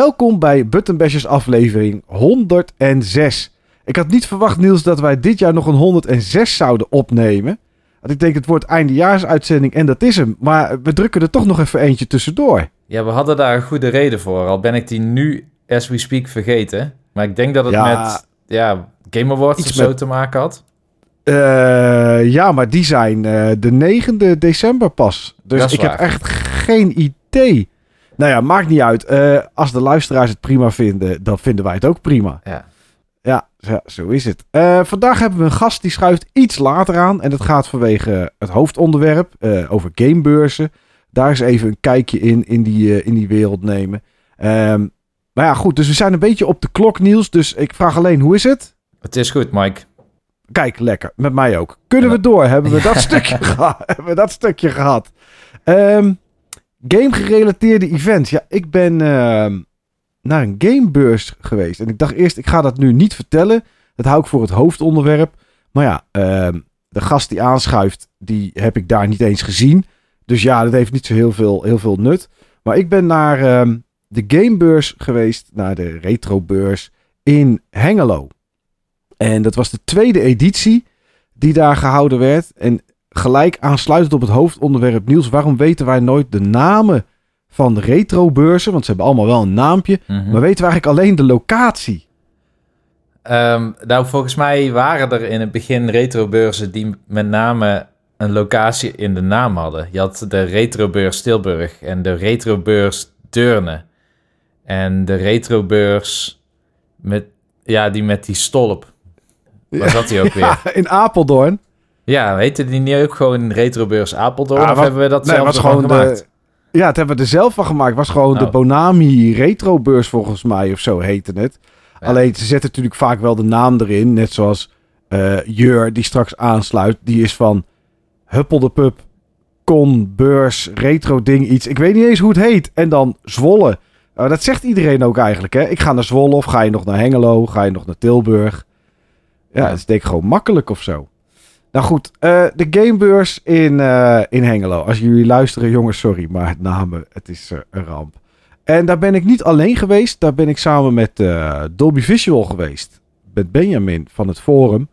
Welkom bij Buttonbashers aflevering 106. Ik had niet verwacht, Niels, dat wij dit jaar nog een 106 zouden opnemen. Want ik denk, het wordt eindejaarsuitzending en dat is hem. Maar we drukken er toch nog even eentje tussendoor. Ja, we hadden daar een goede reden voor. Al ben ik die nu, as we speak, vergeten. Maar ik denk dat het Ja. met ja, Game Awards Iets of zo met- te maken had. Eh, ja, maar die zijn eh, de 9e december pas. Dus ik heb echt geen idee. Nou ja, maakt niet uit. Eh, als de luisteraars het prima vinden, dan vinden wij het ook prima. Ja. Ja, zo, zo is het. Eh, vandaag hebben we een gast die schuift iets later aan. En dat gaat vanwege het hoofdonderwerp eh, over gamebeurzen. Daar eens even een kijkje in, in die, in die wereld nemen. Ehm, maar ja, goed. Dus we zijn een beetje op de klok, Niels. Dus ik vraag alleen, hoe is het? Het is goed, Mike. Kijk, lekker. Met mij ook. Kunnen we door? Hebben we dat, stukje, geha- hebben we dat stukje gehad? Ehm game-gerelateerde events. Ja, ik ben ehm, naar een gamebeurs geweest. En ik dacht eerst, ik ga dat nu niet vertellen. Dat hou ik voor het hoofdonderwerp. Maar ja, ehm, de gast die aanschuift, die heb ik daar niet eens gezien. Dus ja, dat heeft niet zo heel veel, heel veel nut. Maar ik ben naar ehm, de gamebeurs geweest. Naar de retrobeurs in Hengelo. En dat was de tweede editie die daar gehouden werd. En gelijk aansluitend op het hoofdonderwerp Niels, waarom weten wij nooit de namen van de retrobeurzen? Want ze hebben allemaal wel een naampje. Mhm. Maar weten we eigenlijk alleen de locatie? Ehm, nou, volgens mij waren er in het begin retrobeurzen die met name een locatie in de naam hadden. Je had de retrobeurs Tilburg en de retrobeurs Deurne. En de retrobeurs met, ja, die met die stolp. Waar zat die ook weer? Ja, in Apeldoorn. Ja, heette die niet ook gewoon Retrobeurs Apeldoorn? Ah, of wat- hebben we dat nee, zelf was gewoon de- gemaakt? Ja, het hebben we er zelf van gemaakt. was gewoon de Oh. Bonami Retrobeurs volgens mij of zo heette het. Ja. Alleen ze zetten natuurlijk vaak wel de naam erin. Net zoals eh Jur die straks aansluit. Die is van Huppel de Pub, Con, Beurs, Retro Ding iets. Ik weet niet eens hoe het heet. En dan Zwolle. Nou, dat zegt iedereen ook eigenlijk. Hè? Ik ga naar Zwolle of ga je nog naar Hengelo? Ga je nog naar Tilburg? Ja, Ja. dat is denk ik gewoon makkelijk of zo. Nou goed, eh, de gamebeurs in, eh, in Hengelo. Als jullie luisteren, jongens, sorry, maar het namen, het is eh, een ramp. En daar ben ik niet alleen geweest. Daar ben ik samen met Dolby Visual geweest. Met Benjamin van het Forum.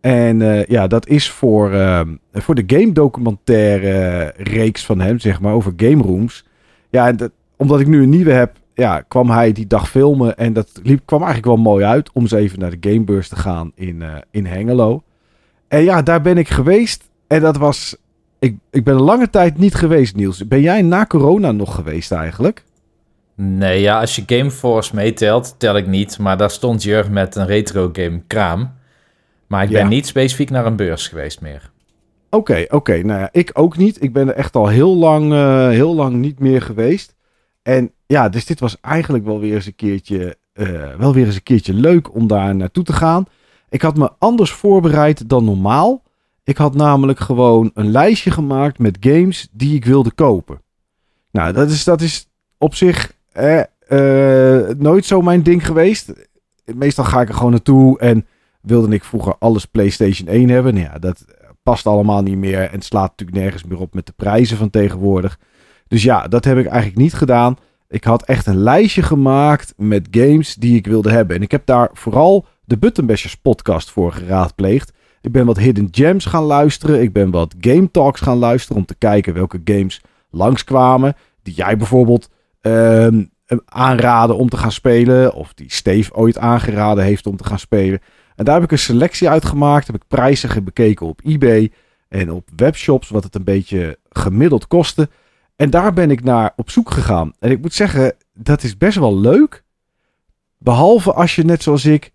En ja, dat is voor, ehm, voor de game documentaire reeks van hem, zeg maar, over game rooms. Ja, en dat, omdat ik nu een nieuwe heb, ja, kwam hij die dag filmen. En dat liep, kwam eigenlijk wel mooi uit om eens even naar de gamebeurs te gaan in, in Hengelo. En ja, daar ben ik geweest. En dat was. Ik, ik ben een lange tijd niet geweest, Niels. Ben jij na corona nog geweest eigenlijk? Nee, ja, als je Gameforce meetelt, tel ik niet. Maar daar stond Jurg met een retro game kraam. Maar ik Ja. ben niet specifiek naar een beurs geweest meer. Oké, oké. Nou ja, ik ook niet. Ik ben er echt al heel lang, eh, heel lang niet meer geweest. En ja, dus dit was eigenlijk wel weer eens een keertje, eh, wel weer eens een keertje leuk om daar naartoe te gaan. Ik had me anders voorbereid dan normaal. Ik had namelijk gewoon een lijstje gemaakt met games die ik wilde kopen. Nou, dat is, dat is op zich eh, nooit zo mijn ding geweest. Meestal ga ik er gewoon naartoe en wilde ik vroeger alles PlayStation 1 hebben. Nou ja, dat past allemaal niet meer en slaat natuurlijk nergens meer op met de prijzen van tegenwoordig. Dus ja, dat heb ik eigenlijk niet gedaan. Ik had echt een lijstje gemaakt met games die ik wilde hebben. En ik heb daar vooral de Buttonbashers podcast voor geraadpleegd. Ik ben wat Hidden Gems gaan luisteren. Ik ben wat Game Talks gaan luisteren om te kijken welke games langskwamen. Die jij bijvoorbeeld ehm, aanraden om te gaan spelen. Of die Steve ooit aangeraden heeft om te gaan spelen. En daar heb ik een selectie uitgemaakt. Heb ik prijzen bekeken op eBay en op webshops. Wat het een beetje gemiddeld kostte. En daar ben ik naar op zoek gegaan. En ik moet zeggen, dat is best wel leuk. Behalve als je net zoals ik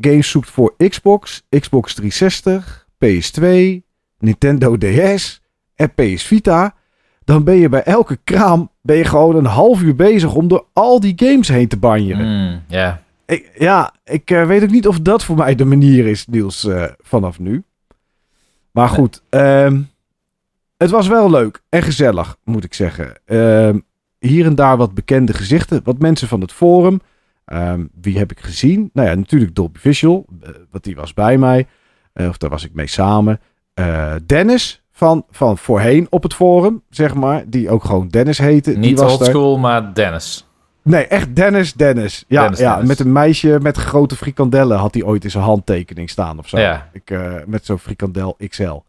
games zoekt voor Xbox, Xbox 360, PS2, Nintendo DS en PS Vita. Dan ben je bij elke kraam ben je gewoon een half uur bezig om door al die games heen te banjeren. Ja, Ik, ja, ik eh, weet ook niet of dat voor mij de manier is, Niels, eh, vanaf nu. Maar Nee. goed, ehm, het was wel leuk en gezellig, moet ik zeggen. Ehm, hier en daar wat bekende gezichten, wat mensen van het forum. Ehm, wie heb ik gezien? Nou ja, natuurlijk Dolby Visual, eh, want die was bij mij. Eh, of daar was ik mee samen. Eh, Dennis van, van voorheen op het forum, zeg maar. Die ook gewoon Dennis heette. die niet was old daar. school, maar Dennis. Nee, echt Dennis Dennis. Ja, Dennis ja Dennis. met een meisje met grote frikandellen had hij ooit in zijn handtekening staan of zo. Ja. Ik, met zo'n frikandel XL.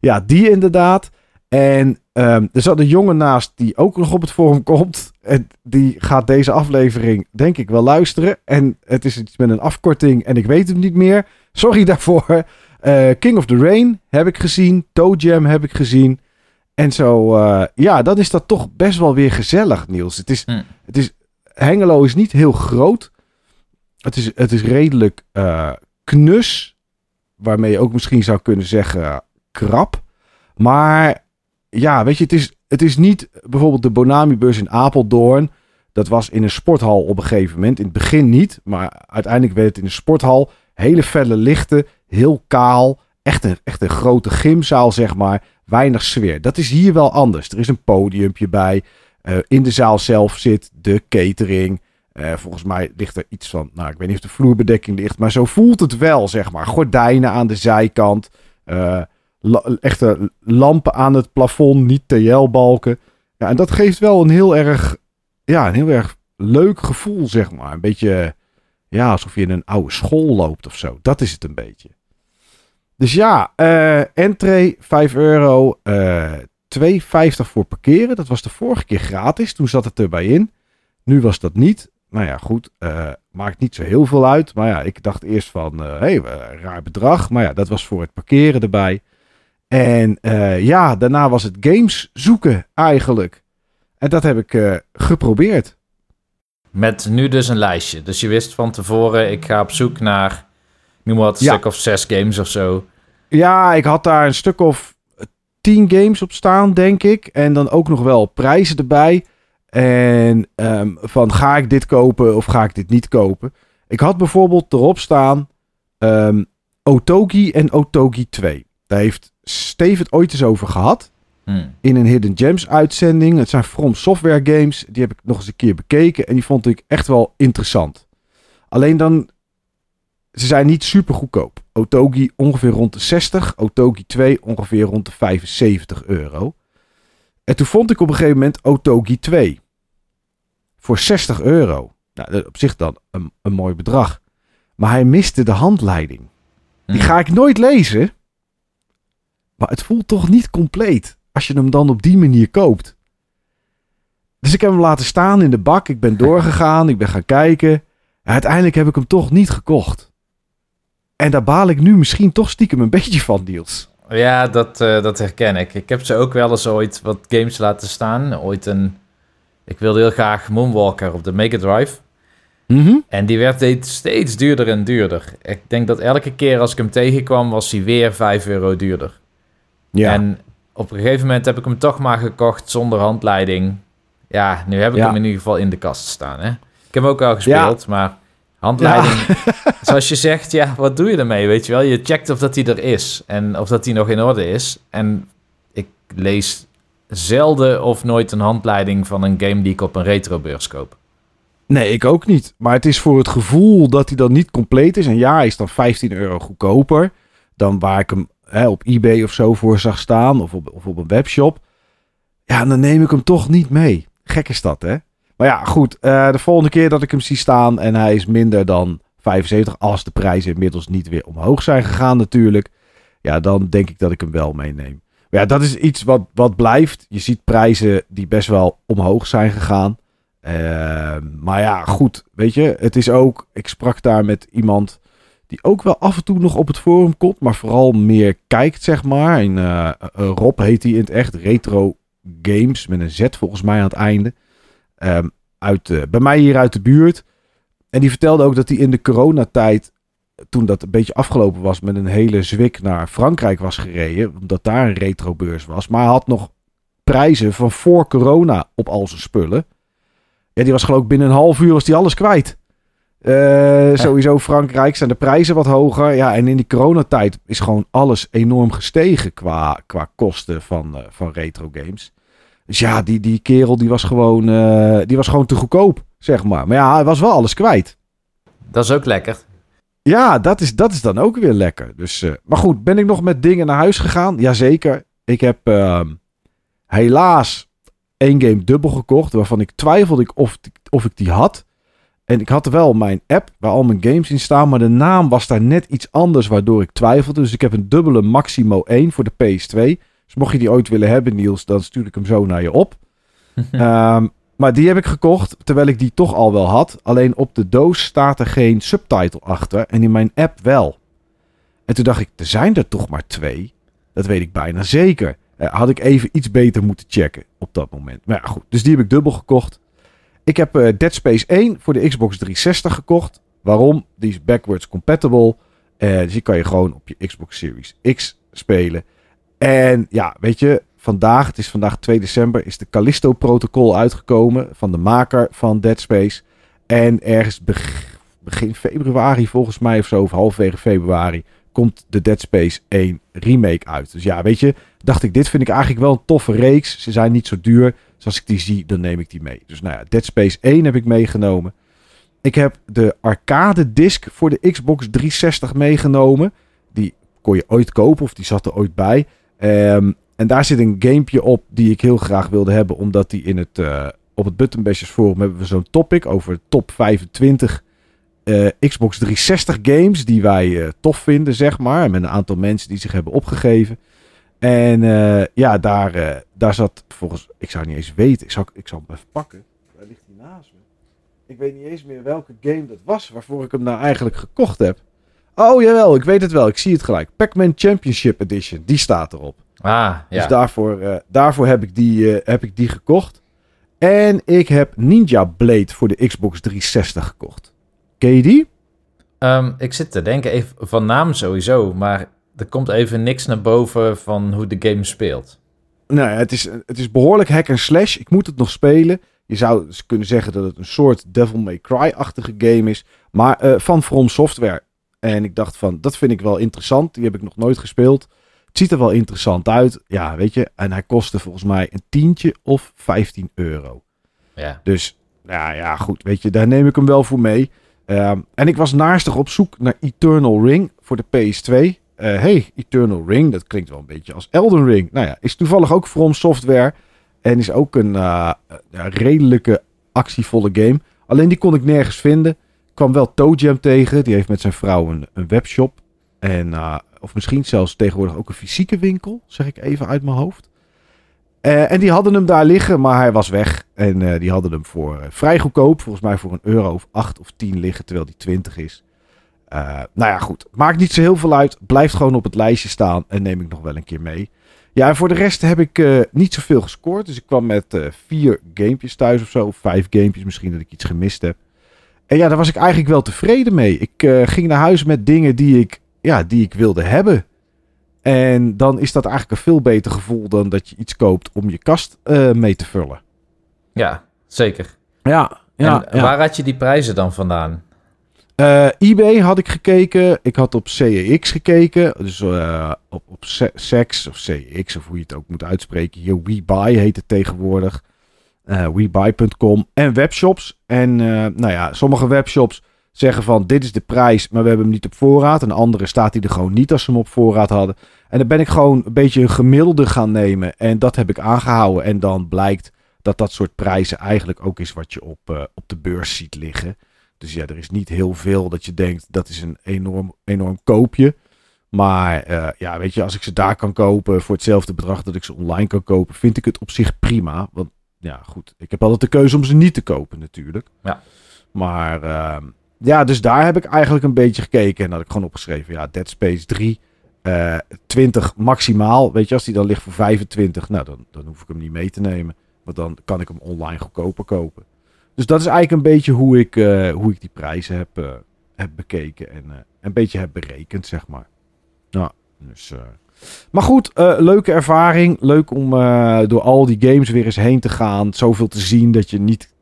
Ja, die inderdaad. En ehm, er zat een jongen naast die ook nog op het forum komt. En die gaat deze aflevering denk ik wel luisteren. En het is iets met een afkorting en ik weet het niet meer. Sorry daarvoor. Eh, King of the Rain heb ik gezien. Toe Jam heb ik gezien. En zo, eh, ja, dan is dat toch best wel weer gezellig, Niels. Het is, Hm. het is, Hengelo is niet heel groot. Het is, het is redelijk eh, knus. Waarmee je ook misschien zou kunnen zeggen krap. Maar ja, weet je, het is, het is niet bijvoorbeeld de Bonami-bus in Apeldoorn. Dat was in een sporthal op een gegeven moment. In het begin niet, maar uiteindelijk werd het in een sporthal. Hele felle lichten, heel kaal. Echt een, echt een grote gymzaal, zeg maar. Weinig sfeer. Dat is hier wel anders. Er is een podiumpje bij. Eh, in de zaal zelf zit de catering. Eh, volgens mij ligt er iets van, nou ik weet niet of de vloerbedekking ligt, maar zo voelt het wel, zeg maar. Gordijnen aan de zijkant. eh, echte lampen aan het plafond, niet TL-balken. Ja, en dat geeft wel een heel erg, ja, een heel erg leuk gevoel, zeg maar. Een beetje, ja, alsof je in een oude school loopt of zo. Dat is het een beetje. Dus ja, eh entree 5 euro, eh 2,50 voor parkeren. Dat was de vorige keer gratis. Toen zat het erbij in. Nu was dat niet. Nou ja, goed. eh, maakt niet zo heel veel uit. Maar ja, ik dacht eerst van, hé, hey, raar bedrag. Maar ja, dat was voor het parkeren erbij. En eh, ja, daarna was het games zoeken eigenlijk. En dat heb ik eh, geprobeerd. Met nu dus een lijstje. Dus je wist van tevoren, ik ga op zoek naar, noem maar wat, een Ja. stuk of zes games of zo. Ja, ik had daar een stuk of tien games op staan, denk ik. En dan ook nog wel prijzen erbij. En ehm, van ga ik dit kopen of ga ik dit niet kopen? Ik had bijvoorbeeld erop staan ehm, Otogi en Otogi 2. Daar heeft Steve het ooit eens over gehad. Hm. in een Hidden Gems uitzending. Het zijn From Software games. Die heb ik nog eens een keer bekeken. En die vond ik echt wel interessant. Alleen dan... Ze zijn niet super goedkoop. Otogi ongeveer rond de 60. Otogi 2 ongeveer rond de 75 euro. En toen vond ik op een gegeven moment Otogi 2. Voor 60 euro. Nou, op zich dan een, een mooi bedrag. Maar hij miste de handleiding. Die Hm. ga ik nooit lezen. Maar het voelt toch niet compleet. Als je hem dan op die manier koopt. Dus ik heb hem laten staan in de bak. Ik ben doorgegaan. Ik ben gaan kijken. En uiteindelijk heb ik hem toch niet gekocht. En daar baal ik nu misschien toch stiekem een beetje van, Niels. Ja, dat, eh, dat herken ik. Ik heb ze ook wel eens ooit wat games laten staan. Ooit een... Ik wilde heel graag Moonwalker op de Mega Drive. Mhm. En die werd steeds- steeds duurder en duurder. Ik denk dat elke keer als ik hem tegenkwam, was hij weer 5 euro duurder. Ja. En op een gegeven moment heb ik hem toch maar gekocht zonder handleiding. Ja, nu heb ik Ja. hem in ieder geval in de kast staan. Hè? Ik heb hem ook al gespeeld, maar handleiding... Zoals je zegt, ja, wat doe je ermee, weet je wel? Je checkt of dat hij er is en of dat hij nog in orde is. En ik lees zelden of nooit een handleiding van een game die ik op een retrobeurs koop. Nee, ik ook niet. Maar het is voor het gevoel dat hij dan niet compleet is. En ja, hij is dan 15 euro goedkoper dan waar ik hem op eBay of zo voor zag staan. Of op, of op een webshop. Ja, dan neem ik hem toch niet mee. Gek is dat, hè? Maar ja, goed. eh, de volgende keer dat ik hem zie staan en hij is minder dan 75, als de prijzen inmiddels niet weer omhoog zijn gegaan natuurlijk. Ja, dan denk ik dat ik hem wel meeneem. Maar ja, dat is iets wat, wat blijft. Je ziet prijzen die best wel omhoog zijn gegaan. Ehm, maar ja, goed. Weet je, het is ook. Ik sprak daar met iemand die ook wel af en toe nog op het forum komt, maar vooral meer kijkt, zeg maar. En, eh, eh, Rob heet hij in het echt. Retro Games met een Z volgens mij aan het einde. Ehm, uit, bij mij hier uit de buurt. En die vertelde ook dat hij in de coronatijd, toen dat een beetje afgelopen was, met een hele zwik naar Frankrijk was gereden. Omdat daar een retrobeurs was. Maar hij had nog prijzen van voor corona op al zijn spullen. Ja, die was geloof ik binnen een half uur was die alles kwijt. Eh, Sowieso Frankrijk zijn de prijzen wat hoger. Ja, en in die coronatijd is gewoon alles enorm gestegen qua, qua kosten van, eh, van retro games. Dus ja, die, die kerel die was, gewoon, eh, die was gewoon te goedkoop, zeg maar. Maar ja, hij was wel alles kwijt. Dat is ook lekker. Ja, dat is, dat is dan ook weer lekker. Dus, maar goed, ben ik nog met dingen naar huis gegaan? Jazeker. Ik heb ehm, helaas één game dubbel gekocht. Waarvan ik twijfelde of, of ik die had. En ik had wel mijn app waar al mijn games in staan. Maar de naam was daar net iets anders waardoor ik twijfelde. Dus ik heb een dubbele Maximo 1 voor de PS2. Dus mocht je die ooit willen hebben Niels, dan stuur ik hem zo naar je op. um, maar die heb ik gekocht terwijl ik die toch al wel had. Alleen op de doos staat er geen subtitle achter. En in mijn app wel. En toen dacht ik, er zijn er toch maar twee. Dat weet ik bijna zeker. Uh, had ik even iets beter moeten checken op dat moment. Maar ja, goed. Dus die heb ik dubbel gekocht. Ik heb uh, Dead Space 1 voor de Xbox 360 gekocht. Waarom? Die is backwards compatible. Uh, dus die kan je gewoon op je Xbox Series X spelen. En ja, weet je, vandaag, het is vandaag 2 december, is de Callisto-protocol uitgekomen van de maker van Dead Space. En ergens begin februari, volgens mij of zo, of halverwege februari, komt de Dead Space 1 remake uit. Dus ja, weet je, dacht ik, dit vind ik eigenlijk wel een toffe reeks. Ze zijn niet zo duur. Dus als ik die zie, dan neem ik die mee. Dus nou ja, Dead Space 1 heb ik meegenomen. Ik heb de arcade disc voor de Xbox 360 meegenomen. Die kon je ooit kopen of die zat er ooit bij. Um, en daar zit een gamepje op die ik heel graag wilde hebben. Omdat die in het, uh, op het Buttonbashers forum hebben we zo'n topic over top 25 uh, Xbox 360 games die wij uh, tof vinden, zeg maar. Met een aantal mensen die zich hebben opgegeven. En ja, daar, daar zat volgens... Ik zou niet eens weten. Ik zal, ik zal hem even pakken. Waar ligt hij naast me? Ik weet niet eens meer welke game dat was waarvoor ik hem nou eigenlijk gekocht heb. Oh jawel, ik weet het wel. Ik zie het gelijk. Pac-Man Championship Edition. Die staat erop. Ah, ja. Dus daarvoor, uh, daarvoor heb, ik die, heb ik die gekocht. En ik heb Ninja Blade voor de Xbox 360 gekocht. Ken je die? Um, ik zit te denken, even van naam sowieso, maar er komt even niks naar boven van hoe de game speelt. Nou ja, het is, het is behoorlijk hack en slash. Ik moet het nog spelen. Je zou dus kunnen zeggen dat het een soort Devil May Cry-achtige game is. Maar uh, van From Software. En ik dacht van, dat vind ik wel interessant. Die heb ik nog nooit gespeeld. Het ziet er wel interessant uit. Ja, weet je. En hij kostte volgens mij een tientje of 15 euro. Ja. Dus, ja, ja, goed. Weet je, daar neem ik hem wel voor mee. Um, en ik was naastig op zoek naar Eternal Ring voor de PS2. Uh, hey, Eternal Ring, dat klinkt wel een beetje als Elden Ring. Nou ja, is toevallig ook From Software. En is ook een uh, redelijke actievolle game. Alleen die kon ik nergens vinden. kwam wel Toe Jam tegen. Die heeft met zijn vrouw een, webshop. En of misschien zelfs tegenwoordig ook een fysieke winkel, zeg ik even uit mijn hoofd. En die hadden hem daar liggen, maar hij was weg. En die hadden hem voor vrij goedkoop, volgens mij voor een euro of 8 of 10 liggen, terwijl die 20 is. Nou ja, goed. Maakt niet zo heel veel uit. Blijft gewoon op het lijstje staan en neem ik nog wel een keer mee. Ja, en voor de rest heb ik niet zoveel gescoord. Dus ik kwam met vier gamepjes thuis of zo. Of vijf gamepjes, misschien dat ik iets gemist heb. En ja, daar was ik eigenlijk wel tevreden mee. Ik ging naar huis met dingen die ik ja, die ik wilde hebben. En dan is dat eigenlijk een veel beter gevoel dan dat je iets koopt om je kast uh, mee te vullen. Ja, zeker. Ja, ja, en waar had je die prijzen dan vandaan? Uh, eBay had ik gekeken. Ik had op CEX gekeken. Dus uh, op, op Sex of CEX of hoe je het ook moet uitspreken. Hier WeBuy heet het tegenwoordig. Uh, WeBuy.com en webshops. En nou ja, sommige webshops zeggen van dit is de prijs, maar we hebben hem niet op voorraad. En andere staat hij er gewoon niet als ze hem op voorraad hadden. En dan ben ik gewoon een beetje een gemiddelde gaan nemen. En dat heb ik aangehouden. En dan blijkt dat dat soort prijzen eigenlijk ook is wat je op, op de beurs ziet liggen. Dus ja, er is niet heel veel dat je denkt dat is een enorm, enorm koopje. Maar uh, ja, weet je, als ik ze daar kan kopen voor hetzelfde bedrag dat ik ze online kan kopen, vind ik het op zich prima. Want ja, goed, ik heb altijd de keuze om ze niet te kopen natuurlijk. Ja. Maar uh, ja, dus daar heb ik eigenlijk een beetje gekeken. En had ik gewoon opgeschreven, ja, Dead Space 3, uh, 20 maximaal. Weet je, als die dan ligt voor 25, nou, dan, dan hoef ik hem niet mee te nemen. Want dan kan ik hem online goedkoper kopen. Dus dat is eigenlijk een beetje hoe ik, uh, hoe ik die prijzen heb, uh, heb bekeken. En uh, een beetje heb berekend, zeg maar. Nou, dus... Maar goed, leuke ervaring. Leuk om door al die games weer eens heen te gaan. Zoveel te zien dat je niet,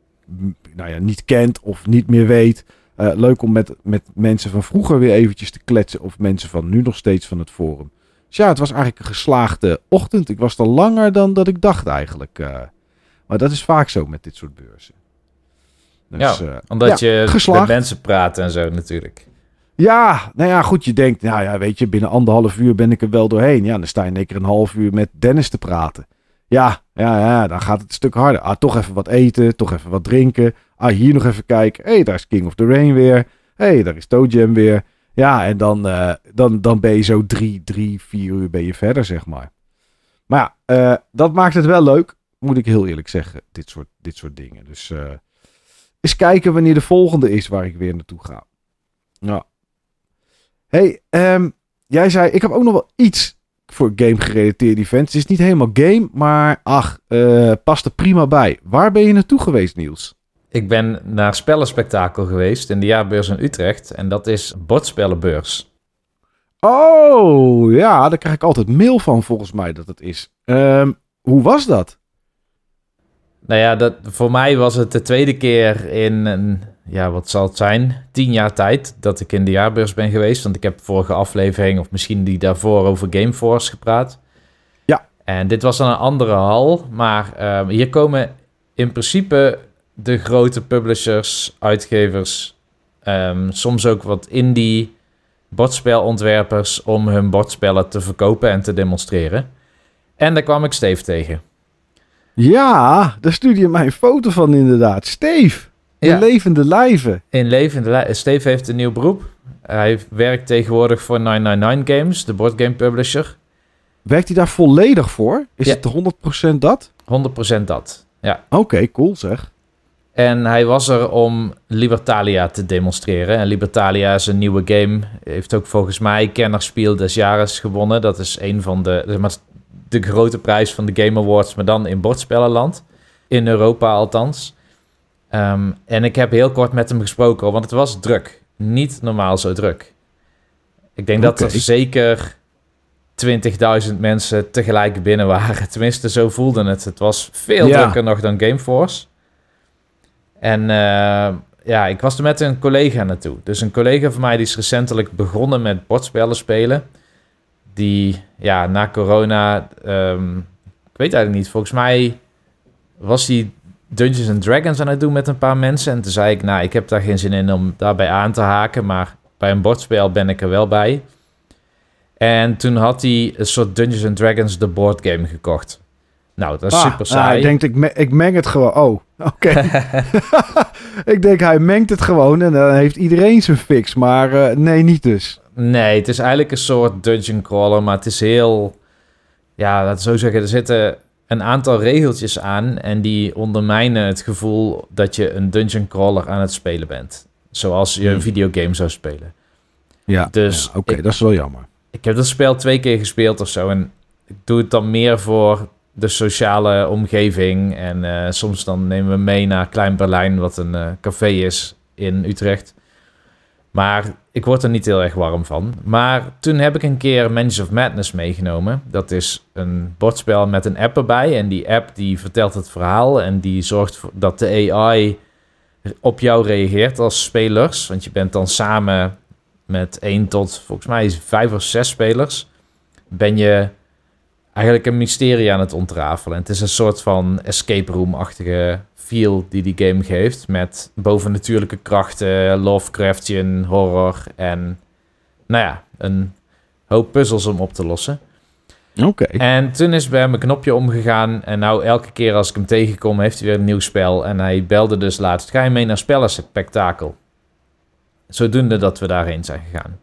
nou ja, niet kent of niet meer weet. Leuk om met, met mensen van vroeger weer eventjes te kletsen. Of mensen van nu nog steeds van het forum. Dus ja, het was eigenlijk een geslaagde ochtend. Ik was er langer dan dat ik dacht eigenlijk. Maar dat is vaak zo met dit soort beurzen. Dus, ja, uh, omdat ja, je geslaagd. met mensen praat en zo natuurlijk. Ja, nou ja, goed. Je denkt, nou ja, weet je, binnen anderhalf uur ben ik er wel doorheen. Ja, dan sta je in één keer een half uur met Dennis te praten. Ja, ja, ja, dan gaat het een stuk harder. Ah, toch even wat eten, toch even wat drinken. Ah, hier nog even kijken. Hé, hey, daar is King of the Rain weer. Hé, hey, daar is Toe Jam weer. Ja, en dan, uh, dan, dan ben je zo drie, drie, vier uur ben je verder, zeg maar. Maar ja, uh, dat maakt het wel leuk, moet ik heel eerlijk zeggen, dit soort, dit soort dingen. Dus uh, eens kijken wanneer de volgende is waar ik weer naartoe ga. Ja. hey, um, jij zei, ik heb ook nog wel iets voor game-gerelateerde events. Het is niet helemaal game, maar ach, uh, past er prima bij. Waar ben je naartoe geweest, Niels? Ik ben naar Spellenspectakel geweest in de jaarbeurs in Utrecht. En dat is Bordspellenbeurs. Oh, ja, daar krijg ik altijd mail van volgens mij dat het is. Um, hoe was dat? Nou ja, dat, voor mij was het de tweede keer in een, ja, wat zal het zijn, tien jaar tijd dat ik in de jaarbeurs ben geweest. Want ik heb vorige aflevering, of misschien die daarvoor, over Gameforce gepraat. Ja. En dit was dan een andere hal, maar uh, hier komen in principe de grote publishers, uitgevers, um, soms ook wat indie bordspelontwerpers om hun bordspellen te verkopen en te demonstreren. En daar kwam ik Steve tegen. Ja, daar stuurde je mij een foto van inderdaad. Steve, in ja. levende lijven. In levende lijven. Steve heeft een nieuw beroep. Hij werkt tegenwoordig voor 999 Games, de boardgame publisher. Werkt hij daar volledig voor? Is ja. het 100% dat? 100% dat, ja. Oké, okay, cool zeg. En hij was er om Libertalia te demonstreren. En Libertalia is een nieuwe game. Heeft ook volgens mij Kennerspiel des Jahres gewonnen. Dat is een van de, de grote prijs van de Game Awards, maar dan in bordspellenland. In Europa althans. Um, en ik heb heel kort met hem gesproken, want het was druk. Niet normaal zo druk. Ik denk okay. dat er zeker 20.000 mensen tegelijk binnen waren. Tenminste, zo voelde het. Het was veel ja. drukker nog dan Gameforce. En uh, ja, ik was er met een collega naartoe. Dus een collega van mij die is recentelijk begonnen met bordspellen spelen. Die, ja, na corona, um, ik weet eigenlijk niet, volgens mij was hij Dungeons and Dragons aan het doen met een paar mensen. En toen zei ik, nou, ik heb daar geen zin in om daarbij aan te haken, maar bij een bordspel ben ik er wel bij. En toen had hij een soort Dungeons and Dragons de board game gekocht. Nou, dat is ah, super saai. Ah, ik denk, ik, me ik meng het gewoon. Oh, oké. ik denk, hij mengt het gewoon en dan heeft iedereen zijn fix. Maar uh, nee, niet dus. Nee, het is eigenlijk een soort dungeon crawler, maar het is heel... Ja, laten we zo zeggen, er zitten een aantal regeltjes aan en die ondermijnen het gevoel dat je een dungeon crawler aan het spelen bent. Zoals je een hmm. videogame zou spelen. Ja, dus ja, oké, dat is wel jammer. Ik heb dat spel twee keer gespeeld of zo en ik doe het dan meer voor de sociale omgeving. En uh, soms dan nemen we mee naar Klein Berlijn, wat een uh, café is in Utrecht. Maar ik word er niet heel erg warm van. Maar toen heb ik een keer Mansions of Madness meegenomen. Dat is een bordspel met een app erbij. En die app die vertelt het verhaal. En die zorgt dat de AI op jou reageert als spelers. Want je bent dan samen met één tot volgens mij vijf of zes spelers. Ben je eigenlijk een mysterie aan het ontrafelen. En het is een soort van escape room-achtige feel die die game geeft. Met bovennatuurlijke krachten, Lovecraftian horror en nou ja, een hoop puzzels om op te lossen. Oké. En toen is bij hem een knopje omgegaan. En nou, elke keer als ik hem tegenkom, heeft hij weer een nieuw spel. En hij belde dus laatst: Ga je mee naar Spellenspectakel? Zodoende dat we daarheen zijn gegaan.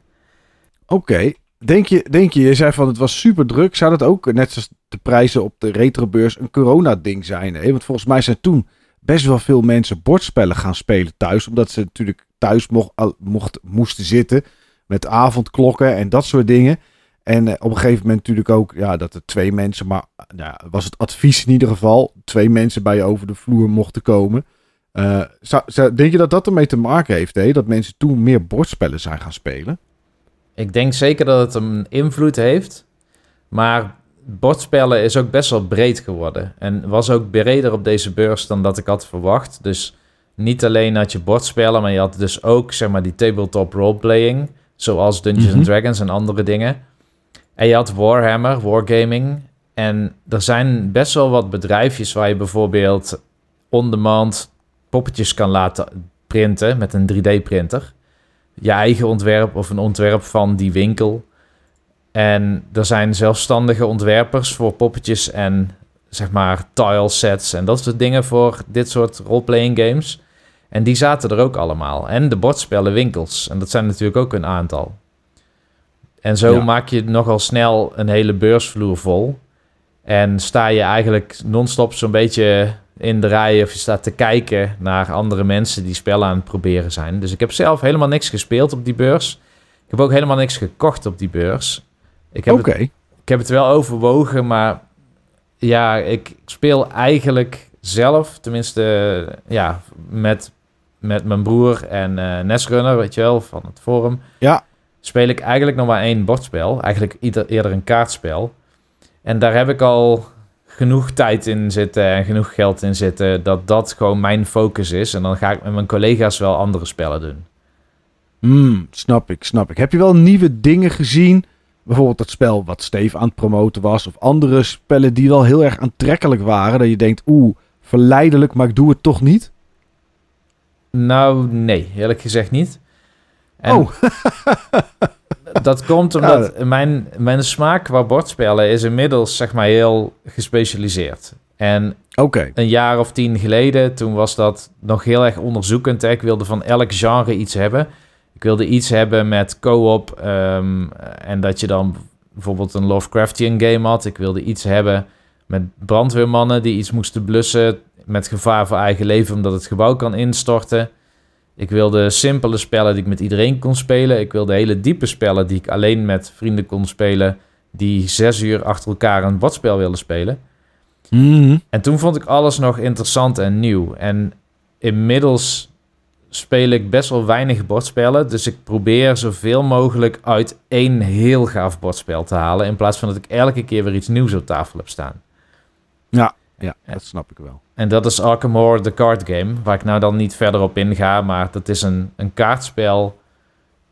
Oké. Denk je, denk je, je zei van het was super druk. Zou dat ook, net zoals de prijzen op de retrobeurs, een corona-ding zijn? Hè? Want volgens mij zijn toen best wel veel mensen bordspellen gaan spelen thuis. Omdat ze natuurlijk thuis mocht, mocht, moesten zitten met avondklokken en dat soort dingen. En eh, op een gegeven moment natuurlijk ook ja, dat er twee mensen, maar was het advies in ieder geval, twee mensen bij je over de vloer mochten komen. Uh, zou, zou, denk je dat dat ermee te maken heeft, hè? dat mensen toen meer bordspellen zijn gaan spelen? Ik denk zeker dat het een invloed heeft. Maar bordspellen is ook best wel breed geworden. En was ook breder op deze beurs dan dat ik had verwacht. Dus niet alleen had je bordspellen, maar je had dus ook zeg maar die tabletop roleplaying. Zoals Dungeons mm Dragons en andere dingen. En je had Warhammer, Wargaming. En er zijn best wel wat bedrijfjes waar je bijvoorbeeld on-demand poppetjes kan laten printen met een 3D-printer je eigen ontwerp of een ontwerp van die winkel. En er zijn zelfstandige ontwerpers voor poppetjes en zeg maar tile sets en dat soort dingen voor dit soort roleplaying games. En die zaten er ook allemaal. En de bordspellenwinkels. En dat zijn natuurlijk ook een aantal. En zo Ja. maak je nogal snel een hele beursvloer vol. En sta je eigenlijk non-stop zo'n beetje in de rij of je staat te kijken naar andere mensen die spellen aan het proberen zijn. Dus ik heb zelf helemaal niks gespeeld op die beurs. Ik heb ook helemaal niks gekocht op die beurs. Ik heb, Oké. het, ik heb het wel overwogen, maar ja, ik speel eigenlijk zelf, tenminste ja, met, met mijn broer en eh Nesrunner, weet je wel, van het forum. Ja. Speel ik eigenlijk nog maar één bordspel. Eigenlijk ieder, eerder een kaartspel. En daar heb ik al genoeg tijd in zitten en genoeg geld in zitten... dat dat gewoon mijn focus is. En dan ga ik met mijn collega's wel andere spellen doen. Hmm, snap ik, snap ik. Heb je wel nieuwe dingen gezien? Bijvoorbeeld dat spel wat Steve aan het promoten was. Of andere spellen die wel heel erg aantrekkelijk waren. Dat je denkt, oeh, verleidelijk, maar ik doe het toch niet. Nou, nee, eerlijk gezegd niet. En Oh. dat komt omdat mijn, mijn smaak qua bordspellen is inmiddels zeg maar heel gespecialiseerd. En een jaar of tien geleden, toen was dat nog heel erg onderzoekend. Hè. Ik wilde van elk genre iets hebben. Ik wilde iets hebben met co-op ehm, en dat je dan bijvoorbeeld een Lovecraftian game had. Ik wilde iets hebben met brandweermannen die iets moesten blussen met gevaar voor eigen leven omdat het gebouw kan instorten. Ik wilde simpele spellen die ik met iedereen kon spelen. Ik wilde hele diepe spellen die ik alleen met vrienden kon spelen die zes uur achter elkaar een bordspel wilden spelen. Mhm. En toen vond ik alles nog interessant en nieuw. En inmiddels speel ik best wel weinig bordspellen. Dus ik probeer zoveel mogelijk uit één heel gaaf bordspel te halen. In plaats van dat ik elke keer weer iets nieuws op tafel heb staan. Ja, dat snap ik wel. En dat is Arkham Horror, de card game. Waar ik nou dan niet verder op inga. Maar dat is een, een kaartspel.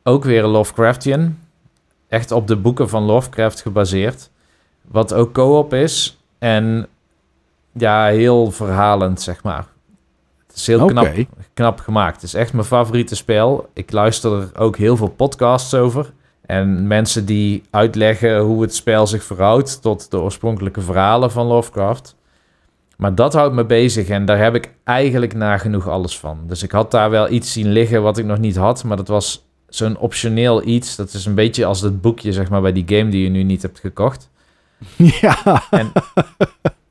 Ook weer een Lovecraftian. Echt op de boeken van Lovecraft gebaseerd. Wat ook co-op is. En ja, heel verhalend, zeg maar. Het is heel knap, knap gemaakt. Het is echt mijn favoriete spel. Ik luister er ook heel veel podcasts over. En mensen die uitleggen hoe het spel zich verhoudt tot de oorspronkelijke verhalen van Lovecraft. Maar dat houdt me bezig en daar heb ik eigenlijk nagenoeg alles van. Dus ik had daar wel iets zien liggen wat ik nog niet had, maar dat was zo'n optioneel iets. Dat is een beetje als dat boekje zeg maar bij die game die je nu niet hebt gekocht. ja.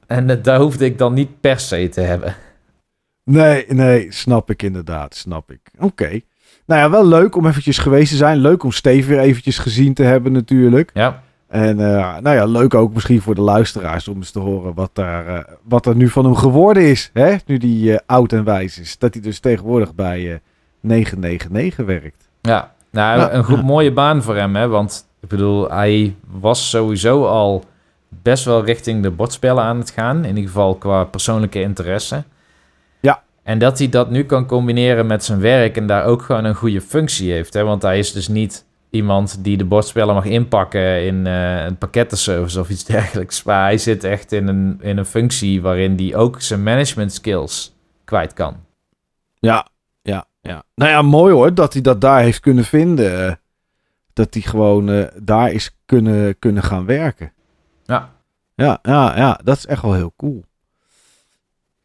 En eh, daar hoefde ik dan niet per se te hebben. Nee, nee, snap ik inderdaad, snap ik. Oké. Nou ja, wel leuk om eventjes geweest te zijn. Leuk om Steve weer eventjes gezien te hebben natuurlijk. Ja, En eh, nou ja, leuk ook misschien voor de luisteraars om eens te horen wat, daar, eh, wat er nu van hem geworden is. Hè? Nu die eh, oud en wijs is. Dat hij dus tegenwoordig bij eh 999 werkt. ja. Nou, Ja, een goed, ja. mooie baan voor hem, hè. Want ik bedoel, hij was sowieso al best wel richting de bordspellen aan het gaan. In ieder geval qua persoonlijke interesse. Ja. En dat hij dat nu kan combineren met zijn werk en daar ook gewoon een goede functie heeft. Hè? Want hij is dus niet iemand die de bordspellen mag inpakken in eh, een pakkettenservice of iets dergelijks. Maar hij zit echt in een, in een functie waarin hij ook zijn management skills kwijt kan. Ja, ja, ja. Nou ja, mooi hoor dat hij dat daar heeft kunnen vinden. eh, Dat hij gewoon eh, daar is kunnen, kunnen gaan werken. Ja. Ja, ja, ja, dat is echt wel heel cool.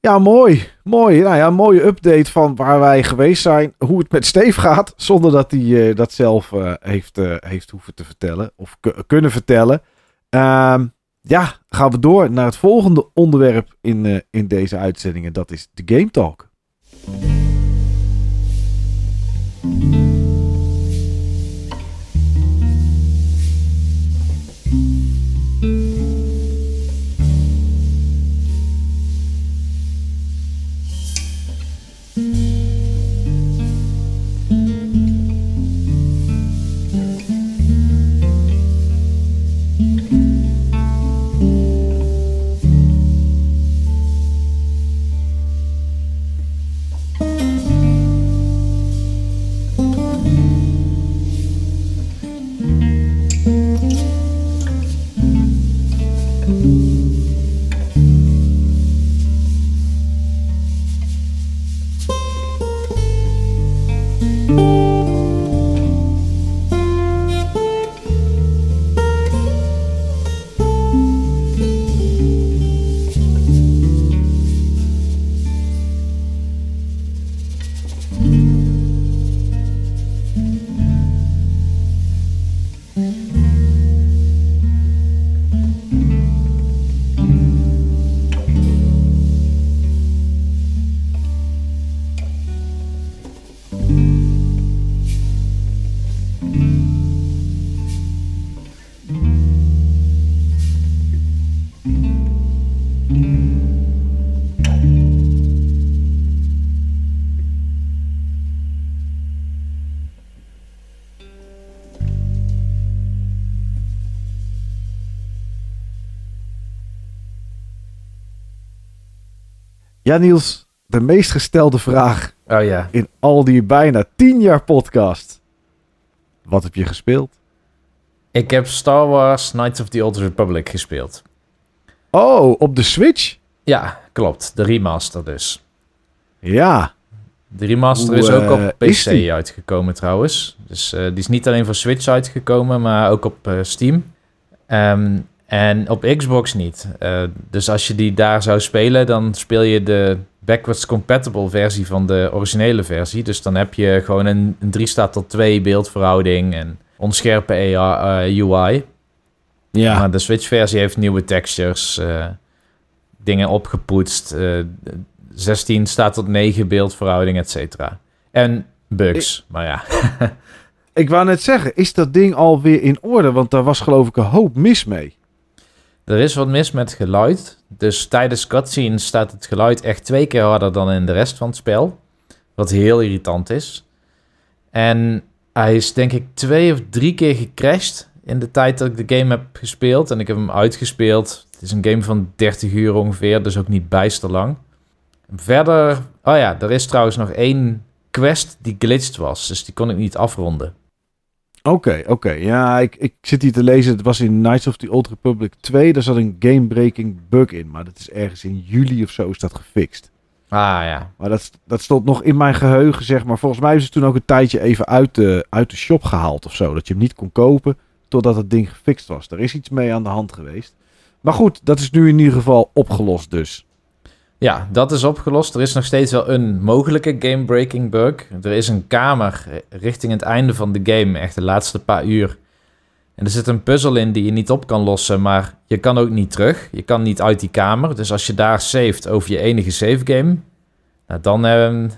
Ja, mooi. Mooi. Nou ja, een mooie update van waar wij geweest zijn. Hoe het met Steve gaat. Zonder dat hij eh, dat zelf eh, heeft, eh, heeft hoeven te vertellen. Of ku- kunnen vertellen. Ehm, ja, gaan we door naar het volgende onderwerp in, in deze uitzending. En dat is de Game Talk. Ja, Niels, de meest gestelde vraag Oh ja. in al die bijna tien jaar podcast. Wat heb je gespeeld? Ik heb Star Wars Knights of the Old Republic gespeeld. Oh, op de Switch? Ja, klopt. De remaster dus. Ja. De remaster Hoe, is ook eh, op is PC uitgekomen trouwens. Dus eh, die is niet alleen voor Switch uitgekomen, maar ook op eh, Steam. Ehm, en op Xbox niet. Eh, dus als je die daar zou spelen, dan speel je de backwards compatible versie van de originele versie. Dus dan heb je gewoon een, een 3 staat tot 2 beeldverhouding en onscherpe AR, eh, UI. Ja. Maar de Switch versie heeft nieuwe textures, eh, dingen opgepoetst. eh, 16 staat tot 9 beeldverhouding, et cetera. En bugs, maar ja. Ik wou net zeggen, is dat ding alweer in orde? Want daar was geloof ik een hoop mis mee. Er is wat mis met geluid. Dus tijdens cutscenes staat het geluid echt twee keer harder dan in de rest van het spel. Wat heel irritant is. En hij is denk ik twee of drie keer gecrashed in de tijd dat ik de game heb gespeeld. En ik heb hem uitgespeeld. Het is een game van 30 uur ongeveer, dus ook niet bijster lang. Verder, oh ja, er is trouwens nog één quest die glitched was. Dus die kon ik niet afronden. Oké, oké. Ja, ik, ik zit hier te lezen. Het was in Knights of the Old Republic 2. Daar zat een game-breaking bug in. Maar dat is ergens in juli of zo is dat gefixt. Ah ja, Maar dat, dat stond nog in mijn geheugen, zeg maar. Volgens mij is het toen ook een tijdje even uit de, uit de shop gehaald of zo. Dat je hem niet kon kopen totdat het ding gefixt was. Er is iets mee aan de hand geweest. Maar goed, dat is nu in ieder geval opgelost dus. Ja, dat is opgelost. Er is nog steeds wel een mogelijke game-breaking bug. Er is een kamer richting het einde van de game, echt de laatste paar uur. En er zit een puzzel in die je niet op kan lossen, maar je kan ook niet terug. Je kan niet uit die kamer. Dus als je daar saved over je enige save game, nou dan, ehm,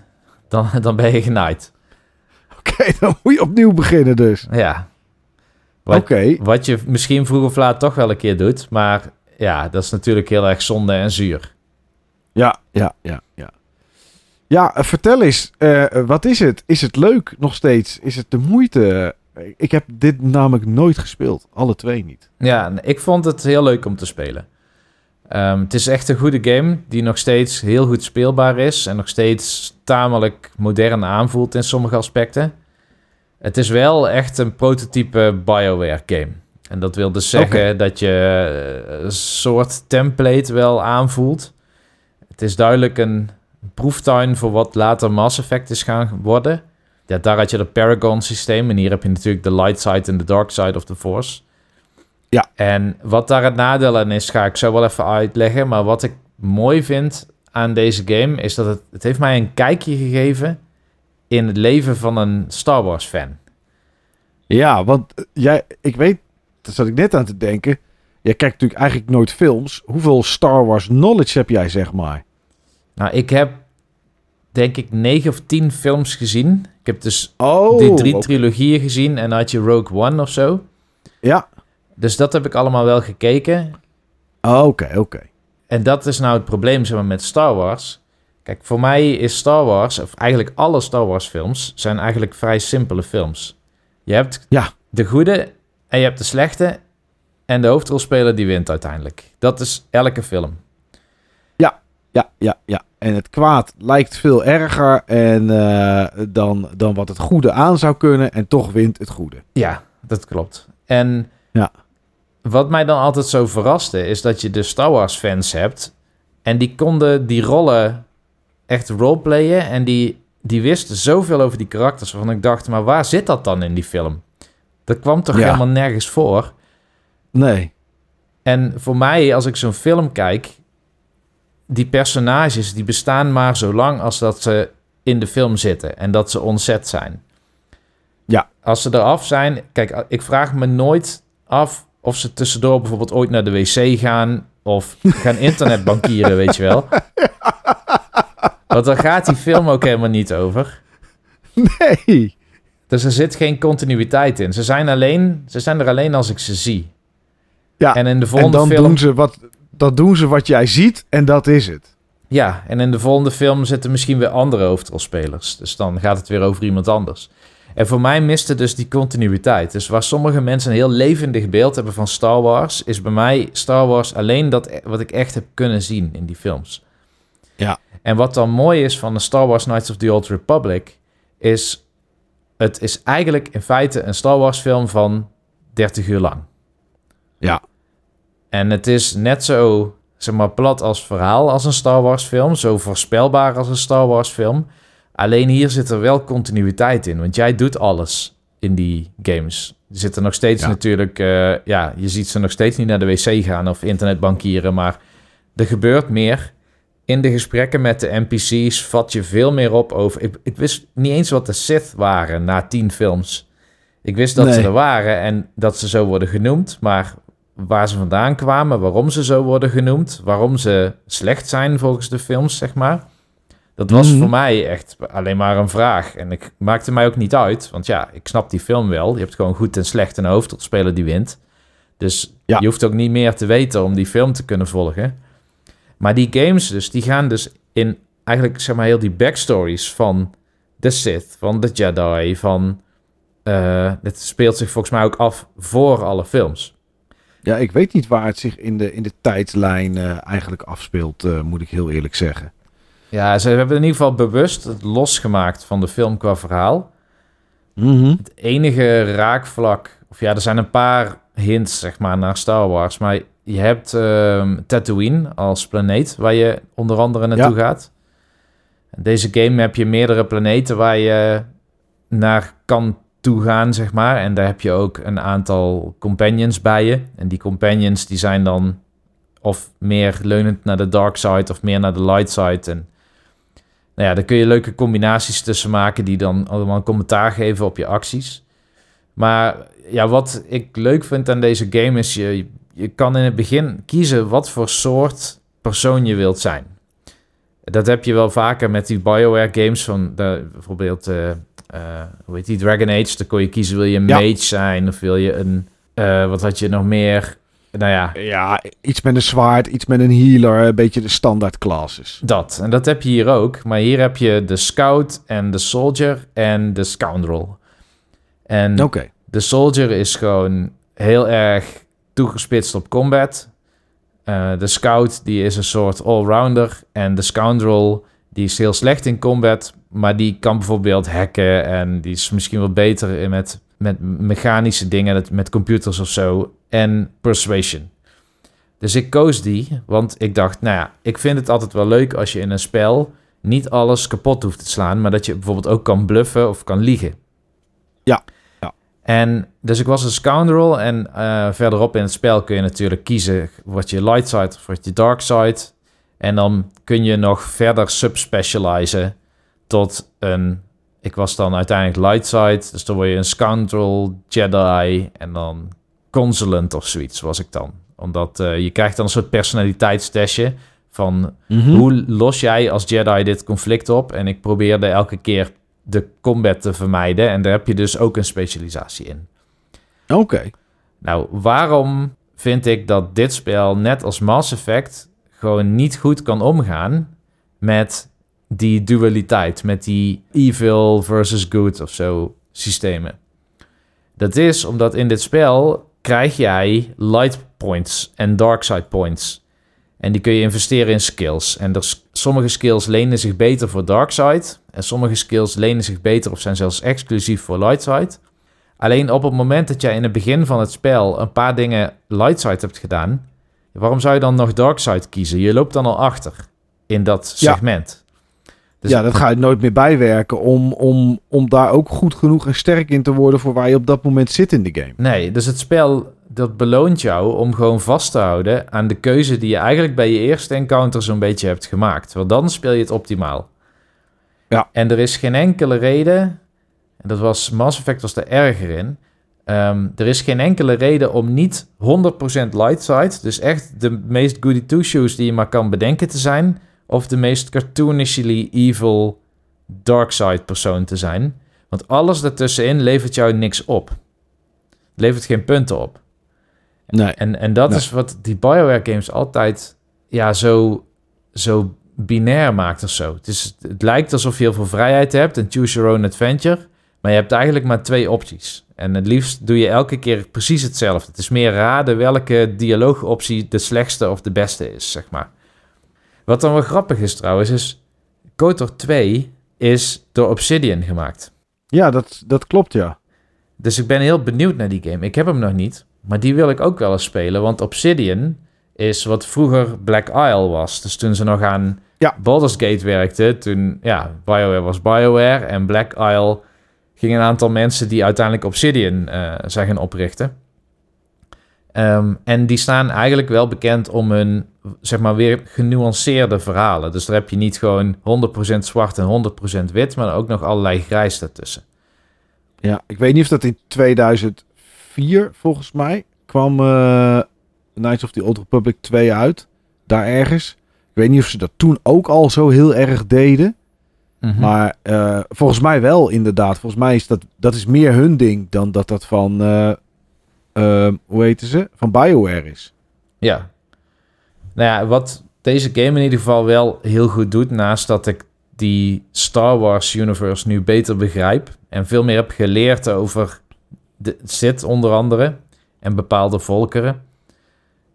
dan, dan ben je genaaid. Oké, dan moet je opnieuw beginnen dus. Ja. Oké. Wat, wat je misschien vroeg of laat toch wel een keer doet, maar ja, dat is natuurlijk heel erg zonde en zuur. Ja, ja, ja, ja. Ja, eh, vertel eens. eh, wat is het? Is het leuk nog steeds? Is het de moeite? Ik heb dit namelijk nooit gespeeld. Alle twee niet. Ja, ik vond het heel leuk om te spelen. Ehm, het is echt een goede game die nog steeds heel goed speelbaar is en nog steeds tamelijk modern aanvoelt in sommige aspecten. Het is wel echt een prototype BioWare game. En dat wil dus zeggen dat je eh, een soort template wel aanvoelt. Het is duidelijk een proeftuin voor wat later Mass Effect is gaan worden. Ja, daar had je het Paragon systeem en hier heb je natuurlijk de light side en de dark side of the force. Ja. En wat daar het nadeel aan is, ga ik zo wel even uitleggen. Maar wat ik mooi vind aan deze game, is dat het, het heeft mij een kijkje gegeven in het leven van een Star Wars fan. Ja, want eh, jij, ik weet, daar zat ik net aan te denken. Jij kijkt natuurlijk eigenlijk nooit films. Hoeveel Star Wars knowledge heb jij, zeg maar? Nou, ik heb denk ik negen of tien films gezien. Ik heb dus Oh, die drie trilogieën gezien en had je Rogue One of zo. Ja, Dus dat heb ik allemaal wel gekeken. Oh, oké, oké. En dat is nou het probleem zeg maar, met Star Wars. Kijk, voor mij is Star Wars, of eigenlijk alle Star Wars films, zijn eigenlijk vrij simpele films. Je hebt Ja. de goede en je hebt de slechte. En de hoofdrolspeler die wint uiteindelijk. Dat is elke film. Ja, ja, ja. En het kwaad lijkt veel erger en, eh, dan, dan wat het goede aan zou kunnen. En toch wint het goede. Ja, dat klopt. En Ja. wat mij dan altijd zo verraste, is dat je de Star Wars fans hebt. En die konden die rollen echt roleplayen. En die, die wisten zoveel over die karakters. Waarvan ik dacht, maar waar zit dat dan in die film? Dat kwam toch Ja. helemaal nergens voor? Nee. En voor mij, als ik zo'n film kijk, die personages die bestaan maar zo lang als dat ze in de film zitten en dat ze ontzet zijn. Ja. Als ze eraf zijn, kijk, ik vraag me nooit af of ze tussendoor bijvoorbeeld ooit naar de wc gaan of gaan internetbankieren, weet je wel. Want daar gaat die film ook helemaal niet over. Nee. Dus er zit geen continuïteit in. Ze zijn, alleen, ze zijn er alleen als ik ze zie. Ja, En in de En volgende dan film... doen, ze wat, dan doen ze wat jij ziet en dat is het. Ja, en in de volgende film zitten misschien weer andere hoofdrolspelers. Dus dan gaat het weer over iemand anders. En voor mij miste dus die continuïteit. Dus waar sommige mensen een heel levendig beeld hebben van Star Wars, is bij mij Star Wars alleen dat wat ik echt heb kunnen zien in die films. Ja. En wat dan mooi is van de Star Wars Knights of the Old Republic, is het is eigenlijk in feite een Star Wars film van 30 uur lang. Ja. En het is net zo, zeg maar, plat als verhaal als een Star Wars film, zo voorspelbaar als een Star Wars film. Alleen hier zit er wel continuïteit in, want jij doet alles in die games. Er zitten nog steeds Ja. natuurlijk, eh, ja, je ziet ze nog steeds niet naar de wc gaan of internetbankieren, maar er gebeurt meer. In de gesprekken met de NPC's vat je veel meer op over. Ik, ik wist niet eens wat de Sith waren na tien films. Ik wist dat ze er waren en dat ze zo worden genoemd, maar waar ze vandaan kwamen, waarom ze zo worden genoemd, waarom ze slecht zijn volgens de films, zeg maar. Dat was Mhm. voor mij echt alleen maar een vraag. En ik maakte mij ook niet uit, want ja, ik snap die film wel. Je hebt gewoon goed en slecht een hoofdrolspeler die wint. Dus Ja. je hoeft ook niet meer te weten om die film te kunnen volgen. Maar die games dus, die gaan dus in eigenlijk zeg maar heel die backstories van de Sith, van de Jedi, van... eh het speelt zich volgens mij ook af voor alle films. Ja, ik weet niet waar het zich in de, in de tijdlijn eh, eigenlijk afspeelt, eh, moet ik heel eerlijk zeggen. Ja, ze hebben in ieder geval bewust het losgemaakt van de film qua verhaal. Mhm. Het enige raakvlak, of ja, er zijn een paar hints zeg maar naar Star Wars, maar je hebt ehm, Tatooine als planeet waar je onder andere naartoe gaat. In deze game heb je meerdere planeten waar je naar kan toegaan, zeg maar. En daar heb je ook een aantal companions bij je. En die companions die zijn dan of meer leunend naar de dark side of meer naar de light side. En nou ja, daar kun je leuke combinaties tussen maken die dan allemaal commentaar geven op je acties. Maar ja, wat ik leuk vind aan deze game is, je, je kan in het begin kiezen wat voor soort persoon je wilt zijn. Dat heb je wel vaker met die BioWare games van bijvoorbeeld, eh, hoe heet die, Dragon Age. Dan kon je kiezen, wil je een Ja. mage zijn of wil je een, eh, wat had je nog meer? Nou ja, Ja, iets met een zwaard, iets met een healer, een beetje de standaard classes. Dat, en dat heb je hier ook. Maar hier heb je de scout en de soldier en de scoundrel. En de soldier is gewoon heel erg toegespitst op combat. Eh, de scout die is een soort allrounder. En de scoundrel die is heel slecht in combat. Maar die kan bijvoorbeeld hacken. En die is misschien wel beter in met, met mechanische dingen. Met computers of zo. En persuasion. Dus ik koos die. Want ik dacht, nou ja, ik vind het altijd wel leuk als je in een spel niet alles kapot hoeft te slaan. Maar dat je bijvoorbeeld ook kan bluffen of kan liegen. Ja, ja. En dus ik was een scoundrel en eh, verderop in het spel kun je natuurlijk kiezen wat je light side of wat je dark side. En dan kun je nog verder subspecializen tot een, ik was dan uiteindelijk light side, dus dan word je een scoundrel, Jedi en dan consulent of zoiets was ik dan. Omdat eh, je krijgt dan een soort personaliteitstestje van Mhm. hoe los jij als Jedi dit conflict op? En ik probeerde elke keer de combat te vermijden. En daar heb je dus ook een specialisatie in. Oké. Nou, waarom vind ik dat dit spel, net als Mass Effect, gewoon niet goed kan omgaan met die dualiteit, met die evil versus good of zo systemen? Dat is omdat in dit spel krijg jij light points en dark side points. En die kun je investeren in skills. En er, sommige skills lenen zich beter voor dark side. En sommige skills lenen zich beter of zijn zelfs exclusief voor light side. Alleen op het moment dat jij in het begin van het spel een paar dingen light side hebt gedaan, waarom zou je dan nog dark side kiezen? Je loopt dan al achter in dat Ja. segment. Dus ja, dat ga je nooit meer bijwerken om, om, om daar ook goed genoeg en sterk in te worden voor waar je op dat moment zit in de game. Nee, dus het spel dat beloont jou om gewoon vast te houden aan de keuze die je eigenlijk bij je eerste encounter zo'n beetje hebt gemaakt. Want dan speel je het optimaal. Ja. En er is geen enkele reden, en dat was Mass Effect was er erger in. Ehm, er is geen enkele reden om niet 100% light side, dus echt de meest goody two shoes die je maar kan bedenken te zijn, of de meest cartoonishly evil dark side persoon te zijn. Want alles daartussenin levert jou niks op. Levert geen punten op. Nee. En, en dat Nee. is wat die BioWare games altijd ja, zo, zo binair maakt of zo. Het, is, het lijkt alsof je heel veel vrijheid hebt en choose your own adventure. Maar je hebt eigenlijk maar twee opties. En het liefst doe je elke keer precies hetzelfde. Het is meer raden welke dialoogoptie de slechtste of de beste is, zeg maar. Wat dan wel grappig is trouwens, is KOTOR 2 is door Obsidian gemaakt. Ja, dat, dat klopt, ja. Dus ik ben heel benieuwd naar die game. Ik heb hem nog niet, maar die wil ik ook wel eens spelen. Want Obsidian is wat vroeger Black Isle was. Dus toen ze nog aan Ja. Baldur's Gate werkten, toen, ja, BioWare was BioWare. En Black Isle ging een aantal mensen die uiteindelijk Obsidian eh zijn gaan oprichten. Ehm, en die staan eigenlijk wel bekend om hun, zeg maar, weer genuanceerde verhalen. Dus daar heb je niet gewoon 100% zwart en 100% wit, maar ook nog allerlei grijs daartussen. Ja, ik weet niet of dat in 2004 volgens mij kwam eh Knights of the Old Republic 2 uit. Daar ergens. Ik weet niet of ze dat toen ook al zo heel erg deden. Mhm. Maar eh, volgens mij wel inderdaad. Volgens mij is dat, dat is meer hun ding dan dat dat van, eh, eh, hoe heten ze? Van BioWare is. Ja. Nou ja, wat deze game in ieder geval wel heel goed doet, naast dat ik die Star Wars universe nu beter begrijp en veel meer heb geleerd over de Sith onder andere en bepaalde volkeren.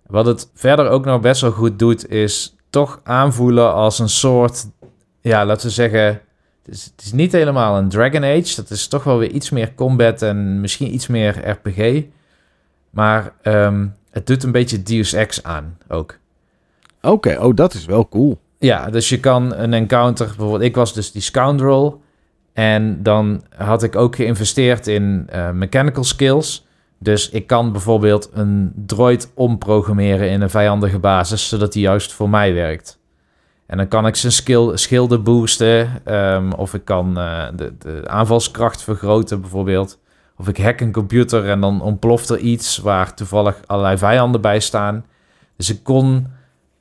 Wat het verder ook nog best wel goed doet, is toch aanvoelen als een soort, ja, laten we zeggen, het is, het is niet helemaal een Dragon Age. Dat is toch wel weer iets meer combat en misschien iets meer RPG. Maar ehm, het doet een beetje Deus Ex aan ook. Oké, oh dat is wel cool. Ja, dus je kan een encounter, bijvoorbeeld ik was dus die scoundrel. En dan had ik ook geïnvesteerd in eh, mechanical skills. Dus ik kan bijvoorbeeld een droid omprogrammeren in een vijandige basis, zodat die juist voor mij werkt. En dan kan ik zijn skill, schilden boosten, ehm, of ik kan eh, de, de aanvalskracht vergroten bijvoorbeeld. Of ik hack een computer en dan ontploft er iets waar toevallig allerlei vijanden bij staan. Dus ik kon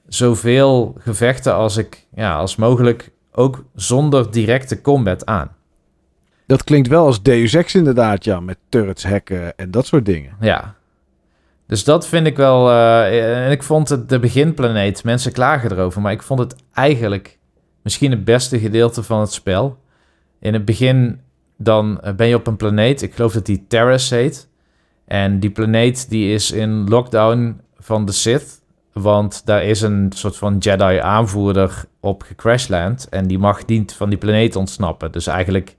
zoveel gevechten als ik, ja, als mogelijk, ook zonder directe combat aan. Dat klinkt wel als Deus Ex inderdaad, ja. Met turrets, hacken en dat soort dingen. Ja. Dus dat vind ik wel. eh, en ik vond het de beginplaneet. Mensen klagen erover, maar ik vond het eigenlijk misschien het beste gedeelte van het spel. In het begin dan eh, ben je op een planeet. Ik geloof dat die Terrace heet. En die planeet die is in lockdown van de Sith. Want daar is een soort van Jedi aanvoerder op gecrashland. En die mag niet van die planeet ontsnappen. Dus eigenlijk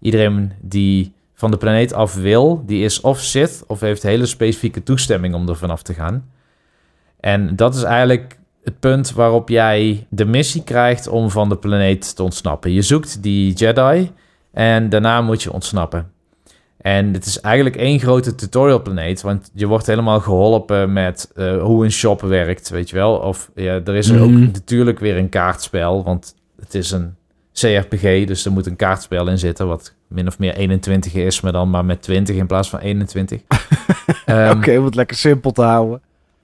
iedereen die van de planeet af wil, die is of Sith of heeft hele specifieke toestemming om er vanaf te gaan. En dat is eigenlijk het punt waarop jij de missie krijgt om van de planeet te ontsnappen. Je zoekt die Jedi en daarna moet je ontsnappen. En het is eigenlijk één grote tutorial planeet, want je wordt helemaal geholpen met eh, hoe een shop werkt, weet je wel. Of ja, er is er ook Mhm. natuurlijk weer een kaartspel, want het is een CRPG, dus er moet een kaartspel in zitten, wat min of meer 21 is, maar dan maar met 20 in plaats van 21. Ehm, Oké, om het lekker simpel te houden.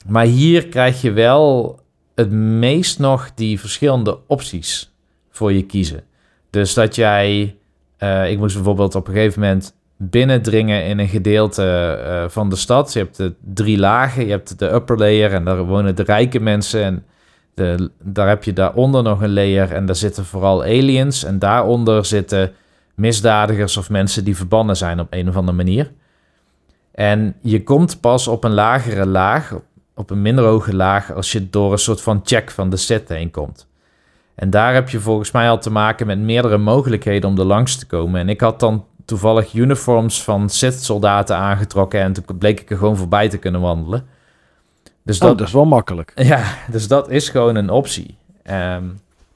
maar hier krijg je wel het meest nog die verschillende opties voor je kiezen. Dus dat jij, eh, ik moest bijvoorbeeld op een gegeven moment binnendringen in een gedeelte eh, van de stad. Je hebt de drie lagen, je hebt de upper layer en daar wonen de rijke mensen en daar heb je daaronder nog een layer en daar zitten vooral aliens en daaronder zitten misdadigers of mensen die verbannen zijn op een of andere manier. En je komt pas op een lagere laag, op- op een minder hoge laag, als je door een soort van check van de set heen komt. En daar heb je volgens mij al te maken met meerdere mogelijkheden om er langs te komen. En ik had dan toevallig uniforms van Sith-soldaten aangetrokken en toen bleek ik er gewoon voorbij te kunnen wandelen. Dus Oh, dat, dat is wel makkelijk. ja, dus dat is gewoon een optie. Ehm,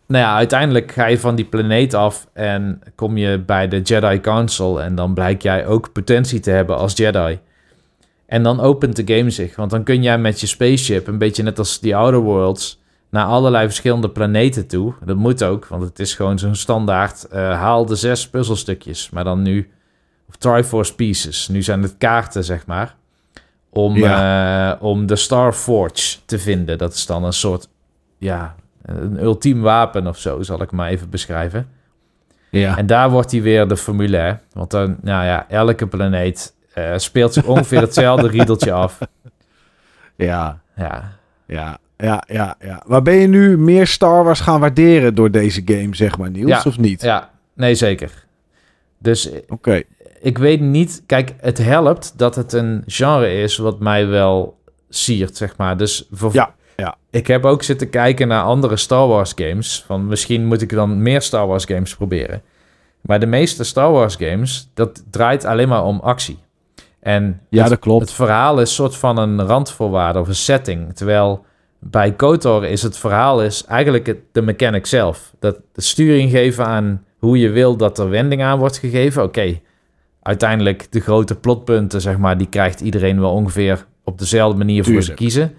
nou ja, uiteindelijk ga je van die planeet af en kom je bij de Jedi Council en dan blijk jij ook potentie te hebben als Jedi. En dan opent de game zich, want dan kun jij met je spaceship, een beetje net als die Outer Worlds, naar allerlei verschillende planeten toe. Dat moet ook, want het is gewoon zo'n standaard, eh, haal de zes puzzelstukjes, maar dan nu, of Triforce Pieces, nu zijn het kaarten, zeg maar om, eh, om de Star Forge te vinden. Dat is dan een soort, ja, een ultiem wapen of zo, zal ik maar even beschrijven. Ja. En daar wordt hij weer de formule, hè. Want dan, nou ja, elke planeet eh, speelt zich ongeveer hetzelfde riedeltje af. Ja. Ja, Ja. Ja, ja, ja. Maar ben je nu meer Star Wars gaan waarderen door deze game, zeg maar, Niels, Ja. of niet? ja, nee, zeker. Dus eh, Oké. Ik weet niet... Kijk, het helpt dat het een genre is wat mij wel siert, zeg maar. Dus voor, Ja. Ja. Ik heb ook zitten kijken naar andere Star Wars games. Van misschien moet ik dan meer Star Wars games proberen. Maar de meeste Star Wars games, dat draait alleen maar om actie. En Ja, het, dat klopt. het verhaal is soort van een randvoorwaarde of een setting. Terwijl bij KOTOR is het verhaal is eigenlijk het, de mechanic zelf. Dat de sturing geven aan hoe je wil dat er wending aan wordt gegeven. Oké, uiteindelijk de grote plotpunten, zeg maar, die krijgt iedereen wel ongeveer op dezelfde manier voor ze kiezen.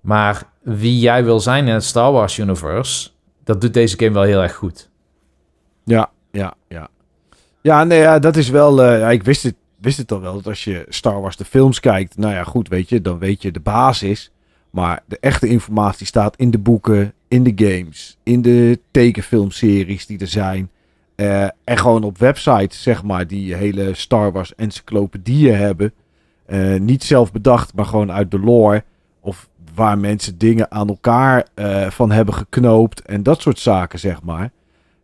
Maar wie jij wil zijn in het Star Wars universe, dat doet deze game wel heel erg goed. Ja, ja, ja. Ja, nee, ja, dat is wel... eh, ja, ik wist het, wist het al wel, dat als je Star Wars de films kijkt... Nou ja, goed, weet je, dan weet je de basis. Maar de echte informatie staat in de boeken, in de games... in de tekenfilmseries die er zijn... eh, en gewoon op websites, zeg maar, die hele Star Wars encyclopedieën hebben. Eh, niet zelf bedacht, maar gewoon uit de lore. Of waar mensen dingen aan elkaar eh, van hebben geknoopt. En dat soort zaken, zeg maar.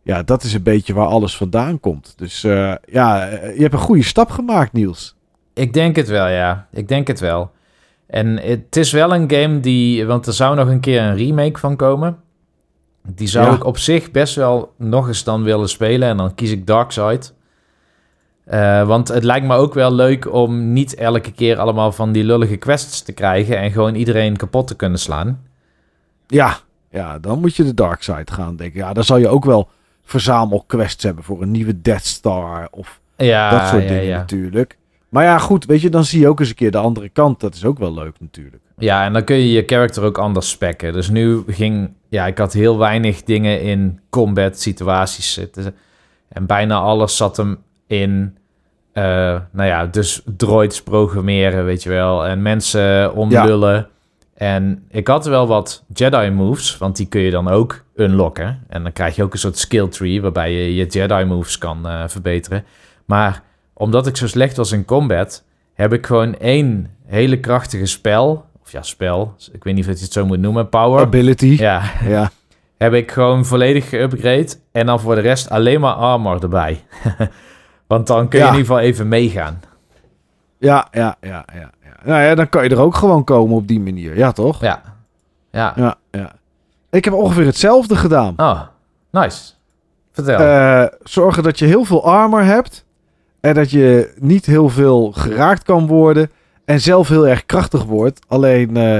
Ja, dat is een beetje waar alles vandaan komt. Dus ja, je hebt een goede stap gemaakt, Niels. Ik denk het wel, ja. Ik denk het wel. En het is wel een game die... Want er zou nog een keer een remake van komen. Die zou Ja. ik op zich best wel nog eens dan willen spelen. En dan kies ik Darkseid. Eh want het lijkt me ook wel leuk om niet elke keer allemaal van die lullige quests te krijgen... en gewoon iedereen kapot te kunnen slaan. Ja, ja, dan moet je de dark side gaan, denk ik. Ja, dan zal je ook wel verzamelquests hebben voor een nieuwe Death Star of Ja, dat soort ja, dingen ja. natuurlijk. Maar ja, goed, weet je, dan zie je ook eens een keer de andere kant. Dat is ook wel leuk natuurlijk. Ja, en dan kun je je character ook anders spekken. Dus nu ging... Ja, ik had heel weinig dingen in combat situaties zitten. En bijna alles zat hem in... eh, nou ja, dus droids programmeren, weet je wel. En mensen omlullen. En ik had wel wat Jedi moves, want die kun je dan ook unlocken. En dan krijg je ook een soort skill tree... waarbij je je Jedi moves kan eh, verbeteren. Maar omdat ik zo slecht was in combat... heb ik gewoon één hele krachtige spel... ja, spel, ik weet niet of je het zo moet noemen, power... Ability. Ja. Ja, heb ik gewoon volledig geüpgrade. En dan voor de rest alleen maar armor erbij. Want dan kun je Ja. in ieder geval even meegaan. Ja, ja, ja, ja, ja. Nou ja, dan kan je er ook gewoon komen op die manier. Ja, toch? Ja. Ja. Ja, ja. Ik heb ongeveer hetzelfde gedaan. Oh, nice. Vertel. Eh, zorgen dat je heel veel armor hebt. En dat je niet heel veel geraakt kan worden. En zelf heel erg krachtig wordt. Alleen eh,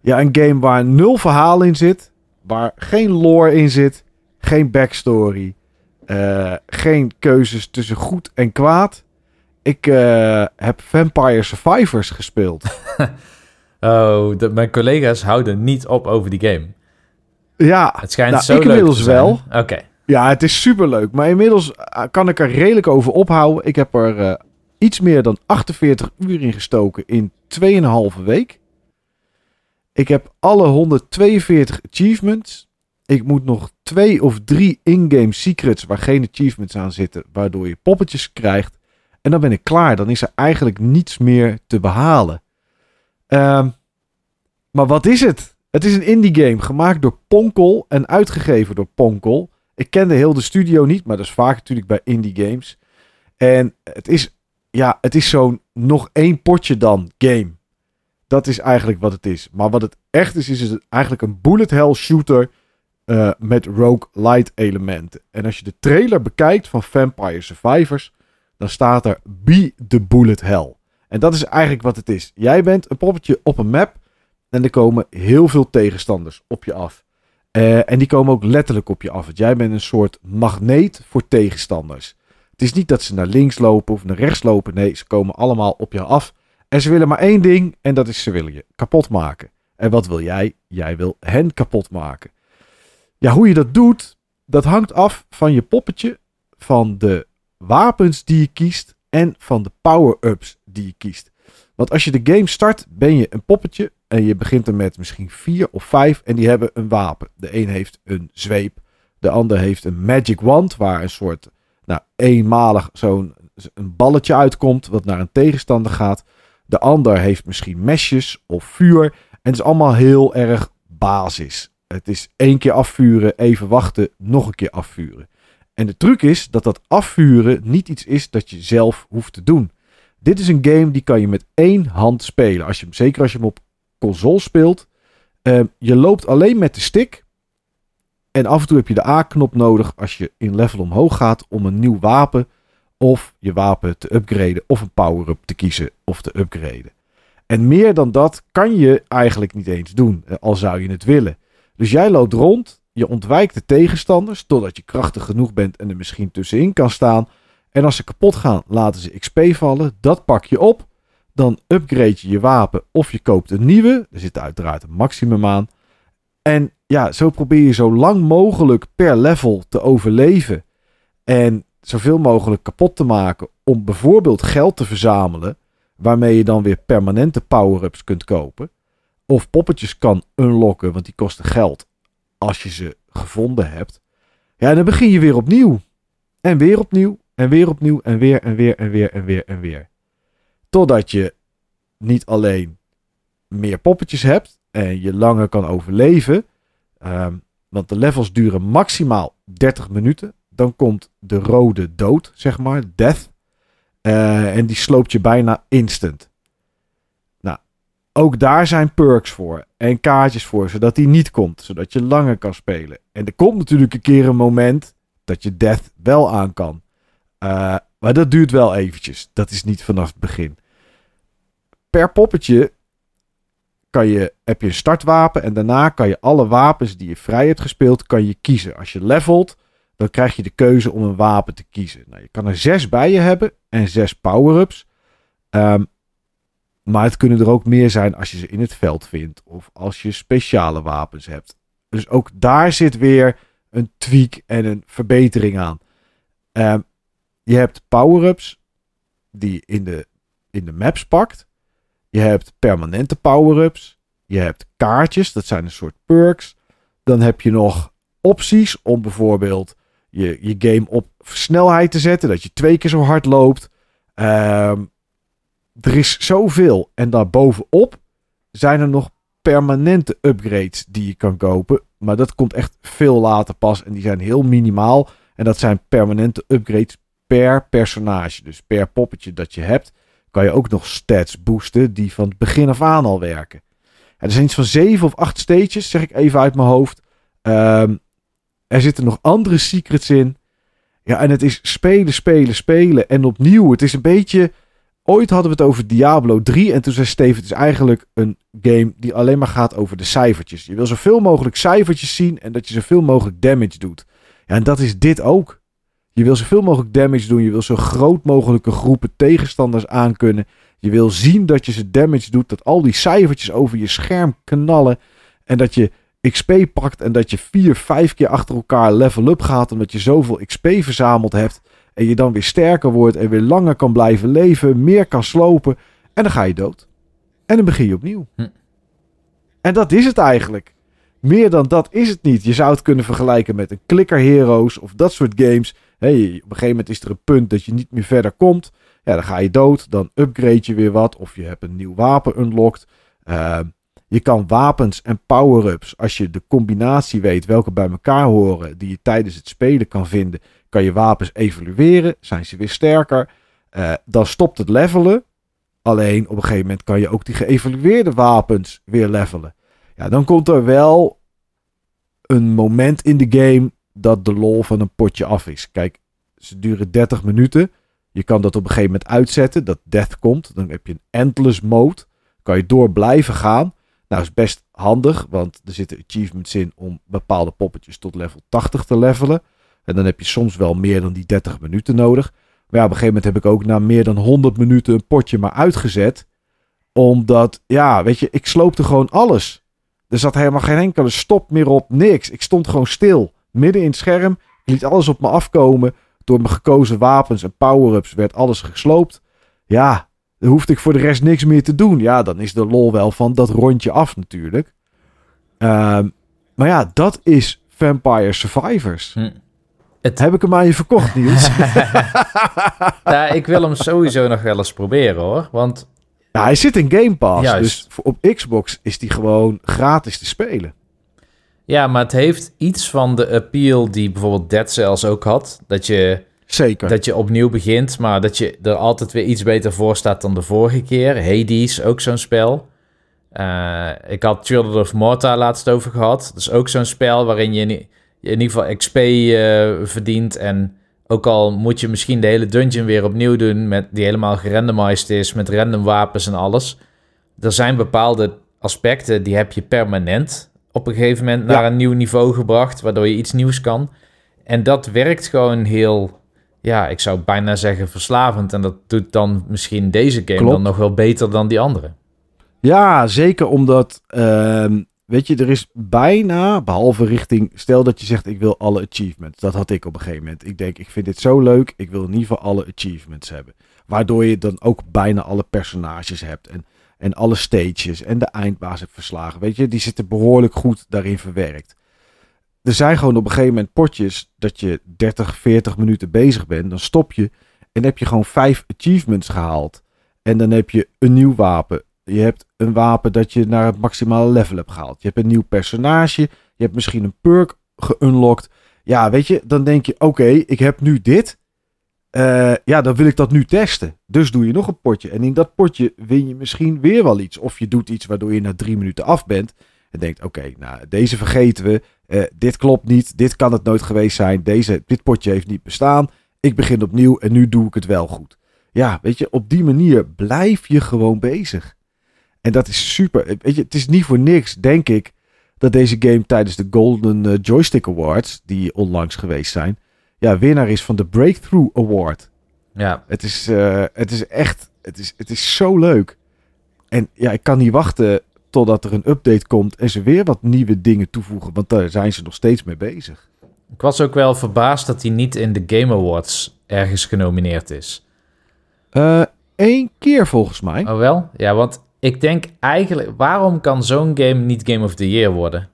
ja, een game waar nul verhaal in zit. Waar geen lore in zit. Geen backstory. eh, geen keuzes tussen goed en kwaad. Ik eh, heb Vampire Survivors gespeeld. oh, de, mijn collega's houden niet op over die game. Ja, Het schijnt Nou, zo ik leuk inmiddels te zijn. wel. Oké. Ja, het is superleuk. Maar inmiddels kan ik er redelijk over ophouden. Ik heb er iets meer dan 48 uur in gestoken in 2,5 week. Ik heb alle 142 achievements. Ik moet nog twee of drie in-game secrets waar geen achievements aan zitten, waardoor je poppetjes krijgt. En dan ben ik klaar. Dan is er eigenlijk niets meer te behalen. Ehm, maar wat is het? Het is een indie game gemaakt door Ponkel en uitgegeven door Ponkel. Ik kende heel de studio niet, maar dat is vaak natuurlijk bij indie games. En het is, ja, het is zo'n nog één potje dan game. Dat is eigenlijk wat het is. Maar wat het echt is, is eigenlijk een bullet hell shooter eh, met roguelite elementen. En als je de trailer bekijkt van Vampire Survivors, dan staat er Be the Bullet Hell. En dat is eigenlijk wat het is. Jij bent een poppetje op een map en er komen heel veel tegenstanders op je af. Eh, en die komen ook letterlijk op je af. Want jij bent een soort magneet voor tegenstanders. Het is niet dat ze naar links lopen of naar rechts lopen. Nee, ze komen allemaal op je af. En ze willen maar één ding. En dat is ze willen je kapot maken. En wat wil jij? Jij wil hen kapot maken. Ja, hoe je dat doet, dat hangt af van je poppetje, van de wapens die je kiest en van de power-ups die je kiest. Want als je de game start, ben je een poppetje en je begint er met misschien vier of vijf en die hebben een wapen. De een heeft een zweep, de ander heeft een magic wand waar een soort, nou, eenmalig zo'n een balletje uitkomt wat naar een tegenstander gaat. De ander heeft misschien mesjes of vuur. En het is allemaal heel erg basis. Het is één keer afvuren, even wachten, nog een keer afvuren. En de truc is dat dat afvuren niet iets is dat je zelf hoeft te doen. Dit is een game die kan je met één hand spelen. Als je, zeker als je hem op console speelt. Ehm, je loopt alleen met de stick. En af en toe heb je de A-knop nodig als je in level omhoog gaat om een nieuw wapen of je wapen te upgraden of een power-up te kiezen of te upgraden. En meer dan dat kan je eigenlijk niet eens doen, eh, al zou je het willen. Dus jij loopt rond, je ontwijkt de tegenstanders totdat je krachtig genoeg bent en er misschien tussenin kan staan. En als ze kapot gaan, laten ze XP vallen. Dat pak je op. Dan upgrade je je wapen of je koopt een nieuwe. Er zit uiteraard een maximum aan. En ja, zo probeer je zo lang mogelijk per level te overleven. En zoveel mogelijk kapot te maken om bijvoorbeeld geld te verzamelen. Waarmee je dan weer permanente power-ups kunt kopen. Of poppetjes kan unlocken, want die kosten geld als je ze gevonden hebt. Ja, dan begin je weer opnieuw. En weer opnieuw. En weer opnieuw. En weer en weer en weer en weer en weer. Totdat je niet alleen meer poppetjes hebt en je langer kan overleven. Um, want de levels duren maximaal 30 minuten. Dan komt de rode dood, zeg maar, death. Uh, en die sloopt je bijna instant. Nou, ook daar zijn perks voor en kaartjes voor, zodat die niet komt, zodat je langer kan spelen. En er komt natuurlijk een keer een moment dat je death wel aan kan. Uh, maar dat duurt wel eventjes. Dat is niet vanaf het begin. Per poppetje kan je, heb je een startwapen en daarna kan je alle wapens die je vrij hebt gespeeld, kan je kiezen. Als je levelt, dan krijg je de keuze om een wapen te kiezen. Nou, je kan er zes bij je hebben en zes power-ups. Um, maar het kunnen er ook meer zijn als je ze in het veld vindt of als je speciale wapens hebt. Dus ook daar zit weer een tweak en een verbetering aan. Um, je hebt power-ups die je in de, in de maps pakt. Je hebt permanente power-ups. Je hebt kaartjes, dat zijn een soort perks. Dan heb je nog opties om bijvoorbeeld je, je game op snelheid te zetten. Dat je twee keer zo hard loopt. Um, er is zoveel. En daarbovenop zijn er nog permanente upgrades die je kan kopen. Maar dat komt echt veel later pas. En die zijn heel minimaal. En dat zijn permanente upgrades per personage. Dus per poppetje dat je hebt, kan je ook nog stats boosten die van het begin af aan al werken. er zijn iets van zeven of acht stages, zeg ik even uit mijn hoofd. Um, er zitten nog andere secrets in. Ja, en het is spelen, spelen, spelen. En opnieuw, het is een beetje Ooit hadden we het over Diablo 3 en toen zei Steven, het is eigenlijk een game die alleen maar gaat over de cijfertjes. Je wil zoveel mogelijk cijfertjes zien en dat je zoveel mogelijk damage doet. Ja, en dat is dit ook. Je wil zoveel mogelijk damage doen, je wil zo groot mogelijke groepen tegenstanders aankunnen. Je wil zien dat je ze damage doet, dat al die cijfertjes over je scherm knallen en dat je XP pakt en dat je vier, vijf keer achter elkaar level up gaat omdat je zoveel XP verzameld hebt. En je dan weer sterker wordt en weer langer kan blijven leven, meer kan slopen. En dan ga je dood. En dan begin je opnieuw. Hm. En dat is het eigenlijk. Meer dan dat is het niet. Je zou het kunnen vergelijken met een Clicker Heroes of dat soort games. Op een gegeven moment is er een punt dat je niet meer verder komt. Ja, dan ga je dood. Dan upgrade je weer wat. Of je hebt een nieuw wapen unlocked. Uh, je kan wapens en power-ups, als je de combinatie weet welke bij elkaar horen, die je tijdens het spelen kan vinden, kan je wapens evolueren, zijn ze weer sterker. Uh, dan stopt het levelen. Alleen op een gegeven moment kan je ook die geëvalueerde wapens weer levelen. Ja, dan komt er wel een moment in de game dat de lol van een potje af is. Kijk, ze duren 30 minuten. Je kan dat op een gegeven moment uitzetten, dat death komt. Dan heb je een endless mode. Kan je door blijven gaan. Nou, is best handig, want er zitten achievements in om bepaalde poppetjes tot level 80 te levelen. En dan heb je soms wel meer dan die 30 minuten nodig. Maar ja, op een gegeven moment heb ik ook na meer dan 100 minuten een potje maar uitgezet. Omdat, ja, weet je, ik sloopte gewoon alles. Er zat helemaal geen enkele stop meer op, niks. Ik stond gewoon stil, midden in het scherm. Ik liet alles op me afkomen. Door mijn gekozen wapens en power-ups werd alles gesloopt. Ja, dan hoefde ik voor de rest niks meer te doen. Ja, dan is de lol wel van dat rondje af natuurlijk. Um, maar ja, dat is Vampire Survivors. Hm. Het... Heb ik hem aan je verkocht, Niels? ja, ik wil hem sowieso nog wel eens proberen, hoor. Want... Ja, hij zit in Game Pass. Dus op Xbox is die gewoon gratis te spelen. Ja, maar het heeft iets van de appeal die bijvoorbeeld Dead Cells ook had. Dat je, Zeker. Dat je opnieuw begint, maar dat je er altijd weer iets beter voor staat dan de vorige keer. Hades, ook zo'n spel. Uh, ik had Children of Morta laatst over gehad. Dat is ook zo'n spel waarin je in, in ieder geval XP uh, verdient. En ook al moet je misschien de hele dungeon weer opnieuw doen, met, die helemaal gerandomized is, met random wapens en alles. Er zijn bepaalde aspecten die heb je permanent op een gegeven moment naar een nieuw niveau gebracht, waardoor je iets nieuws kan. En dat werkt gewoon heel, ja, ik zou bijna zeggen verslavend. En dat doet dan misschien deze game dan nog wel beter dan die andere. Ja, zeker omdat, uh, weet je, er is bijna, behalve richting, stel dat je zegt ik wil alle achievements. Dat had ik op een gegeven moment. Ik denk, ik vind dit zo leuk, ik wil in ieder geval alle achievements hebben. Waardoor je dan ook bijna alle personages hebt en, en alle stages en de eindbaas verslagen. Weet je, die zitten behoorlijk goed daarin verwerkt. Er zijn gewoon op een gegeven moment potjes dat je 30, 40 minuten bezig bent. Dan stop je en heb je gewoon vijf achievements gehaald. En dan heb je een nieuw wapen, je hebt een wapen dat je naar het maximale level hebt gehaald. Je hebt een nieuw personage. Je hebt misschien een perk geunlocked. Ja, weet je, dan denk je: oké, ik heb nu dit. Uh, ja, dan wil ik dat nu testen. Dus doe je nog een potje. En in dat potje win je misschien weer wel iets. Of je doet iets waardoor je na drie minuten af bent. En denkt: oké, nou, deze vergeten we. Uh, dit klopt niet. Dit kan het nooit geweest zijn. Deze, dit potje heeft niet bestaan. Ik begin opnieuw en nu doe ik het wel goed. Ja, weet je, op die manier blijf je gewoon bezig. En dat is super. Weet je, het is niet voor niks, denk ik, dat deze game tijdens de Golden eh, Joystick Awards, die onlangs geweest zijn, ja, winnaar is van de Breakthrough Award. Ja. Het is, uh, het is echt, het is, het is zo leuk. En ja, ik kan niet wachten totdat er een update komt en ze weer wat nieuwe dingen toevoegen, want daar zijn ze nog steeds mee bezig. Ik was ook wel verbaasd dat hij niet in de Game Awards ergens genomineerd is. Eén uh, keer volgens mij. Oh wel? Ja, want ik denk eigenlijk, waarom kan zo'n game niet Game of the Year worden?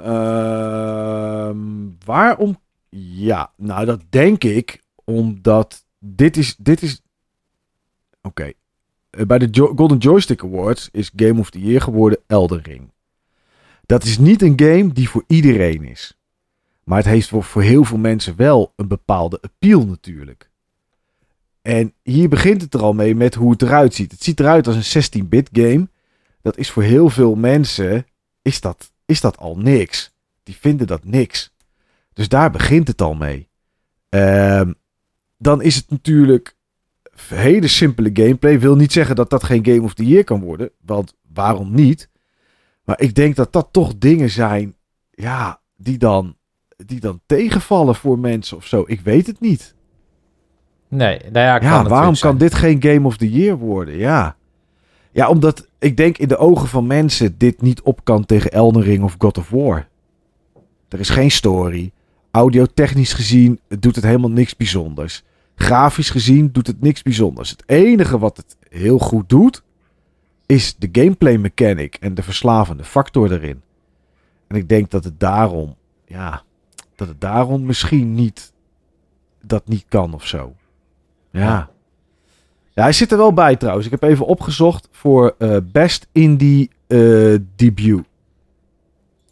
Uh, waarom? Ja, nou dat denk ik omdat dit is, dit is, oké. Eh, bij de Golden Joystick Awards is Game of the Year geworden Elden Ring. Dat is niet een game die voor iedereen is. Maar het heeft voor, voor heel veel mensen wel een bepaalde appeal natuurlijk. En hier begint het er al mee met hoe het eruit ziet. Het ziet eruit als een 16-bit game. Dat is voor heel veel mensen is dat, is dat al niks. Die vinden dat niks. Dus daar begint het al mee. Uh, dan is het natuurlijk hele simpele gameplay. Wil niet zeggen dat dat geen Game of the Year kan worden. Want waarom niet? Maar ik denk dat dat toch dingen zijn. Ja, die dan, die dan tegenvallen voor mensen of zo. Ik weet het niet. Nee, nou ja, ja waarom kan dit geen Game of the Year worden? Ja. ja, omdat ik denk in de ogen van mensen dit niet op kan tegen Elden Ring of God of War. Er is geen story. Audiotechnisch gezien doet het helemaal niks bijzonders. Grafisch gezien doet het niks bijzonders. Het enige wat het heel goed doet, is de gameplay mechanic en de verslavende factor erin. En ik denk dat het daarom, ja, dat het daarom misschien niet, dat niet kan of zo. Ja. Ja, hij zit er wel bij trouwens. Ik heb even opgezocht voor uh, Best Indie uh, Debut.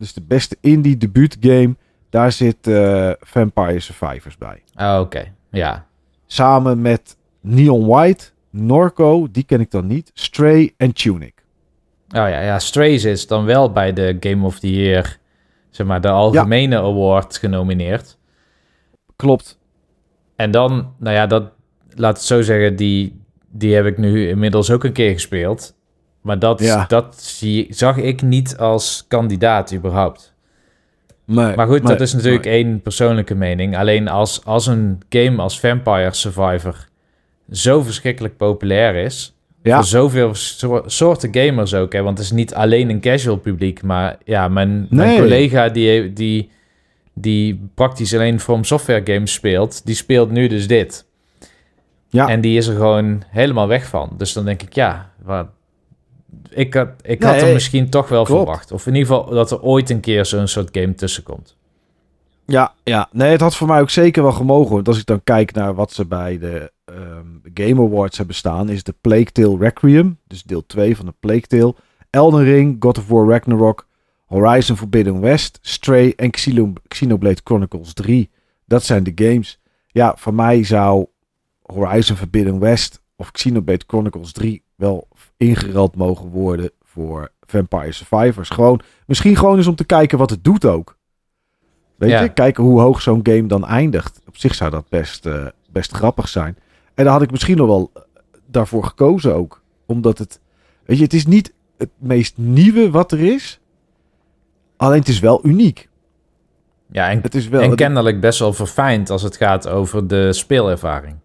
Dus de beste indie debuut game. Daar zit uh, Vampire Survivors bij. Oh, oké. Ja. Samen met Neon White, Norco, die ken ik dan niet, Stray en Tunic. Oh ja, ja, Stray is dan wel bij de Game of the Year, zeg maar, de algemene award genomineerd. Klopt. En dan, nou ja, dat, laat het zo zeggen, die, die heb ik nu inmiddels ook een keer gespeeld. Maar dat, dat zie, zag ik niet als kandidaat überhaupt. Nee, maar goed, dat is natuurlijk één persoonlijke mening. Alleen als, als een game als Vampire Survivor zo verschrikkelijk populair is... Ja. Voor zoveel soorten gamers ook, hè. Want het is niet alleen een casual publiek, maar ja, mijn, mijn collega die, die, die praktisch alleen From Software games speelt, die speelt nu dus dit. Ja. En die is er gewoon helemaal weg van. Dus dan denk ik, ja, wat, ik had, ik had er misschien toch wel verwacht. Of in ieder geval dat er ooit een keer zo'n soort game tussenkomt. Ja, ja, nee, het had voor mij ook zeker wel gemogen. Want als ik dan kijk naar wat ze bij de um, Game Awards hebben staan, is de Plague Tale Requiem, dus deel 2 van de Plague Tale, Elden Ring, God of War Ragnarok, Horizon Forbidden West, Stray en Xenoblade Chronicles 3. Dat zijn de games. Ja, voor mij zou Horizon Forbidden West of Xenoblade Chronicles 3 wel ingerald mogen worden voor Vampire Survivors. Gewoon, misschien gewoon eens om te kijken wat het doet ook. Weet Ja. je, kijken hoe hoog zo'n game dan eindigt. Op zich zou dat best, eh, best grappig zijn. En daar had ik misschien nog wel eh, daarvoor gekozen ook. Omdat het, weet je, het is niet het meest nieuwe wat er is. Alleen het is wel uniek. Ja, en, Het is wel, en kennelijk best wel verfijnd als het gaat over de speelervaring.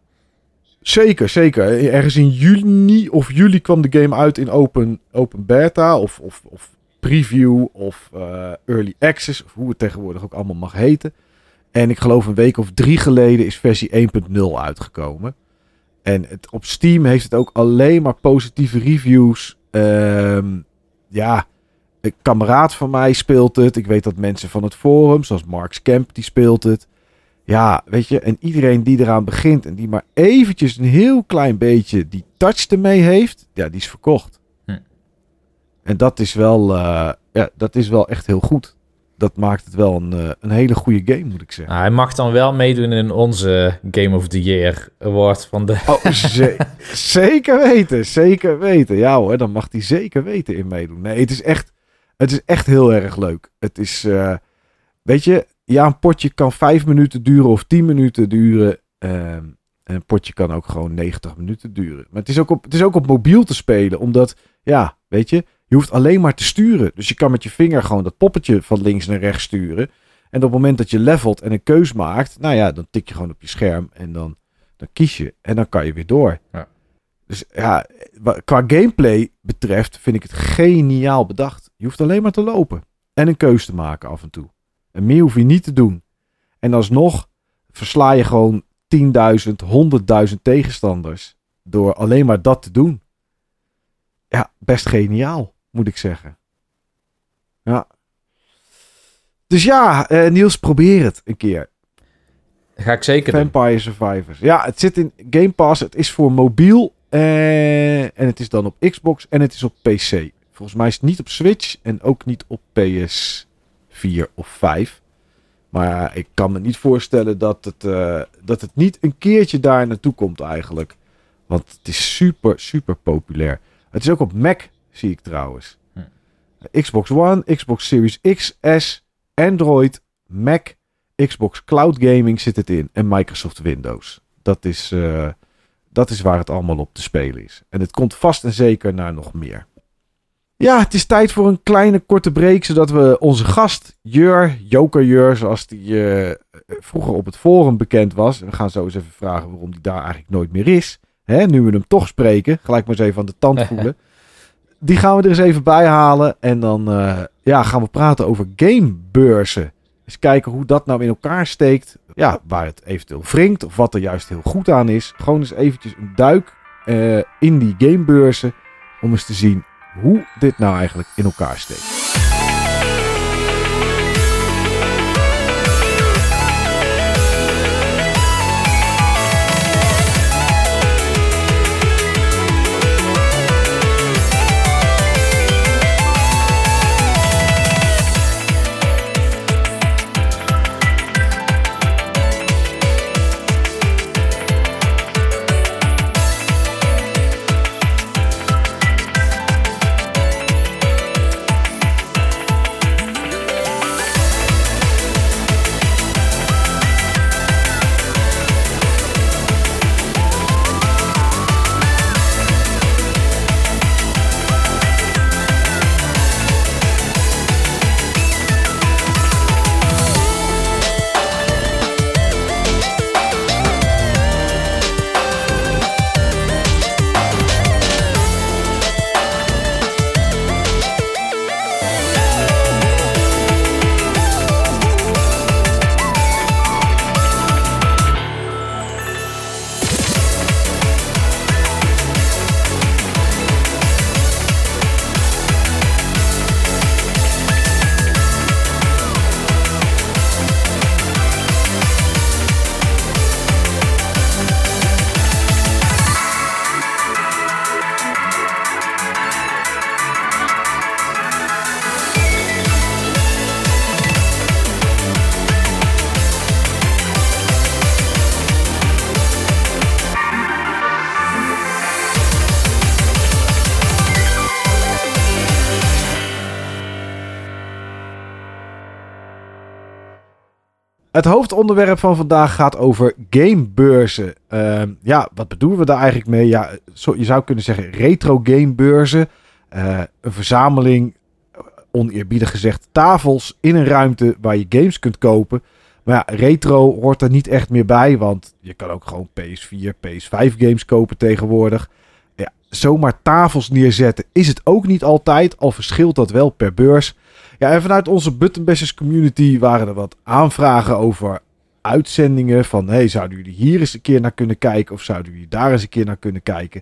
Zeker, zeker. Ergens in juni of juli kwam de game uit in open, open beta of, of, of preview of eh, early access, of hoe het tegenwoordig ook allemaal mag heten. En ik geloof een week of drie geleden is versie 1.0 uitgekomen. En het, op Steam heeft het ook alleen maar positieve reviews. Ehm, ja, een kameraad van mij speelt het. Ik weet dat mensen van het forum, zoals Mark Kemp, die speelt het. Ja, weet je, en iedereen die eraan begint en die maar eventjes een heel klein beetje die touch ermee heeft, ja, die is verkocht. Hm. En dat is wel, eh, ja, dat is wel echt heel goed. Dat maakt het wel een, eh, een hele goede game, moet ik zeggen. Nou, hij mag dan wel meedoen in onze Game of the Year award van de... Oh, ze- zeker weten, zeker weten. Ja hoor, dan mag hij zeker weten in meedoen. Nee, het is echt, het is echt heel erg leuk. Het is, eh, weet je, ja, een potje kan vijf minuten duren of tien minuten duren. En een potje kan ook gewoon 90 minuten duren. Maar het is, ook op, het is ook op mobiel te spelen, omdat, ja, weet je, je hoeft alleen maar te sturen. Dus je kan met je vinger gewoon dat poppetje van links naar rechts sturen. En op het moment dat je levelt en een keus maakt, nou ja, dan tik je gewoon op je scherm en dan dan kies je en dan kan je weer door. Ja. Dus ja, qua gameplay betreft vind ik het geniaal bedacht. Je hoeft alleen maar te lopen en een keus te maken af en toe. En meer hoef je niet te doen. En alsnog versla je gewoon 10.000, 100.000 tegenstanders door alleen maar dat te doen. Ja, best geniaal, moet ik zeggen. Ja. Dus ja, eh, Niels, probeer het een keer. Ga ik zeker doen. Vampire Survivors. Ja, het zit in Game Pass. Het is voor mobiel. eh, en het is dan op Xbox en het is op PC. Volgens mij is het niet op Switch en ook niet op PS4 of 5. Maar ik kan me niet voorstellen dat het, eh, dat het niet een keertje daar naartoe komt eigenlijk. Want het is super, super populair. Het is ook op Mac, zie ik trouwens. Xbox One, Xbox Series X, S, Android, Mac, Xbox Cloud Gaming zit het in. En Microsoft Windows. Dat is, eh, dat is waar het allemaal op te spelen is. En het komt vast en zeker naar nog meer. Ja, het is tijd voor een kleine korte break. Zodat we onze gast, Jur, Joker Jur, zoals die eh, vroeger op het forum bekend was. We gaan zo eens even vragen waarom die daar eigenlijk nooit meer is. Hè, nu we hem toch spreken. Gelijk maar eens even aan de tand voelen. Die gaan we er eens even bij halen. En dan eh, ja, gaan we praten over gamebeurzen. Eens kijken hoe dat nou in elkaar steekt. Ja, waar het eventueel wringt. Of wat er juist heel goed aan is. Gewoon eens eventjes een duik eh, in die gamebeurzen. Om eens te zien hoe dit nou eigenlijk in elkaar steekt. Het hoofdonderwerp van vandaag gaat over gamebeurzen. Ehm, ja, wat bedoelen we daar eigenlijk mee? Ja, je zou kunnen zeggen retro gamebeurzen. Uh, een verzameling, oneerbiedig gezegd, tafels in een ruimte waar je games kunt kopen. Maar ja, retro hoort er niet echt meer bij, want je kan ook gewoon PS4, PS5 games kopen tegenwoordig. Ja, zomaar tafels neerzetten is het ook niet altijd, al verschilt dat wel per beurs. Ja, en vanuit onze Buttonbashers community waren er wat aanvragen over uitzendingen. Van, hey, zouden jullie hier eens een keer naar kunnen kijken? Of zouden jullie daar eens een keer naar kunnen kijken?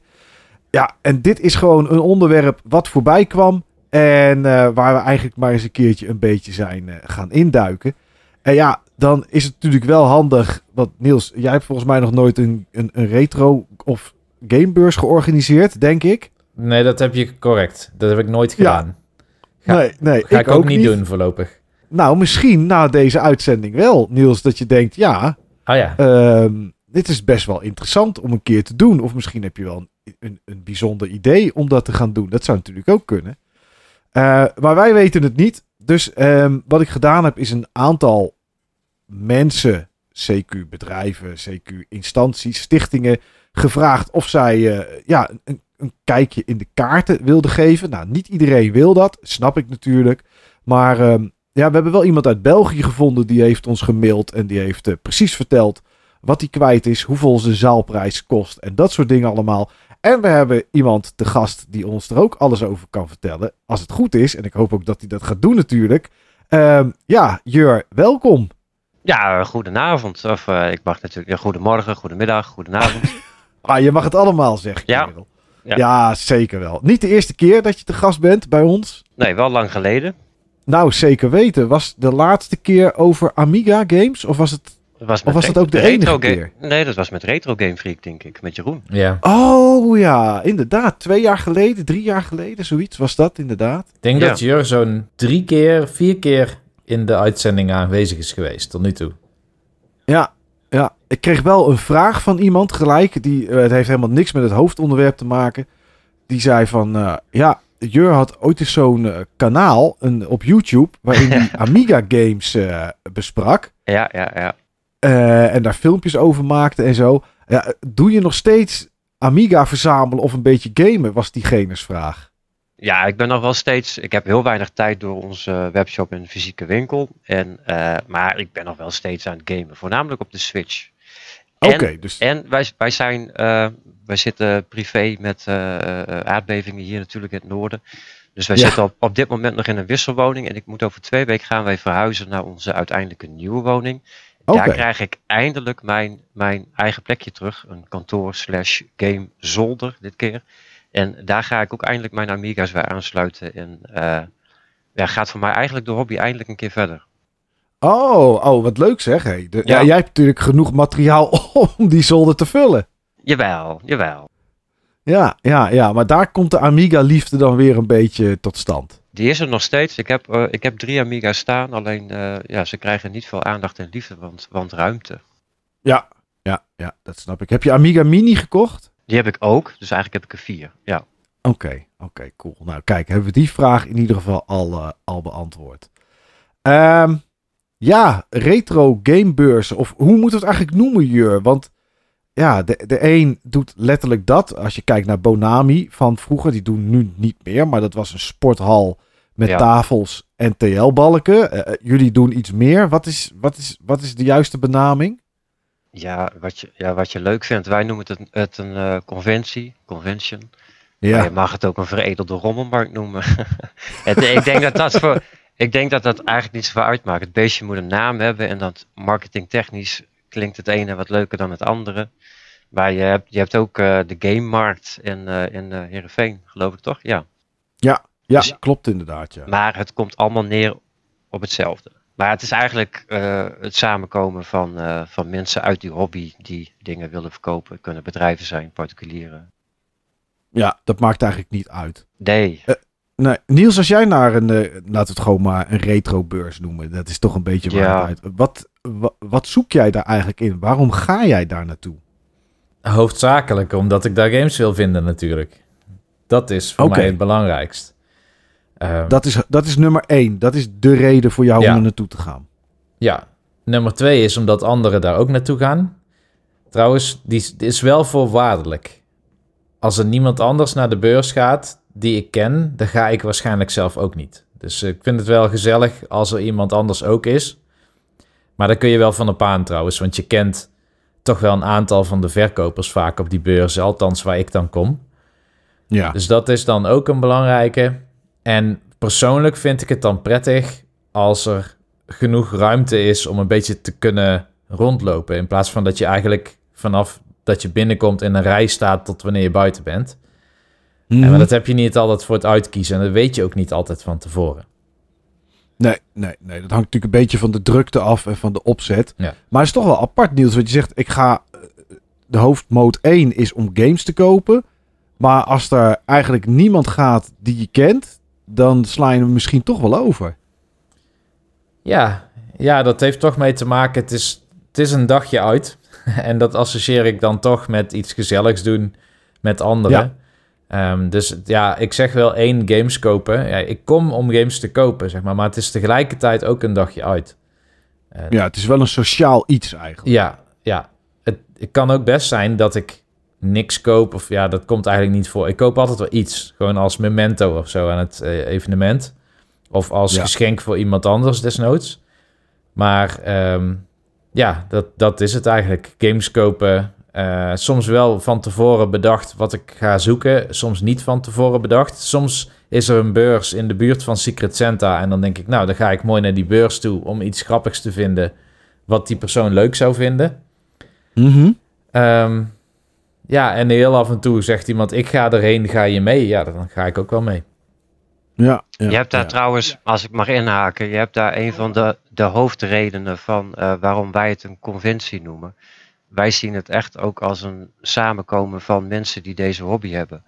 Ja, en dit is gewoon een onderwerp wat voorbij kwam. En uh, waar we eigenlijk maar eens een keertje een beetje zijn uh, gaan induiken. En ja, dan is het natuurlijk wel handig. Want Niels, jij hebt volgens mij nog nooit een, een, een retro of gamebeurs georganiseerd, denk ik. Nee, dat heb je correct. Dat heb ik nooit gedaan. Ja. Ga, nee, nee, ga ik, ook, ook niet doen voorlopig. Nou, misschien na deze uitzending wel, Niels, dat je denkt, ja, oh ja. Um, dit is best wel interessant om een keer te doen. Of misschien heb je wel een, een, een bijzonder idee om dat te gaan doen. Dat zou natuurlijk ook kunnen. Uh, maar wij weten het niet. Dus um, wat ik gedaan heb, is een aantal mensen, CQ bedrijven, CQ instanties, stichtingen, gevraagd of zij uh, ja, een, een kijkje in de kaarten wilde geven. Nou, niet iedereen wil dat, snap ik natuurlijk. Maar uh, ja, we hebben wel iemand uit België gevonden die heeft ons gemaild en die heeft uh, precies verteld wat hij kwijt is, hoeveel zijn zaalprijs kost en dat soort dingen allemaal. En we hebben iemand te gast die ons er ook alles over kan vertellen, als het goed is. En ik hoop ook dat hij dat gaat doen natuurlijk. Uh, ja, Jur, welkom. Ja, goedenavond. Of uh, ik mag natuurlijk ja, goedemorgen, goedemiddag, goedenavond. ah, je mag het allemaal zeggen, ja. Ja. ja. zeker wel. Niet de eerste keer dat je te gast bent bij ons. Nee, wel lang geleden. Nou, zeker weten. Was de laatste keer over Amiga games? Of was het, was of was het ook de enige keer? Nee, dat was met Retro Game Freak, denk ik. Met Jeroen. Ja. Oh ja, inderdaad. Twee jaar geleden, drie jaar geleden, zoiets was dat inderdaad. Ik denk ja. dat Jur zo'n drie keer, vier keer in de uitzending aanwezig is geweest, tot nu toe. Ja, ja, ik kreeg wel een vraag van iemand gelijk. Die, uh, het heeft helemaal niks met het hoofdonderwerp te maken. Die zei van, uh, ja, Jur had ooit eens zo'n uh, kanaal een, op YouTube... waarin hij Amiga games besprak. Ja, ja, ja. en daar filmpjes over maakte en zo. Ja, doe je nog steeds Amiga verzamelen of een beetje gamen, was diegene's vraag. Ja, ik ben nog wel steeds. Ik heb heel weinig tijd door onze webshop en fysieke winkel. En, uh, maar ik ben nog wel steeds aan het gamen, voornamelijk op de Switch. Oké, okay, dus. En wij, wij zijn. Uh, wij zitten privé met uh, aardbevingen hier natuurlijk in het noorden. Dus wij ja. zitten op, op dit moment nog in een wisselwoning. En ik moet over twee weken gaan wij verhuizen naar onze uiteindelijke nieuwe woning. Okay. Daar krijg ik eindelijk mijn, mijn eigen plekje terug. Een kantoor slash game zolder dit keer. En daar ga ik ook eindelijk mijn Amiga's weer aansluiten. En uh, ja, gaat voor mij eigenlijk de hobby eindelijk een keer verder. Oh, oh wat leuk zeg. Hey. De, ja. ja. jij hebt natuurlijk genoeg materiaal om die zolder te vullen. Jawel, jawel. Ja, ja, ja, maar daar komt de Amiga-liefde dan weer een beetje tot stand. Die is er nog steeds. Ik heb, uh, ik heb drie Amiga's staan, alleen uh, ja, ze krijgen niet veel aandacht en liefde, want, want ruimte. Ja, ja, ja, dat snap ik. Heb je Amiga Mini gekocht? Die heb ik ook, dus eigenlijk heb ik er vier. Ja. Oké, okay, oké, okay, cool. Nou, kijk, hebben we die vraag in ieder geval al, uh, al beantwoord. Um, ja, retro gamebeurzen. Of hoe moeten we het eigenlijk noemen, Jur? Want ja, de, de een doet letterlijk dat. Als je kijkt naar Bonami van vroeger, die doen nu niet meer. Maar dat was een sporthal met ja. tafels en TL-balken. Uh, jullie doen iets meer. Wat is, wat, is, wat is de juiste benaming? Ja wat, je, ja, wat je leuk vindt. Wij noemen het, het een uh, conventie, convention. Ja. Maar je mag het ook een veredelde rommelmarkt noemen. het, ik, denk dat dat voor, ik denk dat dat eigenlijk niet zoveel uitmaakt. Het beestje moet een naam hebben en dat marketingtechnisch klinkt het ene wat leuker dan het andere. Maar je hebt, je hebt ook uh, de gamemarkt in, uh, in uh, Heerenveen, geloof ik toch? Ja, ja, ja dus, klopt inderdaad. Ja. Maar het komt allemaal neer op hetzelfde. Maar het is eigenlijk uh, het samenkomen van, uh, van mensen uit die hobby die dingen willen verkopen. Kunnen bedrijven zijn, particulieren. Ja, dat maakt eigenlijk niet uit. Nee. Uh, nee. Niels, als jij naar een, laten we het gewoon maar een retro-beurs noemen. Dat is toch een beetje waar ja. het uit. Wat, wat, wat zoek jij daar eigenlijk in? Waarom ga jij daar naartoe? Hoofdzakelijk omdat ik daar games wil vinden natuurlijk. Dat is voor okay. mij het belangrijkst. Uh, dat, is, dat is nummer één. Dat is de reden voor jou ja. om er naartoe te gaan. Ja, nummer twee is omdat anderen daar ook naartoe gaan. Trouwens, die is wel voorwaardelijk. Als er niemand anders naar de beurs gaat die ik ken, dan ga ik waarschijnlijk zelf ook niet. Dus ik vind het wel gezellig als er iemand anders ook is. Maar dan kun je wel van een paan trouwens, want je kent toch wel een aantal van de verkopers vaak op die beurs, althans waar ik dan kom. Ja. Dus dat is dan ook een belangrijke. En persoonlijk vind ik het dan prettig als er genoeg ruimte is om een beetje te kunnen rondlopen. In plaats van dat je eigenlijk vanaf dat je binnenkomt in een rij staat tot wanneer je buiten bent. Mhm. En maar dat heb je niet altijd voor het uitkiezen. En dat weet je ook niet altijd van tevoren. Nee, nee, nee. Dat hangt natuurlijk een beetje van de drukte af en van de opzet. Ja. Maar het is toch wel apart, Niels. Want je zegt, ik ga... eh, De hoofdmoot 1 is om games te kopen. Maar als er eigenlijk niemand gaat die je kent... dan sla je hem misschien toch wel over. Ja, ja, dat heeft toch mee te maken. Het is, het is een dagje uit. en dat associeer ik dan toch met iets gezelligs doen met anderen. Ehm, dus ja, ik zeg wel één games kopen. Ja, ik kom om games te kopen, zeg maar. Maar het is tegelijkertijd ook een dagje uit. Eh, Ja, het is wel een sociaal iets eigenlijk. Ja, ja. Het, het kan ook best zijn dat ik niks koop. Of ja, dat komt eigenlijk niet voor. Ik koop altijd wel iets. Gewoon als memento of zo aan het eh, evenement. Of als Ja. geschenk voor iemand anders desnoods. Maar ehm, ja, dat, dat is het eigenlijk. Games kopen. eh, soms wel van tevoren bedacht wat ik ga zoeken. Soms niet van tevoren bedacht. Soms is er een beurs in de buurt van Secret Santa. En dan denk ik, nou, dan ga ik mooi naar die beurs toe om iets grappigs te vinden. Wat die persoon leuk zou vinden. Ehm, ja, en heel af en toe zegt iemand: Ik ga erheen, ga je mee? Ja, dan ga ik ook wel mee. Ja, ja, je hebt daar ja. trouwens, als ik mag inhaken, je hebt daar een van de, de hoofdredenen van eh, waarom wij het een conventie noemen. Wij zien het echt ook als een samenkomen van mensen die deze hobby hebben.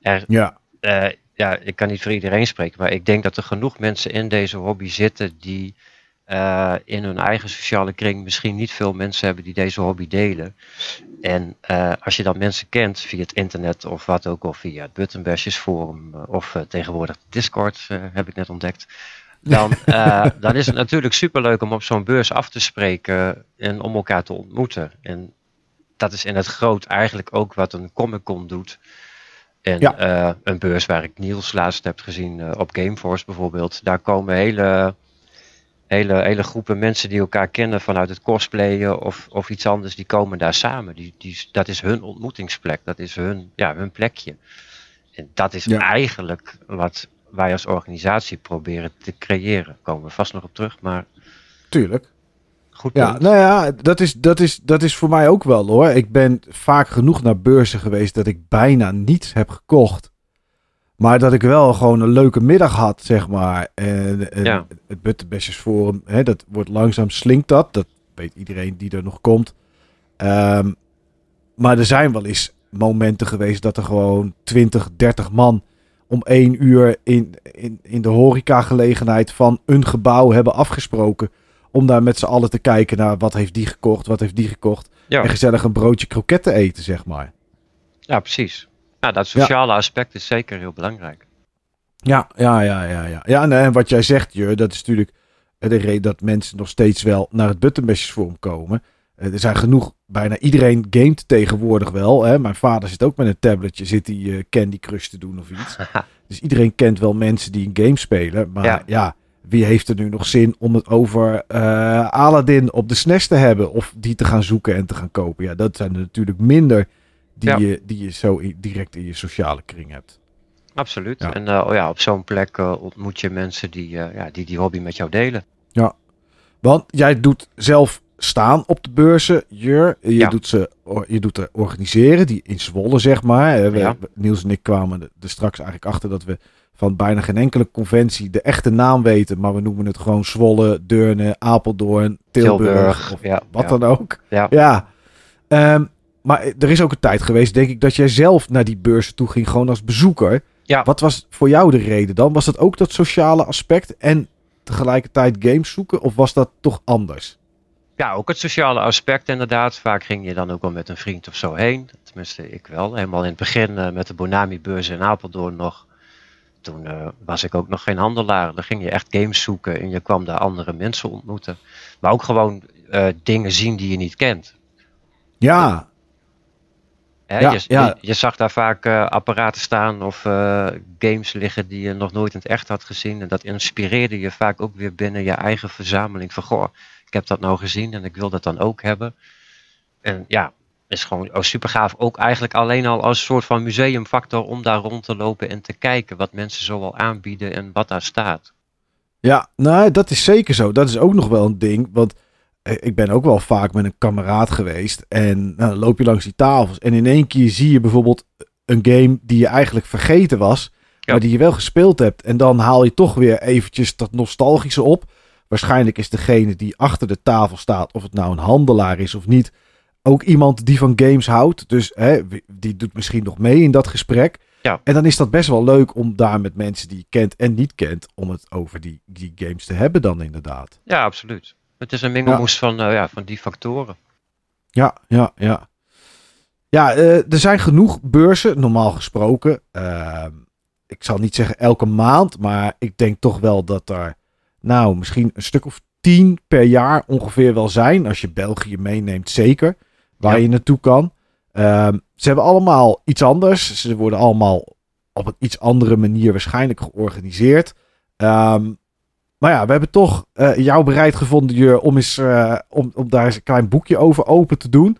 Er, Ja, eh, ja, ik kan niet voor iedereen spreken, maar ik denk dat er genoeg mensen in deze hobby zitten die eh, in hun eigen sociale kring misschien niet veel mensen hebben die deze hobby delen. En eh, als je dan mensen kent via het internet of wat ook, of via het Buttonbashers forum eh, of tegenwoordig Discord heb ik net ontdekt. Dan, dan is het natuurlijk superleuk om op zo'n beurs af te spreken en om elkaar te ontmoeten. En dat is in het groot eigenlijk ook wat een Comic Con doet. En Ja. een beurs waar ik Niels laatst heb gezien op Gameforce bijvoorbeeld. Daar komen hele, hele, hele groepen mensen die elkaar kennen vanuit het cosplayen of, of iets anders. Die komen daar samen. Die, die, dat is hun ontmoetingsplek. Dat is hun, ja, hun plekje. En dat is Ja. eigenlijk wat wij als organisatie proberen te creëren. Komen we vast nog op terug, maar tuurlijk. goed Ja, nou ja, dat is, dat, is, dat is voor mij ook wel hoor. Ik ben vaak genoeg naar beurzen geweest dat ik bijna niets heb gekocht. Maar dat ik wel gewoon een leuke middag had, zeg maar. En, en Ja. het Butterbashers Forum, hè, dat wordt langzaam slinkt dat. Dat weet iedereen die er nog komt. Ehm, maar er zijn wel eens momenten geweest dat er gewoon 20, 30 man om één uur in, in, in de horecagelegenheid van een gebouw hebben afgesproken. Om daar met z'n allen te kijken naar wat heeft die gekocht, wat heeft die gekocht. En gezellig een broodje kroketten eten, zeg maar. ja, precies. Ja, dat sociale aspect is zeker heel belangrijk. Ja, ja, ja, ja. Ja, ja en, en wat jij zegt, Jur, dat is natuurlijk de reden dat mensen nog steeds wel naar het Buttonbashers komen. Eh, Er zijn genoeg, bijna iedereen gamet tegenwoordig wel. Hè? Mijn vader zit ook met een tabletje, zit die eh, Candy Crush te doen of iets. Dus iedereen kent wel mensen die een game spelen. Maar ja, Ja. wie heeft er nu nog zin om het over eh Aladdin op de SNES te hebben? Of die te gaan zoeken en te gaan kopen? Ja, dat zijn er natuurlijk minder die, Ja. je, die je zo direct in je sociale kring hebt. Absoluut. Ja. En oh ja, op zo'n plek eh, ontmoet je mensen die, eh, ja, die die hobby met jou delen. Want jij doet zelf staan op de beurzen, Jur. Je, Ja. doet ze, je doet er organiseren, die in Zwolle, zeg maar. We- Ja. Niels en ik kwamen er straks eigenlijk achter dat we van bijna geen enkele conventie de echte naam weten. Maar we noemen het gewoon Zwolle, Deurne, Apeldoorn, Tilburg, Tilburg, of ja, wat ja. dan ook. Ja. ja. Maar er is ook een tijd geweest, denk ik, dat jij zelf naar die beurzen toe ging, gewoon als bezoeker. Ja. Wat was voor jou de reden dan? Was dat ook dat sociale aspect en tegelijkertijd games zoeken? Of was dat toch anders? Ja, ook het sociale aspect inderdaad. Vaak ging je dan ook wel met een vriend of zo heen. Tenminste, ik wel. Helemaal in het begin eh, met de Bonami-beurs in Apeldoorn nog. Toen eh, was ik ook nog geen handelaar. Dan ging je echt games zoeken en je kwam daar andere mensen ontmoeten. Maar ook gewoon eh, dingen zien die je niet kent. Ja, Hè, Ja, je, ja. Je, zag daar vaak eh, apparaten staan of eh, games liggen die je nog nooit in het echt had gezien. En dat inspireerde je vaak ook weer binnen je eigen verzameling. Van goh, ik heb dat nou gezien en ik wil dat dan ook hebben. En ja, is gewoon oh, super gaaf. Ook eigenlijk alleen al als soort van museumfactor om daar rond te lopen en te kijken wat mensen zoal aanbieden en wat daar staat. Ja, nou, dat is zeker zo. Dat is ook nog wel een ding. Want ik ben ook wel vaak met een kameraad geweest. En nou, dan loop je langs die tafels. En in één keer zie je bijvoorbeeld een game die je eigenlijk vergeten was. Ja. Maar die je wel gespeeld hebt. En dan haal je toch weer eventjes dat nostalgische op. Waarschijnlijk is degene die achter de tafel staat. Of het nou een handelaar is of niet. Ook iemand die van games houdt. Dus hè, die doet misschien nog mee in dat gesprek. Ja. En dan is dat best wel leuk om daar met mensen die je kent en niet kent. Om het over die, die games te hebben dan inderdaad. Ja, absoluut. Het is een mengelmoes van, eh, ja, van die factoren. Ja, ja, ja. Ja, eh, er zijn genoeg beurzen, normaal gesproken. Ehm, ik zal niet zeggen elke maand, maar ik denk toch wel dat er, nou, misschien een stuk of tien per jaar ongeveer wel zijn. Als je België meeneemt, zeker. Waar Ja. je naartoe kan. Ehm, ze hebben allemaal iets anders. Ze worden allemaal op een iets andere manier waarschijnlijk georganiseerd. Ehm, maar ja, we hebben toch eh, jou bereid gevonden, Jur, om, eens, eh, om, om daar eens een klein boekje over open te doen.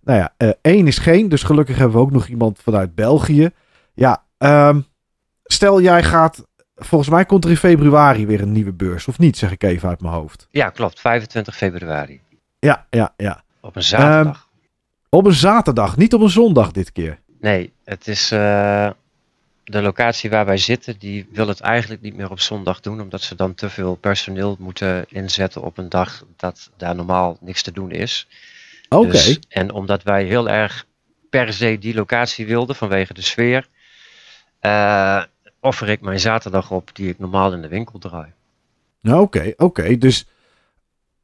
Nou ja, eh, één is geen, dus gelukkig hebben we ook nog iemand vanuit België. Ja, ehm, stel jij gaat, volgens mij komt er in februari weer een nieuwe beurs, of niet, zeg ik even uit mijn hoofd. Ja, klopt. 25 februari. Ja, ja, ja. Op een zaterdag. Op een zaterdag, niet op een zondag dit keer. Nee, het is de locatie waar wij zitten, die wil het eigenlijk niet meer op zondag doen, omdat ze dan te veel personeel moeten inzetten op een dag dat daar normaal niks te doen is. Oké, Dus- en omdat wij heel erg per se die locatie wilden vanwege de sfeer, eh, offer ik mijn zaterdag op die ik normaal in de winkel draai. nou, oké, oké. Dus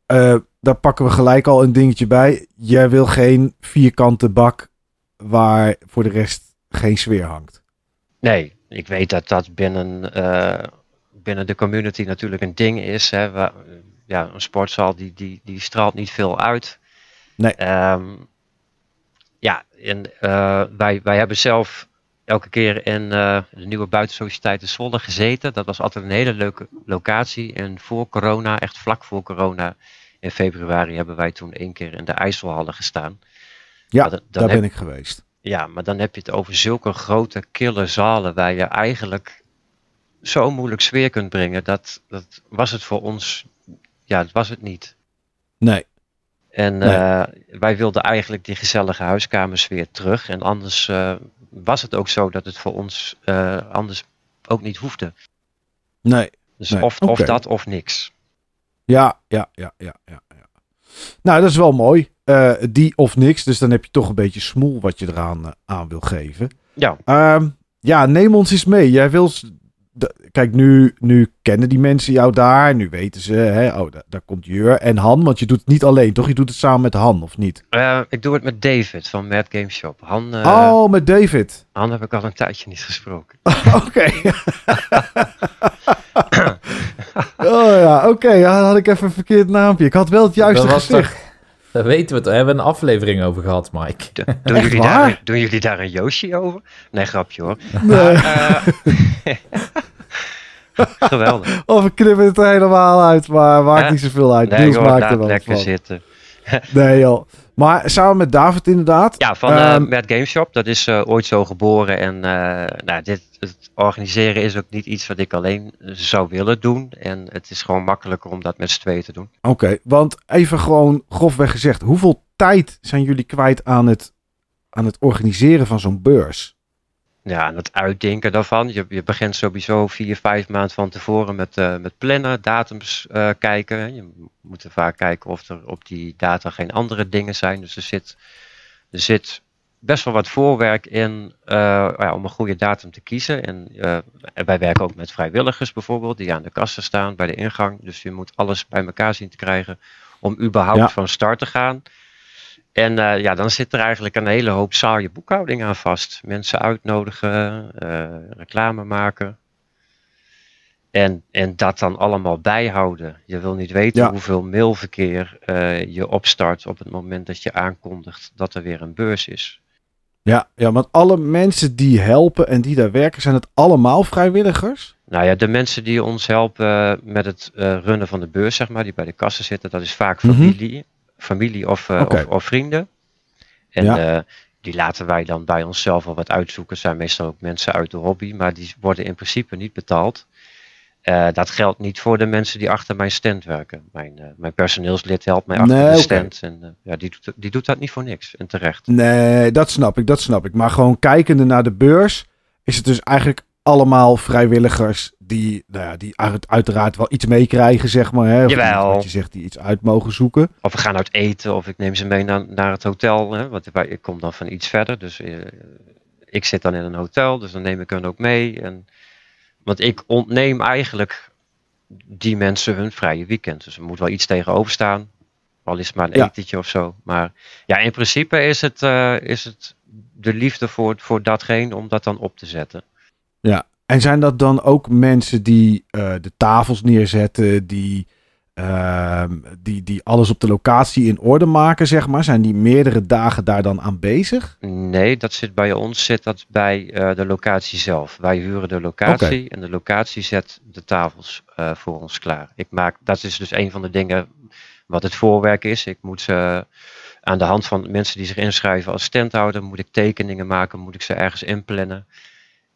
eh, daar pakken we gelijk al een dingetje bij. Jij wil geen vierkante bak waar voor de rest geen sfeer hangt. Nee, ik weet dat dat binnen, eh, binnen de community natuurlijk een ding is. Hè, waar, ja, een sportzaal die, die, die straalt niet veel uit. Nee. Ehm, ja, en eh, wij, wij hebben zelf elke keer in eh, de nieuwe buitensociëteit in Zwolle gezeten. Dat was altijd een hele leuke locatie. En voor corona, echt vlak voor corona, in februari hebben wij toen één keer in de IJsselhallen gestaan. Ja, dan daar heb- ben ik geweest. Ja, maar dan heb je het over zulke grote, kille zalen waar je eigenlijk zo moeilijk sfeer kunt brengen. Dat, dat was het voor ons, ja, dat was het niet. Nee, En Nee. eh, wij wilden eigenlijk die gezellige huiskamers weer terug. En anders eh, was het ook zo dat het voor ons eh, anders ook niet hoefde. nee. Dus Nee, of, of dat of niks. Ja, ja, ja, ja, ja. Nou, dat is wel mooi. Eh, die of niks. Dus dan heb je toch een beetje smoel wat je eraan eh, aan wil geven. Ja, Ehm, ja, neem ons eens mee. Jij wil. Kijk, nu, nu kennen die mensen jou daar. Nu weten ze, hè, oh, daar, daar komt Jur en Han. Want je doet het niet alleen, toch? Je doet het samen met Han, of niet? Eh, ik doe het met David van Mad Game Shop. Han, eh, oh, met David. Han heb ik al een tijdje niet gesproken. Oké. oh ja, oké. dan had ik even een verkeerd naampje. Ik had wel het juiste gezicht. Daar weten we het. Daar hebben we een aflevering over gehad, Mike. Do- Doen, jullie daar, doen jullie daar een Yoshi over? Nee, grapje hoor. Nee. Maar, eh, geweldig. Of ik knip het er helemaal uit, maar maakt Ja. niet zoveel uit. Nee, Niels maakt er wel lekker van. zitten. Nee joh. Maar samen met David inderdaad. Ja, van eh Ehm, Mad Game Shop. Dat is eh, ooit zo geboren. En eh, nou, dit, het organiseren is ook niet iets wat ik alleen zou willen doen. En het is gewoon makkelijker om dat met z'n tweeën te doen. Oké, want even gewoon grofweg gezegd. Hoeveel tijd zijn jullie kwijt aan het, aan het organiseren van zo'n beurs? Ja, aan het uitdenken daarvan. Je, je begint sowieso vier, vijf maanden van tevoren met, eh, met plannen, datums eh, kijken. Je moet er vaak kijken of er op die data geen andere dingen zijn. Dus er zit, er zit best wel wat voorwerk in eh, ja, om een goede datum te kiezen. En eh, wij werken ook met vrijwilligers bijvoorbeeld, die aan de kassen staan bij de ingang. Dus je moet alles bij elkaar zien te krijgen om überhaupt Ja. van start te gaan. En eh, ja, dan zit er eigenlijk een hele hoop saaie boekhouding aan vast. Mensen uitnodigen, reclame maken. En, en dat dan allemaal bijhouden. Je wil niet weten Ja. hoeveel mailverkeer je opstart op het moment dat je aankondigt dat er weer een beurs is. Ja, ja, want alle mensen die helpen en die daar werken, zijn het allemaal vrijwilligers? Nou ja, de mensen die ons helpen met het eh, runnen van de beurs, zeg maar, die bij de kassen zitten, dat is vaak Mhm. familie, familie of, eh, of, of vrienden. En Ja. eh, die laten wij dan bij onszelf wel wat uitzoeken. zijn meestal ook mensen uit de hobby, maar die worden in principe niet betaald. Eh, dat geldt niet voor de mensen die achter mijn stand werken. Mijn, eh, mijn personeelslid helpt mij achter Nee, de stand. En eh, ja, die, doet, die doet dat niet voor niks. En terecht. Nee, dat snap ik, dat snap ik. Maar gewoon kijkende naar de beurs, is het dus eigenlijk allemaal vrijwilligers die, nou ja, die uit- uiteraard wel iets meekrijgen, zeg maar. Hè? Of Jawel. Wat je zegt, die iets uit mogen zoeken. Of we gaan uit eten, of ik neem ze mee naar, naar het hotel. Hè, want ik kom dan van iets verder. Dus ik zit dan in een hotel, dus dan neem ik hun ook mee. En, want ik ontneem eigenlijk die mensen hun vrije weekend. Dus er moet wel iets tegenover staan. Al is het maar een Ja. etentje of zo. Maar ja, in principe is het, eh, is het de liefde voor, voor datgene om dat dan op te zetten. En zijn dat dan ook mensen die eh, de tafels neerzetten, die, ehm, die, die alles op de locatie in orde maken, zeg maar? Zijn die meerdere dagen daar dan aan bezig? Nee, dat zit bij ons zit dat bij eh, de locatie zelf. Wij huren de locatie en de locatie zet de tafels eh, voor ons klaar. Ik maak, dat is dus een van de dingen wat het voorwerk is. Ik moet ze aan de hand van mensen die zich inschrijven als standhouder, moet ik tekeningen maken, moet ik ze ergens inplannen.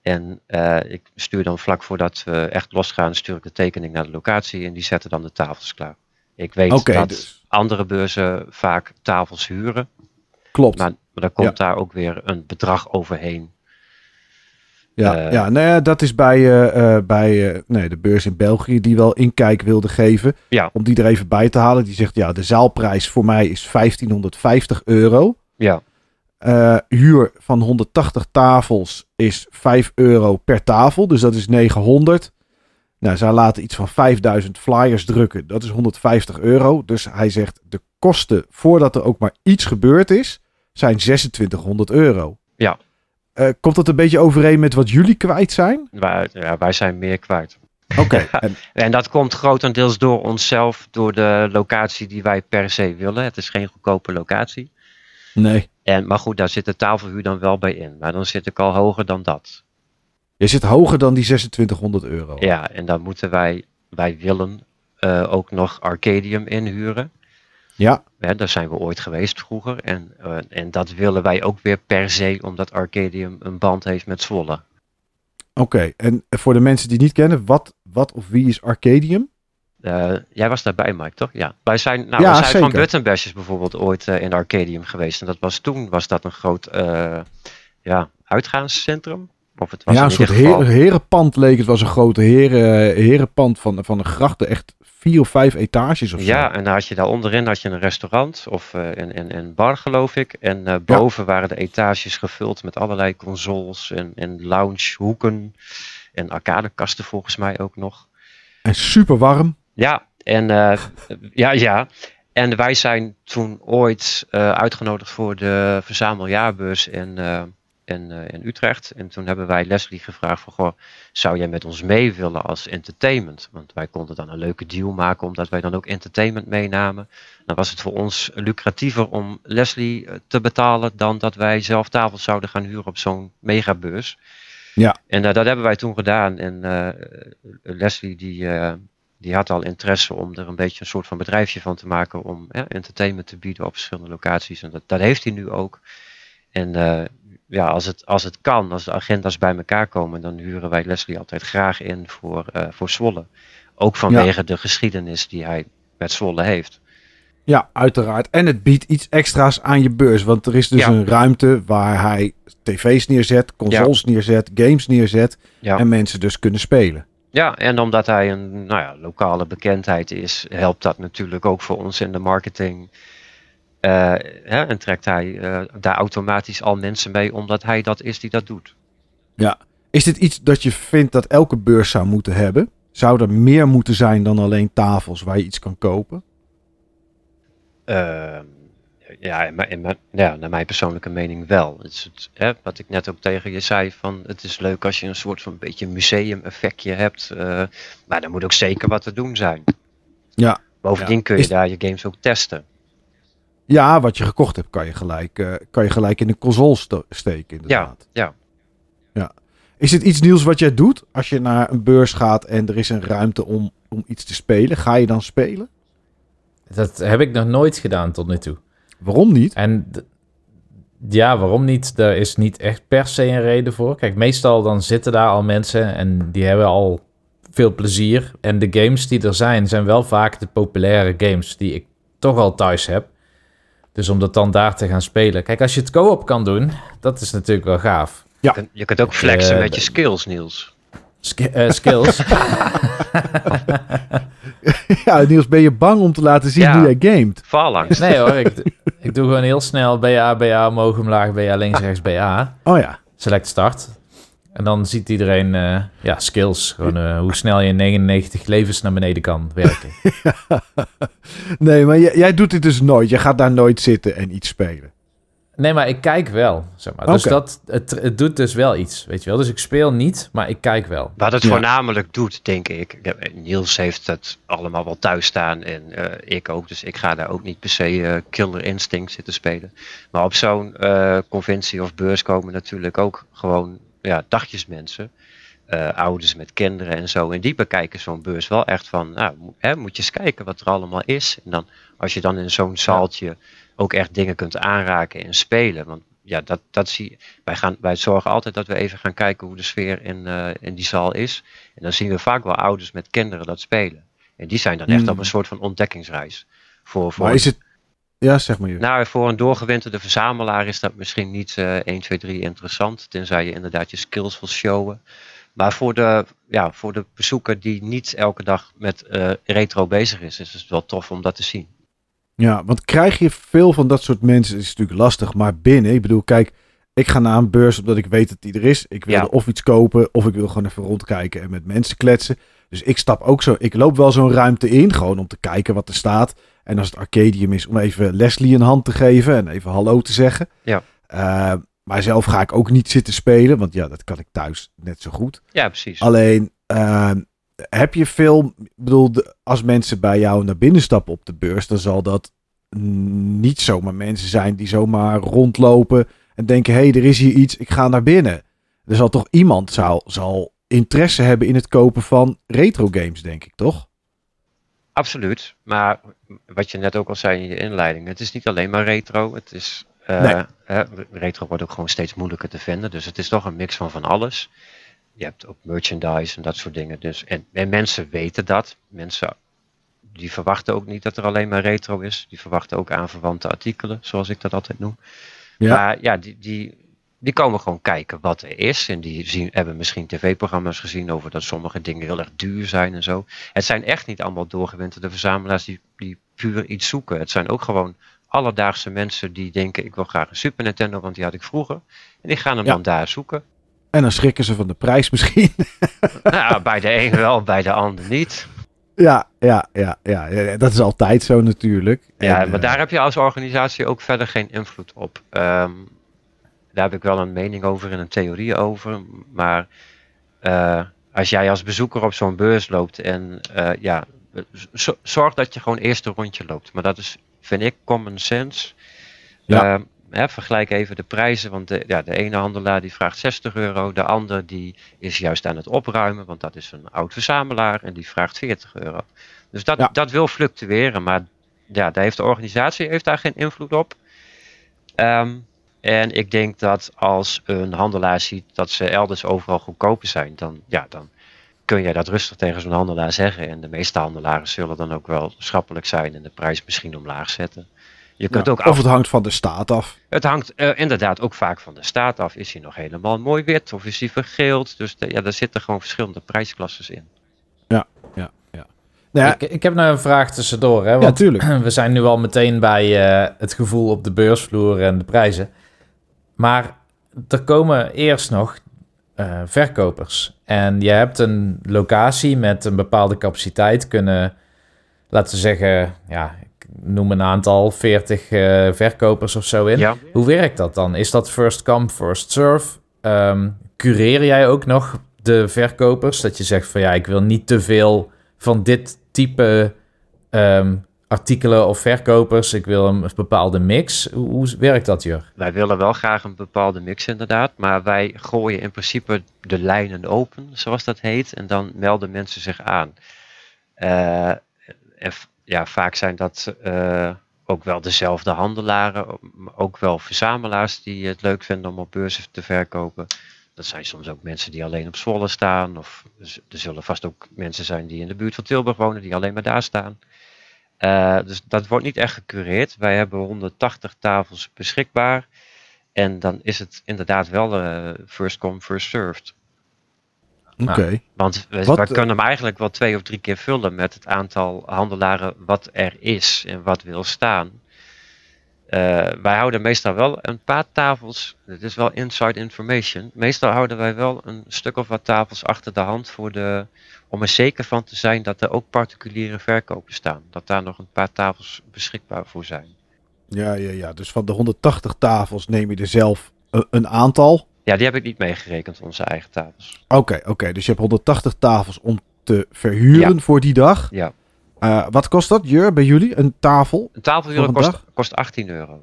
En eh, ik stuur dan vlak voordat we echt losgaan, stuur ik de tekening naar de locatie en die zetten dan de tafels klaar. Ik weet dat dus- andere beurzen vaak tafels huren. Klopt. Maar, maar dan komt daar ook weer een bedrag overheen. Ja, Eh, ja nou ja, dat is bij, eh, bij nee, de beurs in België die wel inkijk wilde geven. Ja. Om die er even bij te halen. Die zegt, ja, de zaalprijs voor mij is 1550 euro. Ja, Eh, huur van 180 tafels is 5 euro per tafel. Dus dat is 900. Nou, zij laten iets van 5000 flyers drukken. Dat is 150 euro. Dus hij zegt, de kosten voordat er ook maar iets gebeurd is, zijn 2600 euro. Ja. Eh, komt dat een beetje overeen met wat jullie kwijt zijn? wij, ja, wij zijn meer kwijt. Oké. en- En dat komt grotendeels door onszelf, door de locatie die wij per se willen. Het is geen goedkope locatie. Nee. En, maar goed, daar zit de tafelhuur dan wel bij in. Maar dan zit ik al hoger dan dat. Je zit hoger dan die 2600 euro. Ja, en dan moeten wij, wij willen eh, ook nog Arcadium inhuren. Ja. Ja, daar zijn we ooit geweest vroeger. En, eh, en dat willen wij ook weer per se, omdat Arcadium een band heeft met Zwolle. Oké. En voor de mensen die niet kennen, wat, wat of wie is Arcadium? Eh, jij was daarbij, Mike, toch? Ja. Wij zijn, nou, Ja, we zijn van zeker. Buttonbashers bijvoorbeeld ooit eh, in Arcadium geweest. En dat was toen was dat een groot eh, ja, uitgaanscentrum. Of het was ja, een soort geval... herenpand leek. Het was een grote heren, herenpand van, van een grachten. Echt vier of vijf etages of zo. Ja, en dan had je daar onderin had je een restaurant of een, een, een bar, geloof ik. En boven waren de etages gevuld met allerlei consoles en, en loungehoeken. En arcadekasten volgens mij ook nog. En super warm. Ja, en eh, ja, ja. En wij zijn toen ooit eh, uitgenodigd voor de verzameljaarbeurs in, eh, in, in Utrecht. En toen hebben wij Leslie gevraagd van, goh, zou jij met ons mee willen als entertainment? Want wij konden dan een leuke deal maken, omdat wij dan ook entertainment meenamen. Dan was het voor ons lucratiever om Leslie te betalen dan dat wij zelf tafels zouden gaan huren op zo'n megabeurs. Ja. En dat hebben wij toen gedaan. En Leslie die, die had al interesse om er een beetje een soort van bedrijfje van te maken om ja, entertainment te bieden op verschillende locaties. En dat, dat heeft hij nu ook. En eh, ja, als het, als het kan, als de agenda's bij elkaar komen, dan huren wij Leslie altijd graag in voor, eh, voor Zwolle. Ook vanwege de geschiedenis die hij met Zwolle heeft. Ja, uiteraard. En het biedt iets extra's aan je beurs. Want er is dus Ja. een ruimte waar hij tv's neerzet, consoles neerzet, games neerzet. En mensen dus kunnen spelen. Ja, en omdat hij een nou ja, lokale bekendheid is, helpt dat natuurlijk ook voor ons in de marketing. Eh, hè, en trekt hij eh, daar automatisch al mensen mee, omdat hij dat is die dat doet. Is dit iets dat je vindt dat elke beurs zou moeten hebben? Zou er meer moeten zijn dan alleen tafels waar je iets kan kopen? Ehm, ja, in, mijn- in, mijn- ja, naar mijn persoonlijke mening wel. Het is het, hè, wat ik net ook tegen je zei, van het is leuk als je een soort van beetje museum-effectje hebt. eh, maar er moet ook zeker wat te doen zijn. Ja. Bovendien Ja. kun je Is- daar je games ook testen. Ja, wat je gekocht hebt, kan je gelijk, eh, kan je gelijk in de console steken, inderdaad. ja. Is het iets nieuws wat jij doet? Als je naar een beurs gaat en er is een ruimte om, om iets te spelen, ga je dan spelen? Dat heb ik nog nooit gedaan tot nu toe. Waarom niet? En ja, waarom niet? Daar is niet echt per se een reden voor. Kijk, meestal dan zitten daar al mensen en die hebben al veel plezier. En de games die er zijn, zijn wel vaak de populaire games die ik toch al thuis heb. Dus om dat dan daar te gaan spelen. Kijk, als je het co-op kan doen, dat is natuurlijk wel gaaf. Ja. Je, kunt, ook flexen Eh, met je skills, Niels. Sk- eh, skills. ja, Niels, ben je bang om te laten zien Ja. hoe jij gamet? Phalanx. nee hoor, ik, ik doe gewoon heel snel BA, BA, omhoog, omlaag, BA, links, rechts, BA. Oh ja. Select start. En dan ziet iedereen, eh, ja, skills. Gewoon eh, hoe snel je in 99 levens naar beneden kan werken. Nee, maar jij, jij doet dit dus nooit. Je gaat daar nooit zitten en iets spelen. Nee, maar ik kijk wel, zeg maar. Dus dat, het, het doet dus wel iets, weet je wel. Dus ik speel niet, maar ik kijk wel. Wat het Ja. voornamelijk doet, denk ik. Ik heb- Niels heeft het allemaal wel thuis staan en eh, ik ook. Dus ik ga daar ook niet per se eh, Killer Instinct zitten spelen. Maar op zo'n eh, conventie of beurs komen natuurlijk ook gewoon ja, dagjesmensen. eh, ouders met kinderen en zo. En die bekijken zo'n beurs wel echt van, nou, hè, moet je eens kijken wat er allemaal is. En dan, als je dan in zo'n zaaltje ook echt dingen kunt aanraken en spelen. Want ja, dat, dat zie wij, gaan, wij zorgen altijd dat we even gaan kijken hoe de sfeer in, eh, in die zaal is. En dan zien we vaak wel ouders met kinderen dat spelen. En die zijn dan echt Hmm. op een soort van ontdekkingsreis. Voor, voor, Maar is het... Ja, zeg maar je. nou, voor een doorgewinterde verzamelaar is dat misschien niet eh 1, 2, 3 interessant. Tenzij je inderdaad je skills wil showen. Maar voor de, ja, voor de bezoeker die niet elke dag met eh, retro bezig is, is het wel tof om dat te zien. Ja, want krijg je veel van dat soort mensen, is natuurlijk lastig, maar binnen, ik bedoel, kijk, ik ga naar een beurs omdat ik weet dat die er is. Ik wil Ja. of iets kopen, of ik wil gewoon even rondkijken en met mensen kletsen. Dus ik stap ook zo, ik loop wel zo'n ruimte in, gewoon om te kijken wat er staat. En als het Arcadium is, om even Leslie een hand te geven en even hallo te zeggen. Ja. Eh, maar zelf ga ik ook niet zitten spelen, want ja, dat kan ik thuis net zo goed. Ja, precies. Alleen, ehm, heb je veel, bedoel, als mensen bij jou naar binnen stappen op de beurs, dan zal dat niet zomaar mensen zijn die zomaar rondlopen en denken, hé, hey, er is hier iets, ik ga naar binnen. Er zal toch iemand zal, zal interesse hebben in het kopen van retro games, denk ik, toch? Absoluut. Maar wat je net ook al zei in je inleiding, het is niet alleen maar retro. Het is, eh, Nee. retro wordt ook gewoon steeds moeilijker te vinden. Dus het is toch een mix van van alles. Je hebt ook merchandise en dat soort dingen. Dus, en, en mensen weten dat. Mensen die verwachten ook niet dat er alleen maar retro is. Die verwachten ook aanverwante artikelen, zoals ik dat altijd noem. Ja. Maar ja, die, die, die komen gewoon kijken wat er is. En die zien, hebben misschien tv-programma's gezien over dat sommige dingen heel erg duur zijn en zo. Het zijn echt niet allemaal doorgewinterde verzamelaars die, die puur iets zoeken. Het zijn ook gewoon alledaagse mensen die denken: ik wil graag een Super Nintendo, want die had ik vroeger. En die gaan hem Ja. dan daar zoeken. En dan schrikken ze van de prijs misschien. nou, bij de een wel, bij de ander niet. ja, ja, ja, ja, dat is altijd zo natuurlijk. Ja, En, maar eh, daar heb je als organisatie ook verder geen invloed op. Ehm, daar heb ik wel een mening over en een theorie over. Maar eh, als jij als bezoeker op zo'n beurs loopt en eh, ja, zorg dat je gewoon eerst een rondje loopt. Maar dat is, vind ik, common sense. Ja. Ehm, hè, vergelijk even de prijzen, want de, ja, de ene handelaar die vraagt 60 euro, de ander die is juist aan het opruimen, want dat is een oud verzamelaar en die vraagt 40 euro. Dus dat, Ja. dat wil fluctueren, maar ja, daar heeft de organisatie heeft daar geen invloed op. Ehm, en ik denk dat als een handelaar ziet dat ze elders overal goedkoper zijn, dan, ja, dan kun je dat rustig tegen zo'n handelaar zeggen. En de meeste handelaren zullen dan ook wel schappelijk zijn en de prijs misschien omlaag zetten. Je kunt ja, ook of af, het hangt van de staat af. het hangt eh, inderdaad ook vaak van de staat af. Is hij nog helemaal mooi wit of is hij vergeeld? Dus de- ja, daar zitten gewoon verschillende prijsklasses in. Nou ja, Ik, ik heb nou een vraag tussendoor, hè? ja, Want tuurlijk. we zijn nu al meteen bij eh, het gevoel op de beursvloer en de prijzen. Maar er komen eerst nog eh, verkopers. En je hebt een locatie met een bepaalde capaciteit kunnen, laten we zeggen, ja, noem een aantal, 40 eh, verkopers of zo in. Ja. Hoe werkt dat dan? Is dat first come, first serve? Ehm, cureer jij ook nog de verkopers? Dat je zegt van ja, ik wil niet te veel van dit type ehm, artikelen of verkopers. Ik wil een bepaalde mix. Hoe, hoe werkt dat, Jur? Wij willen wel graag een bepaalde mix inderdaad, maar wij gooien in principe de lijnen open, zoals dat heet, en dan melden mensen zich aan. Eh, en ja, vaak zijn dat eh, ook wel dezelfde handelaren, ook wel verzamelaars die het leuk vinden om op beurzen te verkopen. Dat zijn soms ook mensen die alleen op Zwolle staan, of er zullen vast ook mensen zijn die in de buurt van Tilburg wonen, die alleen maar daar staan. Eh, dus dat wordt niet echt gecureerd. Wij hebben 180 tafels beschikbaar. En dan is het inderdaad wel eh, first come, first served. Oké. Want we, Wat, we eh, kunnen hem eigenlijk wel twee of drie keer vullen met het aantal handelaren wat er is en wat wil staan. Eh, wij houden meestal wel een paar tafels, dit is wel inside information. Meestal houden wij wel een stuk of wat tafels achter de hand voor de, om er zeker van te zijn dat er ook particuliere verkopers staan. Dat daar nog een paar tafels beschikbaar voor zijn. Ja, ja, ja. Dus van de 180 tafels neem je er zelf een aantal. Ja, die heb ik niet meegerekend, onze eigen tafels. Oké, oké. Dus je hebt 180 tafels om te verhuren voor die dag. Ja. Eh, wat kost dat, Jur, bij jullie? Een tafel? Een tafelhuur Voor een kost, kost 18 euro.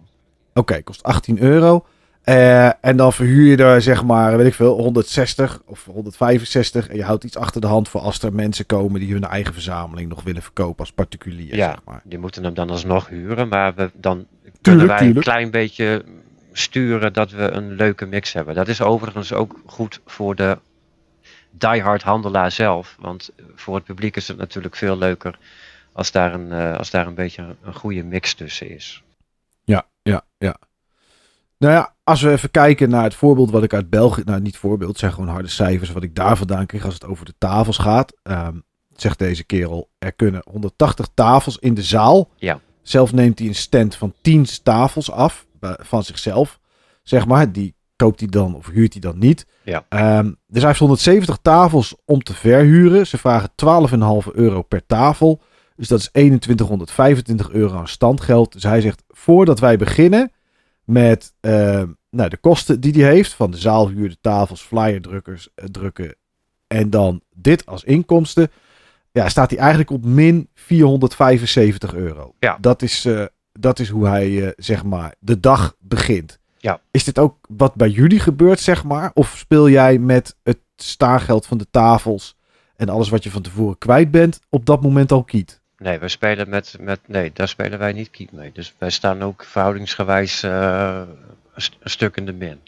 Oké, kost 18 euro. Eh, en dan verhuur je er zeg maar, weet ik veel, 160 of 165. En je houdt iets achter de hand voor als er mensen komen die hun eigen verzameling nog willen verkopen als particulier. Ja. Zeg maar. Die moeten hem dan alsnog huren, maar we, dan kunnen wij tuurlijk. een klein beetje sturen dat we een leuke mix hebben. Dat is overigens ook goed voor de diehard handelaar zelf. Want voor het publiek is het natuurlijk veel leuker als daar een, eh, als daar een beetje een, goede mix tussen is. Ja, ja, ja. Nou ja, als we even kijken naar het voorbeeld wat ik uit België... Nou, niet voorbeeld, het zijn gewoon harde cijfers wat ik daar vandaan kreeg als het over de tafels gaat. Ehm, zegt deze kerel, er kunnen 180 tafels in de zaal. Ja. Zelf neemt hij een stand van 10 tafels af van zichzelf. Zeg maar, die koopt hij dan of huurt hij dan niet. Ja. Ehm, dus hij heeft 170 tafels om te verhuren. Ze vragen 12,5 euro per tafel. Dus dat is 2125 euro aan standgeld. Dus hij zegt, voordat wij beginnen met eh, nou, de kosten die hij heeft... van de zaalhuur, de tafels, flyerdrukkers, eh, drukken... en dan dit als inkomsten... ja, staat hij eigenlijk op min 475 euro. Ja. Dat is, eh, dat is hoe hij, eh, zeg maar, de dag begint. Ja. Is dit ook wat bij jullie gebeurt, zeg maar? Of speel jij met het staargeld van de tafels... en alles wat je van tevoren kwijt bent... op dat moment al kiet? Nee, we spelen met, met. Nee, daar spelen wij niet keep mee. Dus wij staan ook verhoudingsgewijs eh, een, st- een stuk in de min.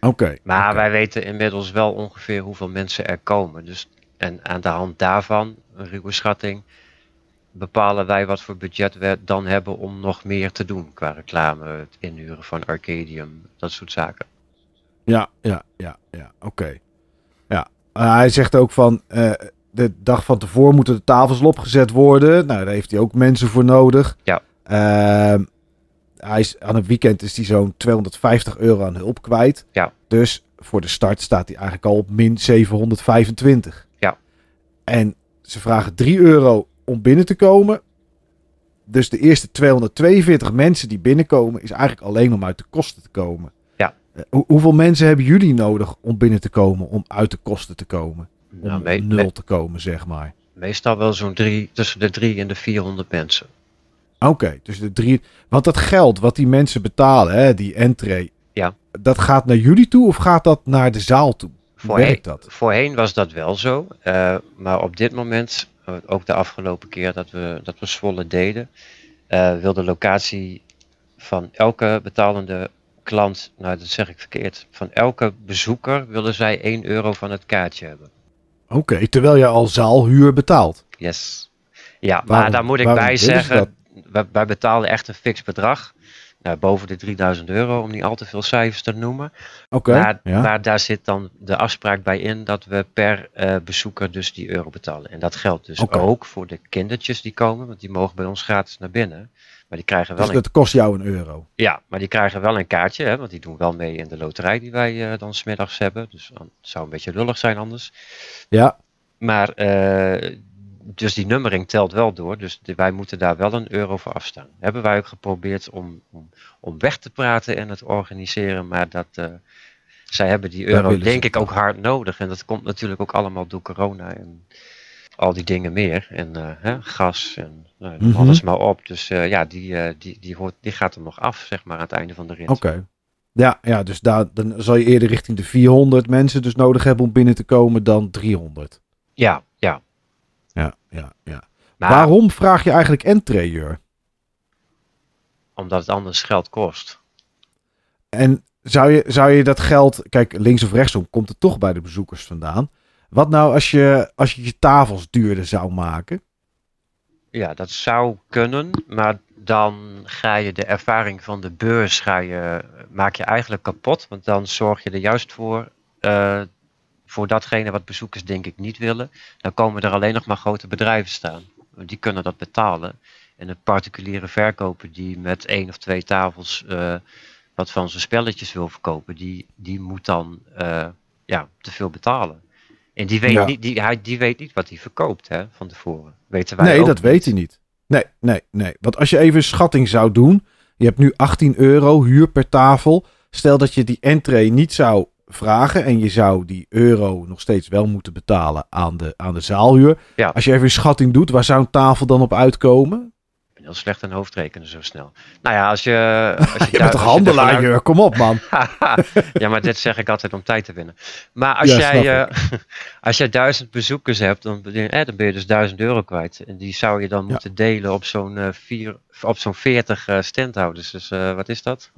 Oké. Maar wij weten inmiddels wel ongeveer hoeveel mensen er komen. Dus, en aan de hand daarvan, een ruwe schatting, bepalen wij wat voor budget we dan hebben om nog meer te doen qua reclame, het inhuren van Arcadium, dat soort zaken. Ja, ja, ja, ja. Oké. Ja. Eh, hij zegt ook van eh, de dag van tevoren moeten de tafels opgezet worden. Nou, daar heeft hij ook mensen voor nodig. Ja. Ehm, hij is, aan het weekend is hij zo'n 250 euro aan hulp kwijt. Ja. Dus voor de start staat hij eigenlijk al op min 725. Ja. En ze vragen 3 euro om binnen te komen. Dus de eerste 242 mensen die binnenkomen is eigenlijk alleen om uit de kosten te komen. Ja. Eh, hoe- hoeveel mensen hebben jullie nodig om binnen te komen, om uit de kosten te komen? Om Nou, nul te komen, zeg maar. meestal wel zo'n drie, tussen de drie en de 400 mensen. Oké, dus de drie. Want dat geld wat die mensen betalen, hè, die entree. Ja. Dat gaat naar jullie toe of gaat dat naar de zaal toe? Hoe Voorheen, dat? voorheen was dat wel zo, eh, maar op dit moment, ook de afgelopen keer dat we, dat we Zwolle deden, eh, wil de locatie van elke betalende klant, nou dat zeg ik verkeerd, van elke bezoeker willen zij 1 euro van het kaartje hebben. Oké, terwijl je al zaalhuur betaalt. Yes. Ja, maar Waarom- daar moet ik bij zeggen, wij betalen echt een fix bedrag. Nou, boven de 3000 euro, om niet al te veel cijfers te noemen. Oké, maar, ja. maar daar zit dan de afspraak bij in dat we per eh, bezoeker dus die euro betalen. En dat geldt dus ook voor de kindertjes die komen, want die mogen bij ons gratis naar binnen. Maar die krijgen wel, dus een, dat kost jou een euro. ja, maar die krijgen wel een kaartje, hè, want die doen wel mee in de loterij die wij eh, dan smiddags hebben. Dus dan- het zou een beetje lullig zijn anders. Ja, Maar eh, dus die nummering telt wel door. Dus wij moeten daar wel een euro voor afstaan. Hebben wij ook geprobeerd om, om, om weg te praten en het organiseren. Maar dat, uh, zij hebben die euro denk ik ook hard nodig. En dat komt natuurlijk ook allemaal door corona en al die dingen meer. En uh, hè, gas en nou, mm -hmm. alles maar op. Dus uh, ja, die, die, die, hoort, die gaat er nog af, zeg maar, aan het einde van de rit. Oké. Ja, ja, dus daar, dan zal je eerder richting de 400 mensen dus nodig hebben om binnen te komen dan 300. Ja, ja. Ja, ja, Waarom vraag je eigenlijk entreeur? Omdat het anders geld kost. En zou je, zou je dat geld, kijk, links of rechtsom komt het toch bij de bezoekers vandaan. Wat nou als je als je, je tafels duurder zou maken? Ja, dat zou kunnen, maar dan ga je de ervaring van de beurs ga je, maak je eigenlijk kapot. Want dan zorg je er juist voor, uh, voor datgene wat bezoekers denk ik niet willen. Dan komen er alleen nog maar grote bedrijven staan. Die kunnen dat betalen. En een particuliere verkoper die met één of twee tafels uh, wat van zijn spelletjes wil verkopen, die, die moet dan uh, ja, te veel betalen. En die weet, ja. niet, die, hij, die weet niet wat hij verkoopt hè, van tevoren. Weten wij nee, dat niet. weet hij niet. Nee, nee, nee. Want als je even een schatting zou doen. Je hebt nu 18 euro huur per tafel. Stel dat je die entree niet zou vragen. En je zou die euro nog steeds wel moeten betalen aan de, aan de zaalhuur. Ja. Als je even een schatting doet, waar zou een tafel dan op uitkomen? Ik ben heel slecht aan hoofdrekenen zo snel. Nou ja, als je... Als je, je bent toch handelaar? Kom op, man. ja, maar dit zeg ik altijd om tijd te winnen. Maar als, Ja, jij, uh, als jij duizend bezoekers hebt, dan, ben je- eh, dan ben je dus duizend euro kwijt. En die zou je dan Ja. moeten delen op zo'n eh, vier, op zo'n 40 eh standhouders. Dus eh, wat is dat?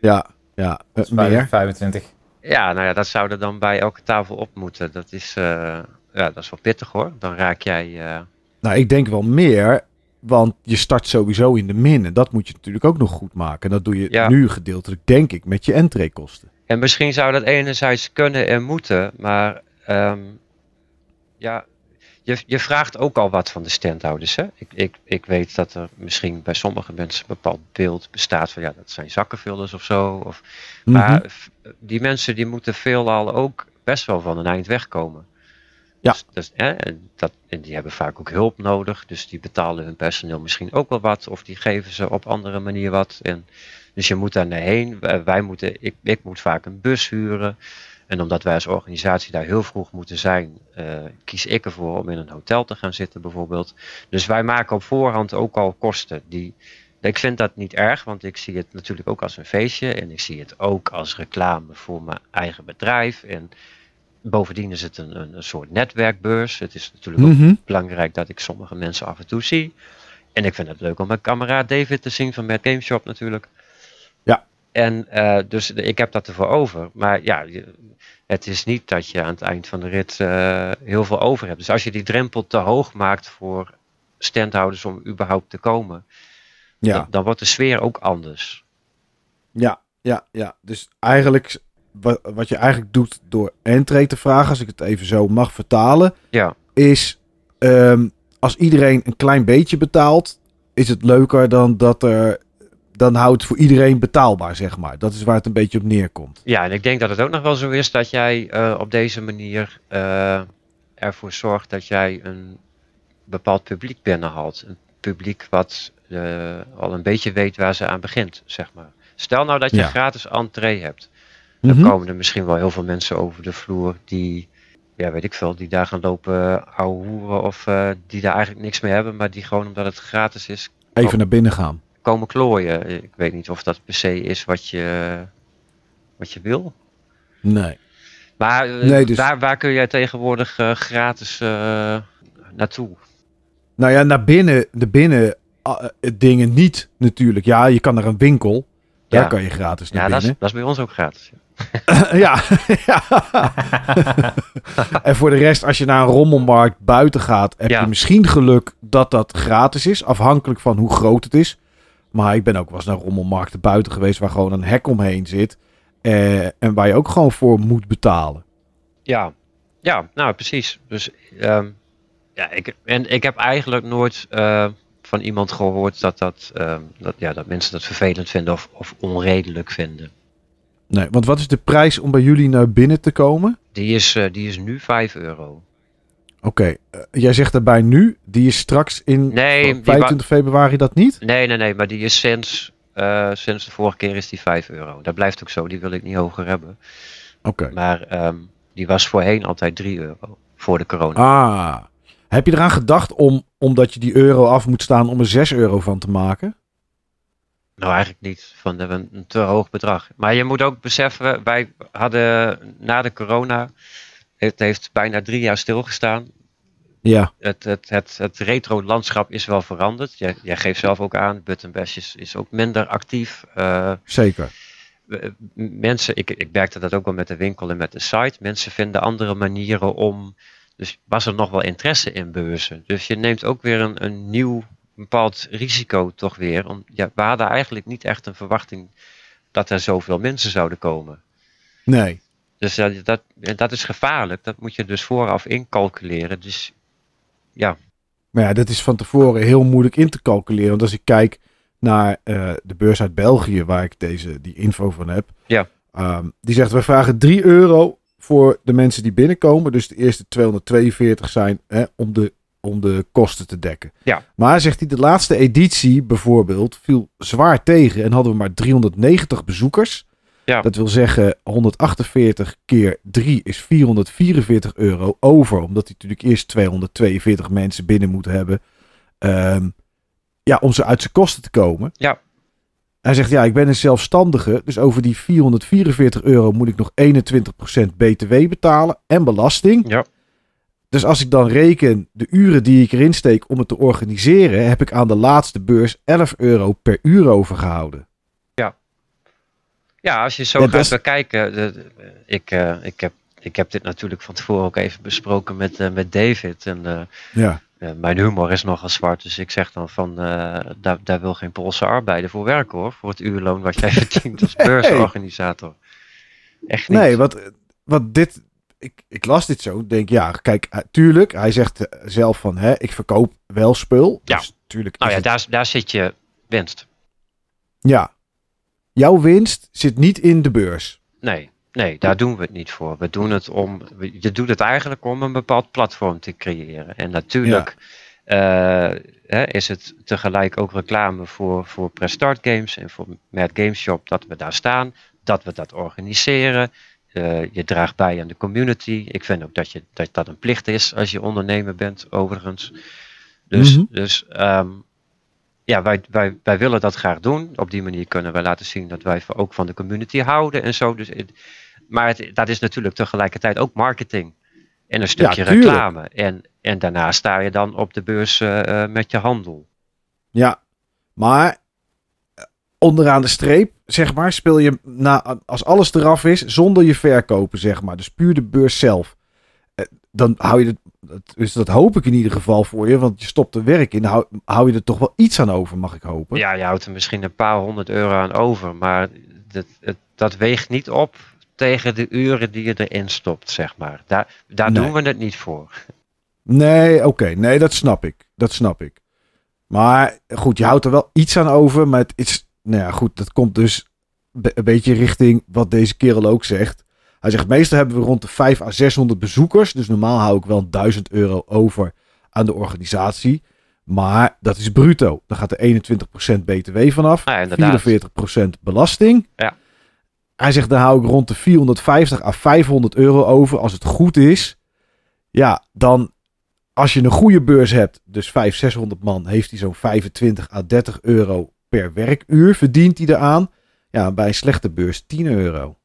Ja, ja. eh, meer. 25. Ja, nou ja, dat zou er dan bij elke tafel op moeten. Dat is, eh, ja, dat is wel pittig hoor. Dan raak jij. eh, Nou, ik denk wel meer. Want je start sowieso in de min. En dat moet je natuurlijk ook nog goed maken. En dat doe je Ja. nu gedeeltelijk, denk ik, met je entreekosten. En misschien zou dat enerzijds kunnen en moeten, maar ehm, ja, je, je vraagt ook al wat van de standhouders. Hè? Ik, ik, ik weet dat er misschien bij sommige mensen een bepaald beeld bestaat van ja, dat zijn zakkenvullers of zo. Of, Mhm. Maar f- die mensen die moeten veelal ook best wel van een eind wegkomen. Ja. Dus, dus, hè, en, dat, en die hebben vaak ook hulp nodig, dus die betalen hun personeel misschien ook wel wat, of die geven ze op andere manier wat. En, dus je moet daar naar heen. Wij, wij moeten, ik, ik moet vaak een bus huren. En omdat wij als organisatie daar heel vroeg moeten zijn, eh, kies ik ervoor om in een hotel te gaan zitten bijvoorbeeld. Dus wij maken op voorhand ook al kosten. Die, ik vind dat niet erg, want ik zie het natuurlijk ook als een feestje. En ik zie het ook als reclame voor mijn eigen bedrijf. En bovendien is het een, een, een soort netwerkbeurs. Het is natuurlijk ook Mhm. belangrijk dat ik sommige mensen af en toe zie. En ik vind het leuk om mijn kameraad David te zien van Mad Game Shop natuurlijk. En eh, dus ik heb dat ervoor over. Maar ja, het is niet dat je aan het eind van de rit eh, heel veel over hebt. Dus als je die drempel te hoog maakt voor standhouders om überhaupt te komen, Ja. dan, dan wordt de sfeer ook anders. Ja, ja, ja. Dus eigenlijk, wat, wat je eigenlijk doet door entree te vragen, als ik het even zo mag vertalen, Ja, is ehm, als iedereen een klein beetje betaalt, is het leuker dan dat er, dan houdt het voor iedereen betaalbaar, zeg maar. Dat is waar het een beetje op neerkomt. ja, en ik denk dat het ook nog wel zo is dat jij eh, op deze manier eh, ervoor zorgt dat jij een bepaald publiek binnenhaalt. Een publiek wat eh, al een beetje weet waar ze aan begint, zeg maar. Stel nou dat je Ja. gratis entree hebt. Dan Mhm. komen er misschien wel heel veel mensen over de vloer die, ja, weet ik veel, die daar gaan lopen ouwe hoeren of die daar eigenlijk niks mee hebben, maar die gewoon omdat het gratis is Even naar binnen gaan. Komen klooien. Ik weet niet of dat per se is wat je, wat je wil. Nee. Maar eh, Nee, dus- waar, waar kun jij tegenwoordig eh, gratis eh, naartoe? Nou ja, naar binnen, de binnen ah, dingen niet natuurlijk. Ja, je kan naar een winkel. Daar kan je gratis naar Ja, dat is, binnen. dat is bij ons ook gratis. ja. ja. ja. en voor de rest, als je naar een rommelmarkt buiten gaat, heb Ja. je misschien geluk dat dat gratis is. Afhankelijk van hoe groot het is. Maar ik ben ook wel eens naar rommelmarkten buiten geweest waar gewoon een hek omheen zit. eh, en waar je ook gewoon voor moet betalen. Ja, ja nou precies. Dus ehm, ja, ik, en ik heb eigenlijk nooit eh, van iemand gehoord dat, dat, ehm, dat, ja, dat mensen dat vervelend vinden of, of onredelijk vinden. Nee, want wat is de prijs om bij jullie naar binnen te komen? Die is, eh, die is nu 5 euro. Oké, eh, jij zegt erbij nu, die is straks in Nee, oh, die 25 februari dat niet? Nee, nee, nee, maar die is sinds, eh, sinds de vorige keer is die 5 euro. Dat blijft ook zo, die wil ik niet hoger hebben. Oké. Maar ehm, die was voorheen altijd 3 euro voor de corona. Ah, heb je eraan gedacht om, omdat je die euro af moet staan, om er 6 euro van te maken? Nou, eigenlijk niet. Van de, een te hoog bedrag. Maar je moet ook beseffen, wij hadden na de corona, het heeft bijna drie jaar stilgestaan. Ja, Het, het, het, het retro-landschap is wel veranderd. Jij, jij geeft zelf ook aan, Button Bash is, is ook minder actief. Eh, zeker. mensen, ik, ik merkte dat ook wel met de winkel en met de site. Mensen vinden andere manieren om. Dus was er nog wel interesse in beurzen. Dus je neemt ook weer een, een nieuw bepaald risico toch weer. Om, ja, we hadden eigenlijk niet echt een verwachting dat er zoveel mensen zouden komen. Nee. Dus ja, dat, dat is gevaarlijk. Dat moet je dus vooraf incalculeren. Dus ja, Maar ja, dat is van tevoren heel moeilijk in te calculeren. Want als ik kijk naar eh, de beurs uit België, waar ik deze, die info van heb. Ja. ehm, die zegt, we vragen 3 euro voor de mensen die binnenkomen. Dus de eerste 242 zijn hè, om, de, om de kosten te dekken. Ja. Maar zegt hij, de laatste editie bijvoorbeeld viel zwaar tegen. En hadden we maar 390 bezoekers. Ja. Dat wil zeggen 148 keer 3 is 444 euro over. Omdat hij natuurlijk eerst 242 mensen binnen moet hebben. ehm, ja, om ze uit zijn kosten te komen. Ja. Hij zegt, ja, ik ben een zelfstandige. Dus over die 444 euro moet ik nog 21% btw betalen en belasting. Ja. Dus als ik dan reken de uren die ik erin steek om het te organiseren, heb ik aan de laatste beurs 11 euro per uur overgehouden. Ja, als je zo Ja, gaat best- bekijken. de- de- ik, eh, ik, heb, ik heb dit natuurlijk van tevoren ook even besproken met, eh, met David. En eh, Ja. eh, mijn humor is nogal zwart. Dus ik zeg dan van, eh, daar, daar wil geen Poolse arbeider voor werken hoor. Voor het uurloon wat jij verdient als beursorganisator. Echt niet. Nee, wat, wat dit. Ik, ik las dit zo. Denk ja, kijk, eh, tuurlijk. Hij zegt eh, zelf van, hè, ik verkoop wel spul. Ja. Dus tuurlijk. nou ja, het- daar, daar zit je winst. ja. Jouw winst zit niet in de beurs. Nee, nee, daar doen we het niet voor. We doen het om, je doet het eigenlijk om een bepaald platform te creëren. En natuurlijk eh, hè, is het tegelijk ook reclame voor, voor Prestart Games en voor Mad Games Shop dat we daar staan, dat we dat organiseren. Eh, je draagt bij aan de community. Ik vind ook dat, je, dat dat een plicht is als je ondernemer bent, overigens. Dus, Mhm. dus ehm, ja, wij, wij, wij willen dat graag doen. Op die manier kunnen wij laten zien dat wij ook van de community houden en zo. Dus, maar het, dat is natuurlijk tegelijkertijd ook marketing. En een stukje reclame. En, en daarna sta je dan op de beurs eh, eh, met je handel. Ja. Maar eh, onderaan de streep, zeg maar, speel je na, als alles eraf is, zonder je verkopen, zeg maar. Dus puur de beurs zelf. Dan hou je het, dus dat hoop ik in ieder geval voor je, want je stopt er werk in. Hou, hou je er toch wel iets aan over, mag ik hopen. Ja, je houdt er misschien een paar honderd euro aan over. Maar dat, het, dat weegt niet op tegen de uren die je erin stopt, zeg maar. Daar, daar Nee. doen we het niet voor. Nee, oké. Nee, dat snap ik. Dat snap ik. Maar goed, je houdt er wel iets aan over. Maar het is, nou ja, goed, dat komt dus een beetje richting wat deze kerel ook zegt. Hij zegt, meestal hebben we rond de 5 à 600 bezoekers. Dus normaal hou ik wel 1000 euro over aan de organisatie. Maar dat is bruto. Dan gaat er 21% btw vanaf. Ja, inderdaad. 44% belasting. Ja. Hij zegt, dan hou ik rond de 450 à 500 euro over. Als het goed is. Ja, dan als je een goede beurs hebt, dus 500, 600 man, heeft hij zo'n 25 à 30 euro per werkuur. Verdient hij eraan. Ja, bij een slechte beurs 10 euro.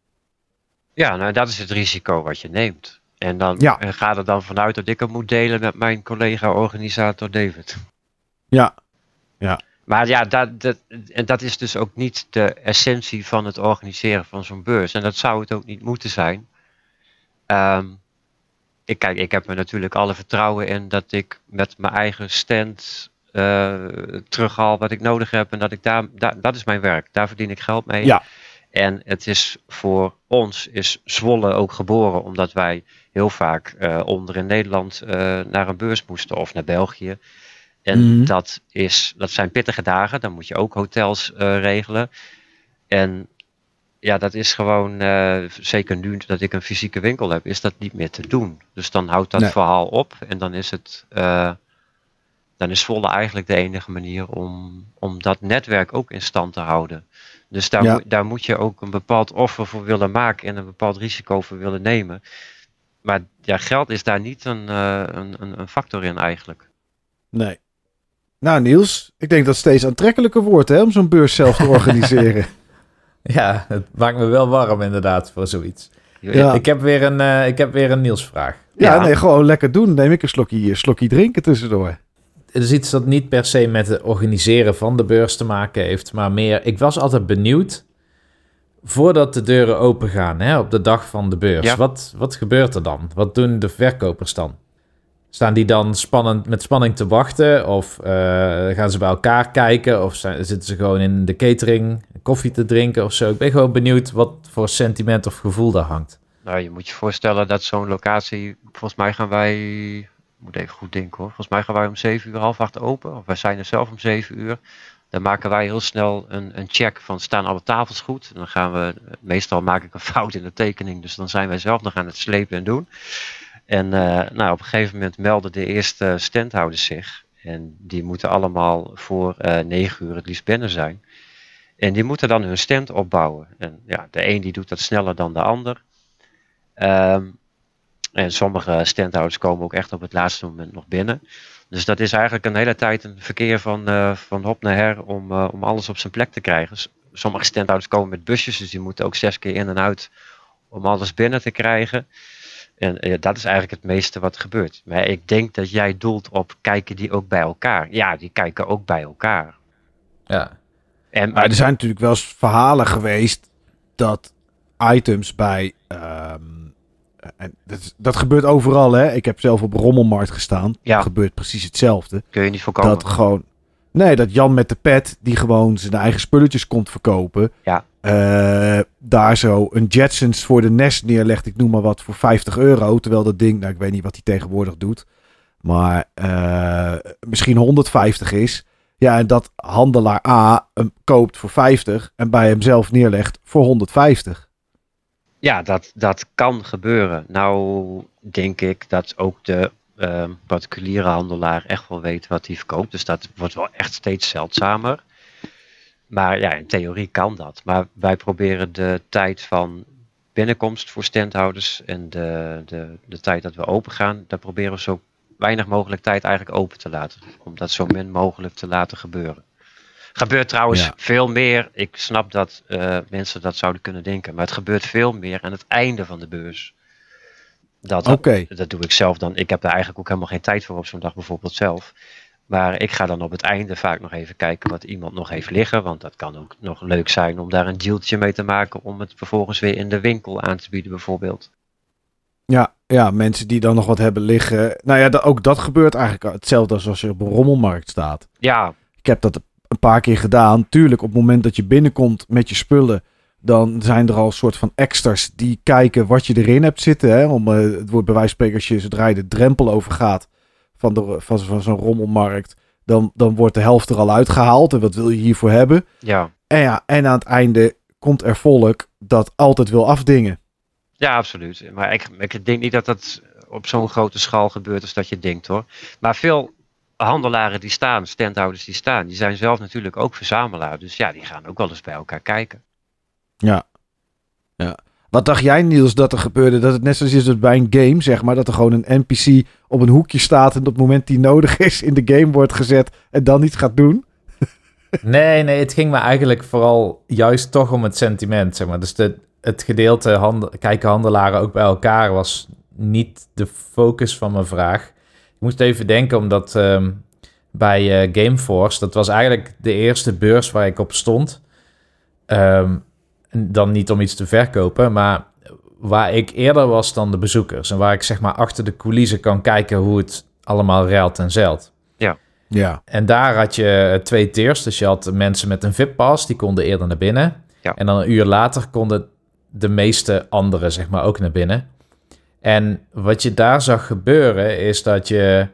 Ja, nou dat is het risico wat je neemt. En dan Ja. en ga er dan vanuit dat ik het moet delen met mijn collega-organisator David. Ja, Maar ja, dat, dat, en dat is dus ook niet de essentie van het organiseren van zo'n beurs. En dat zou het ook niet moeten zijn. Ehm, ik, kijk, ik heb er natuurlijk alle vertrouwen in dat ik met mijn eigen stand eh terughaal wat ik nodig heb. En dat ik daar, daar, dat is mijn werk. Daar verdien ik geld mee. Ja. En het is voor ons is Zwolle ook geboren omdat wij heel vaak eh, onder in Nederland eh, naar een beurs moesten of naar België. En Mhm. dat, is, dat zijn pittige dagen. Dan moet je ook hotels eh, regelen. En ja, dat is gewoon, zeker nu dat ik een fysieke winkel heb, is dat niet meer te doen. Dus dan houdt dat Nee. verhaal op en dan is het, dan is Zwolle eigenlijk de enige manier om, om dat netwerk ook in stand te houden. Dus daar, Ja. moet, daar moet je ook een bepaald offer voor willen maken en een bepaald risico voor willen nemen. Maar ja, geld is daar niet een, eh, een, een, factor in eigenlijk. Nee. Nou, Niels, ik denk dat het steeds aantrekkelijker wordt hè, om zo'n beurs zelf te organiseren. Ja, het maakt me wel warm inderdaad voor zoiets. Ja. Ik heb weer een, eh, ik heb weer een Niels-vraag. ja, Ja. nee, gewoon lekker doen. Neem ik een slokje, slokje drinken tussendoor. Het is iets dat niet per se met het organiseren van de beurs te maken heeft, maar meer. Ik was altijd benieuwd. Voordat de deuren open gaan hè, op de dag van de beurs, Ja. wat, wat gebeurt er dan? Wat doen de verkopers dan? Staan die dan spannend, met spanning te wachten? Of eh, gaan ze bij elkaar kijken? Of zijn, zitten ze gewoon in de catering koffie te drinken of zo? Ik ben gewoon benieuwd wat voor sentiment of gevoel daar hangt. Nou, je moet je voorstellen dat zo'n locatie, volgens mij gaan wij, moet even goed denken hoor, volgens mij gaan wij om 7 uur, half acht open. Of wij zijn er zelf om 7 uur. Dan maken wij heel snel een, een check van staan alle tafels goed. En dan gaan we, meestal maak ik een fout in de tekening, dus dan zijn wij zelf nog aan het slepen en doen. En eh, nou, op een gegeven moment melden de eerste standhouders zich. En die moeten allemaal voor eh 9 uur het liefst binnen zijn. En die moeten dan hun stand opbouwen. En ja, de een die doet dat sneller dan de ander. Ehm, en sommige standhouders komen ook echt op het laatste moment nog binnen. Dus dat is eigenlijk een hele tijd een verkeer van, eh, van hop naar her om, eh, om alles op zijn plek te krijgen. Sommige standhouders komen met busjes, dus die moeten ook zes keer in en uit om alles binnen te krijgen. En eh, dat is eigenlijk het meeste wat gebeurt. Maar ik denk dat jij doelt op kijken die ook bij elkaar. Ja, die kijken ook bij elkaar. Ja, En, Maar er zijn natuurlijk wel eens verhalen geweest dat items bij. ehm, en dat, dat gebeurt overal, hè? Ik heb zelf op Rommelmarkt gestaan. Ja. Dat gebeurt precies hetzelfde. kun je niet voorkomen. Dat gewoon. Nee, dat Jan met de pet, die gewoon zijn eigen spulletjes komt verkopen. Ja. eh, daar zo een Jetsons voor de Nest neerlegt, ik noem maar wat, voor 50 euro. Terwijl dat ding, nou ik weet niet wat hij tegenwoordig doet. Maar eh, misschien 150 is. Ja, en dat handelaar A hem koopt voor 50 en bij hemzelf neerlegt voor 150. Ja, dat, dat kan gebeuren. Nou denk ik dat ook de ehm, particuliere handelaar echt wel weet wat hij verkoopt. Dus dat wordt wel echt steeds zeldzamer. Maar ja, in theorie kan dat. Maar wij proberen de tijd van binnenkomst voor standhouders en de, de, de tijd dat we open gaan, daar proberen we zo weinig mogelijk tijd eigenlijk open te laten. Om dat zo min mogelijk te laten gebeuren. Gebeurt trouwens Ja. veel meer. Ik snap dat eh, mensen dat zouden kunnen denken. Maar het gebeurt veel meer aan het einde van de beurs. Dat, dat doe ik zelf dan. Ik heb daar eigenlijk ook helemaal geen tijd voor op zo'n dag bijvoorbeeld zelf. Maar ik ga dan op het einde vaak nog even kijken wat iemand nog heeft liggen. Want dat kan ook nog leuk zijn om daar een dealtje mee te maken. Om het vervolgens weer in de winkel aan te bieden bijvoorbeeld. Ja, ja, mensen die dan nog wat hebben liggen. Nou ja, ook dat gebeurt eigenlijk hetzelfde als als je op een rommelmarkt staat. Ja, Ik heb dat een paar keer gedaan. Tuurlijk, op het moment dat je binnenkomt met je spullen, dan zijn er al een soort van extras die kijken wat je erin hebt zitten. Hè? Om, eh, het wordt bij wijze van spreken, als je zodra je de drempel overgaat van, de, van, van zo'n rommelmarkt, dan, dan wordt de helft er al uitgehaald. En wat wil je hiervoor hebben? ja. En ja, en aan het einde komt er volk dat altijd wil afdingen. Ja, absoluut. Maar ik, ik denk niet dat dat op zo'n grote schaal gebeurt als dat je denkt hoor. Maar veel handelaren die staan, standhouders die staan, die zijn zelf natuurlijk ook verzamelaar. Dus ja, die gaan ook wel eens bij elkaar kijken. Ja. ja. Wat dacht jij, Niels, dat er gebeurde? Dat het net zoals is het bij een game, zeg maar. Dat er gewoon een NPC op een hoekje staat. En op het moment die nodig is in de game wordt gezet. En dan iets gaat doen. Nee, nee, het ging me eigenlijk vooral juist toch om het sentiment, zeg maar. Dus de, het gedeelte handel, kijken handelaren ook bij elkaar was niet de focus van mijn vraag. Ik moest even denken, omdat ehm, bij eh, Gameforce, dat was eigenlijk de eerste beurs waar ik op stond. Ehm, en dan niet om iets te verkopen, maar waar ik eerder was dan de bezoekers. En waar ik zeg maar achter de coulissen kan kijken hoe het allemaal ruilt en zeilt. Ja. En daar had je eh, twee tiers. Dus je had mensen met een VIP-pas, die konden eerder naar binnen. Ja. En dan een uur later konden de meeste anderen, zeg maar, ook naar binnen. En wat je daar zag gebeuren, is dat je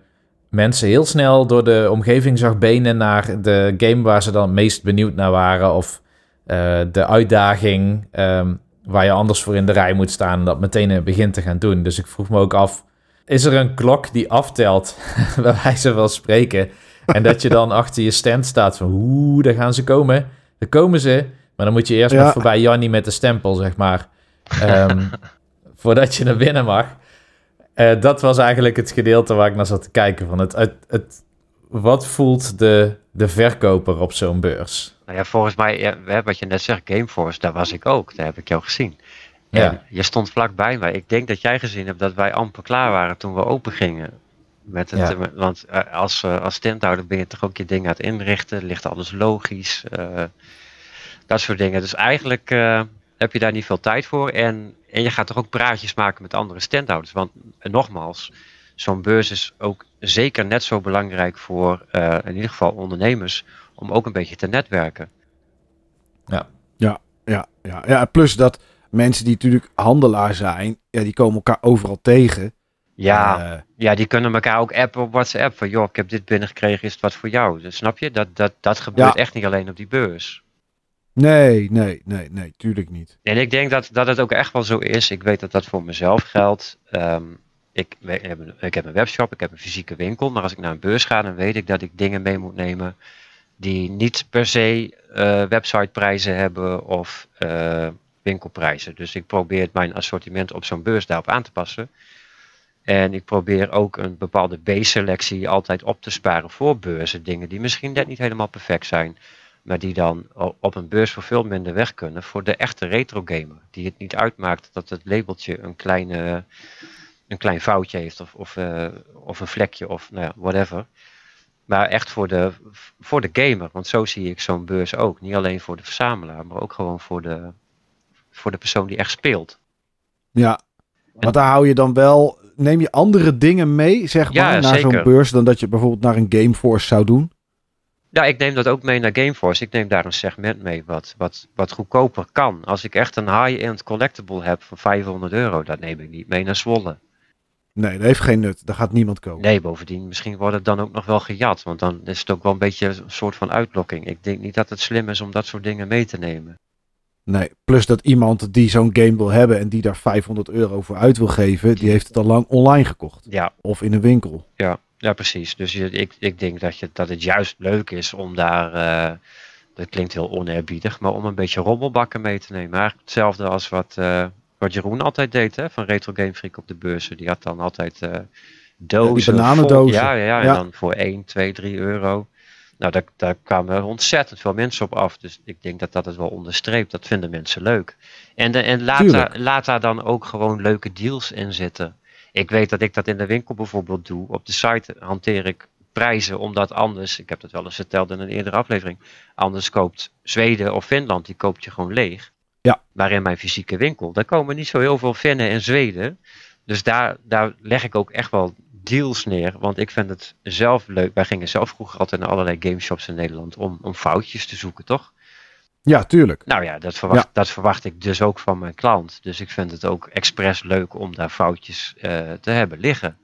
mensen heel snel door de omgeving zag benen naar de game waar ze dan het meest benieuwd naar waren. Of eh, de uitdaging ehm, waar je anders voor in de rij moet staan, dat meteen in het begin te gaan doen. Dus ik vroeg me ook af, is er een klok die aftelt, bij wijze van spreken, en dat je dan achter je stand staat van, hoe, daar gaan ze komen, daar komen ze, maar dan moet je eerst Ja. nog voorbij Jannie met de stempel, zeg maar, Ehm, voordat je naar binnen mag. Eh, dat was eigenlijk het gedeelte waar ik naar zat te kijken. Van het, het, het, wat voelt de, de verkoper op zo'n beurs? Nou ja, volgens mij, ja, wat je net zegt, Gameforce, daar was ik ook. Daar heb ik jou gezien. Ja. En je stond vlakbij mij. Ik denk dat jij gezien hebt dat wij amper klaar waren toen we open gingen. Met het, Ja. eh, want eh, als, als tenthouder ben je toch ook je dingen aan het inrichten. Ligt alles logisch. dat soort dingen. Dus eigenlijk heb je daar niet veel tijd voor. En, en je gaat toch ook praatjes maken met andere standhouders. Want eh, nogmaals, zo'n beurs is ook zeker net zo belangrijk voor eh, in ieder geval ondernemers. Om ook een beetje te netwerken. Ja, ja, ja, plus dat mensen die natuurlijk handelaar zijn, ja, die komen elkaar overal tegen. Ja, Eh, Ja, die kunnen elkaar ook appen op WhatsApp. Van joh, ik heb dit binnengekregen, is het wat voor jou? Dus snap je? Dat, dat, dat gebeurt Ja. echt niet alleen op die beurs. Nee, nee, nee, nee, tuurlijk niet. En ik denk dat, dat het ook echt wel zo is. Ik weet dat dat voor mezelf geldt. Ehm, ik, we- heb een, ik heb een webshop, ik heb een fysieke winkel. Maar als ik naar een beurs ga, dan weet ik dat ik dingen mee moet nemen die niet per se eh, websiteprijzen hebben of eh, winkelprijzen. Dus ik probeer mijn assortiment op zo'n beurs daarop aan te passen. En ik probeer ook een bepaalde B-selectie altijd op te sparen voor beurzen. Dingen die misschien net niet helemaal perfect zijn. Maar die dan op een beurs voor veel minder weg kunnen voor de echte retro gamer. Die het niet uitmaakt dat het labeltje een, kleine, een klein foutje heeft of, of, eh, of een vlekje of nou ja, whatever. Maar echt voor de, voor de gamer. Want zo zie ik zo'n beurs ook. Niet alleen voor de verzamelaar, maar ook gewoon voor de, voor de persoon die echt speelt. Ja, want daar hou je dan wel, neem je andere dingen mee, zeg Ja, maar, naar zo'n beurs dan dat je bijvoorbeeld naar een Gameforce zou doen? Ja, ik neem dat ook mee naar Gameforce. Ik neem daar een segment mee wat, wat, wat goedkoper kan. Als ik echt een high-end collectible heb van 500 euro, dat neem ik niet mee naar Zwolle. Nee, dat heeft geen nut. Daar gaat niemand komen. Nee, bovendien, misschien wordt het dan ook nog wel gejat. Want dan is het ook wel een beetje een soort van uitlokking. Ik denk niet dat het slim is om dat soort dingen mee te nemen. Nee, plus dat iemand die zo'n game wil hebben en die daar 500 euro voor uit wil geven, die heeft het al lang online gekocht. Ja, Of in een winkel. ja, ja precies. Dus je, ik, ik denk dat, je, dat het juist leuk is om daar, eh, dat klinkt heel oneerbiedig, maar om een beetje rommelbakken mee te nemen. Eigenlijk hetzelfde als wat, eh, wat Jeroen altijd deed, hè, van Retro Game Freak op de beurzen. Die had dan altijd eh dozen. bananendozen. vol- ja, ja, ja, en Ja. dan voor 1, 2, 3 euro. Nou, daar, daar kwamen ontzettend veel mensen op af. Dus ik denk dat dat het wel onderstreept. Dat vinden mensen leuk. En, de, en laat, daar, laat daar dan ook gewoon leuke deals in zitten. Ik weet dat ik dat in de winkel bijvoorbeeld doe. Op de site hanteer ik prijzen, omdat anders, ik heb dat wel eens verteld in een eerdere aflevering, anders koopt Zweden of Finland, die koopt je gewoon leeg. Ja. Maar in mijn fysieke winkel, daar komen niet zo heel veel Finnen en Zweden. Dus daar, daar leg ik ook echt wel deals neer. Want ik vind het zelf leuk. Wij gingen zelf vroeger altijd naar allerlei gameshops in Nederland om, om foutjes te zoeken, toch? Ja, tuurlijk. Nou ja, dat verwacht, dat verwacht ik dus ook van mijn klant. Dus ik vind het ook expres leuk om daar foutjes eh, te hebben liggen.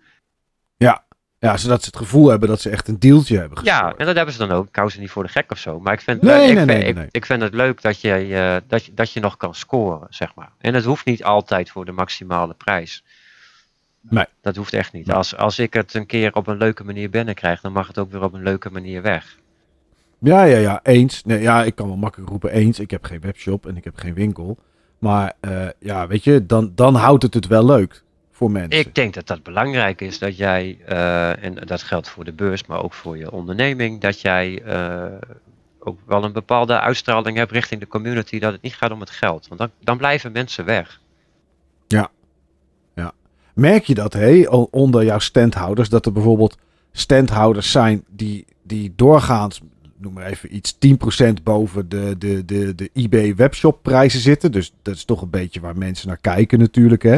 Ja, zodat ze het gevoel hebben dat ze echt een deeltje hebben Ja, gescoord. en dat hebben ze dan ook. Ik hou ze niet voor de gek of zo. Maar ik vind, Nee, eh, ik, nee, vind, ik, nee. ik vind het leuk dat je, eh, dat, je, dat je nog kan scoren, zeg maar. En het hoeft niet altijd voor de maximale prijs. Nee. Dat hoeft echt niet. Als, als ik het een keer op een leuke manier binnenkrijg, dan mag het ook weer op een leuke manier weg. Ja, ja, ja, eens. Nee, ja, ik kan wel makkelijk roepen eens. Ik heb geen webshop en ik heb geen winkel. Maar eh, ja, weet je, dan, dan houdt het het wel leuk voor mensen. Ik denk dat dat belangrijk is dat jij, eh, en dat geldt voor de beurs, maar ook voor je onderneming, dat jij eh, ook wel een bepaalde uitstraling hebt richting de community, dat het niet gaat om het geld. Want dan, dan blijven mensen weg. Merk je dat, hé, onder jouw standhouders, dat er bijvoorbeeld standhouders zijn die, die doorgaans, noem maar even iets, 10% boven de, de, de, de eBay webshop prijzen zitten. Dus dat is toch een beetje waar mensen naar kijken natuurlijk, hè.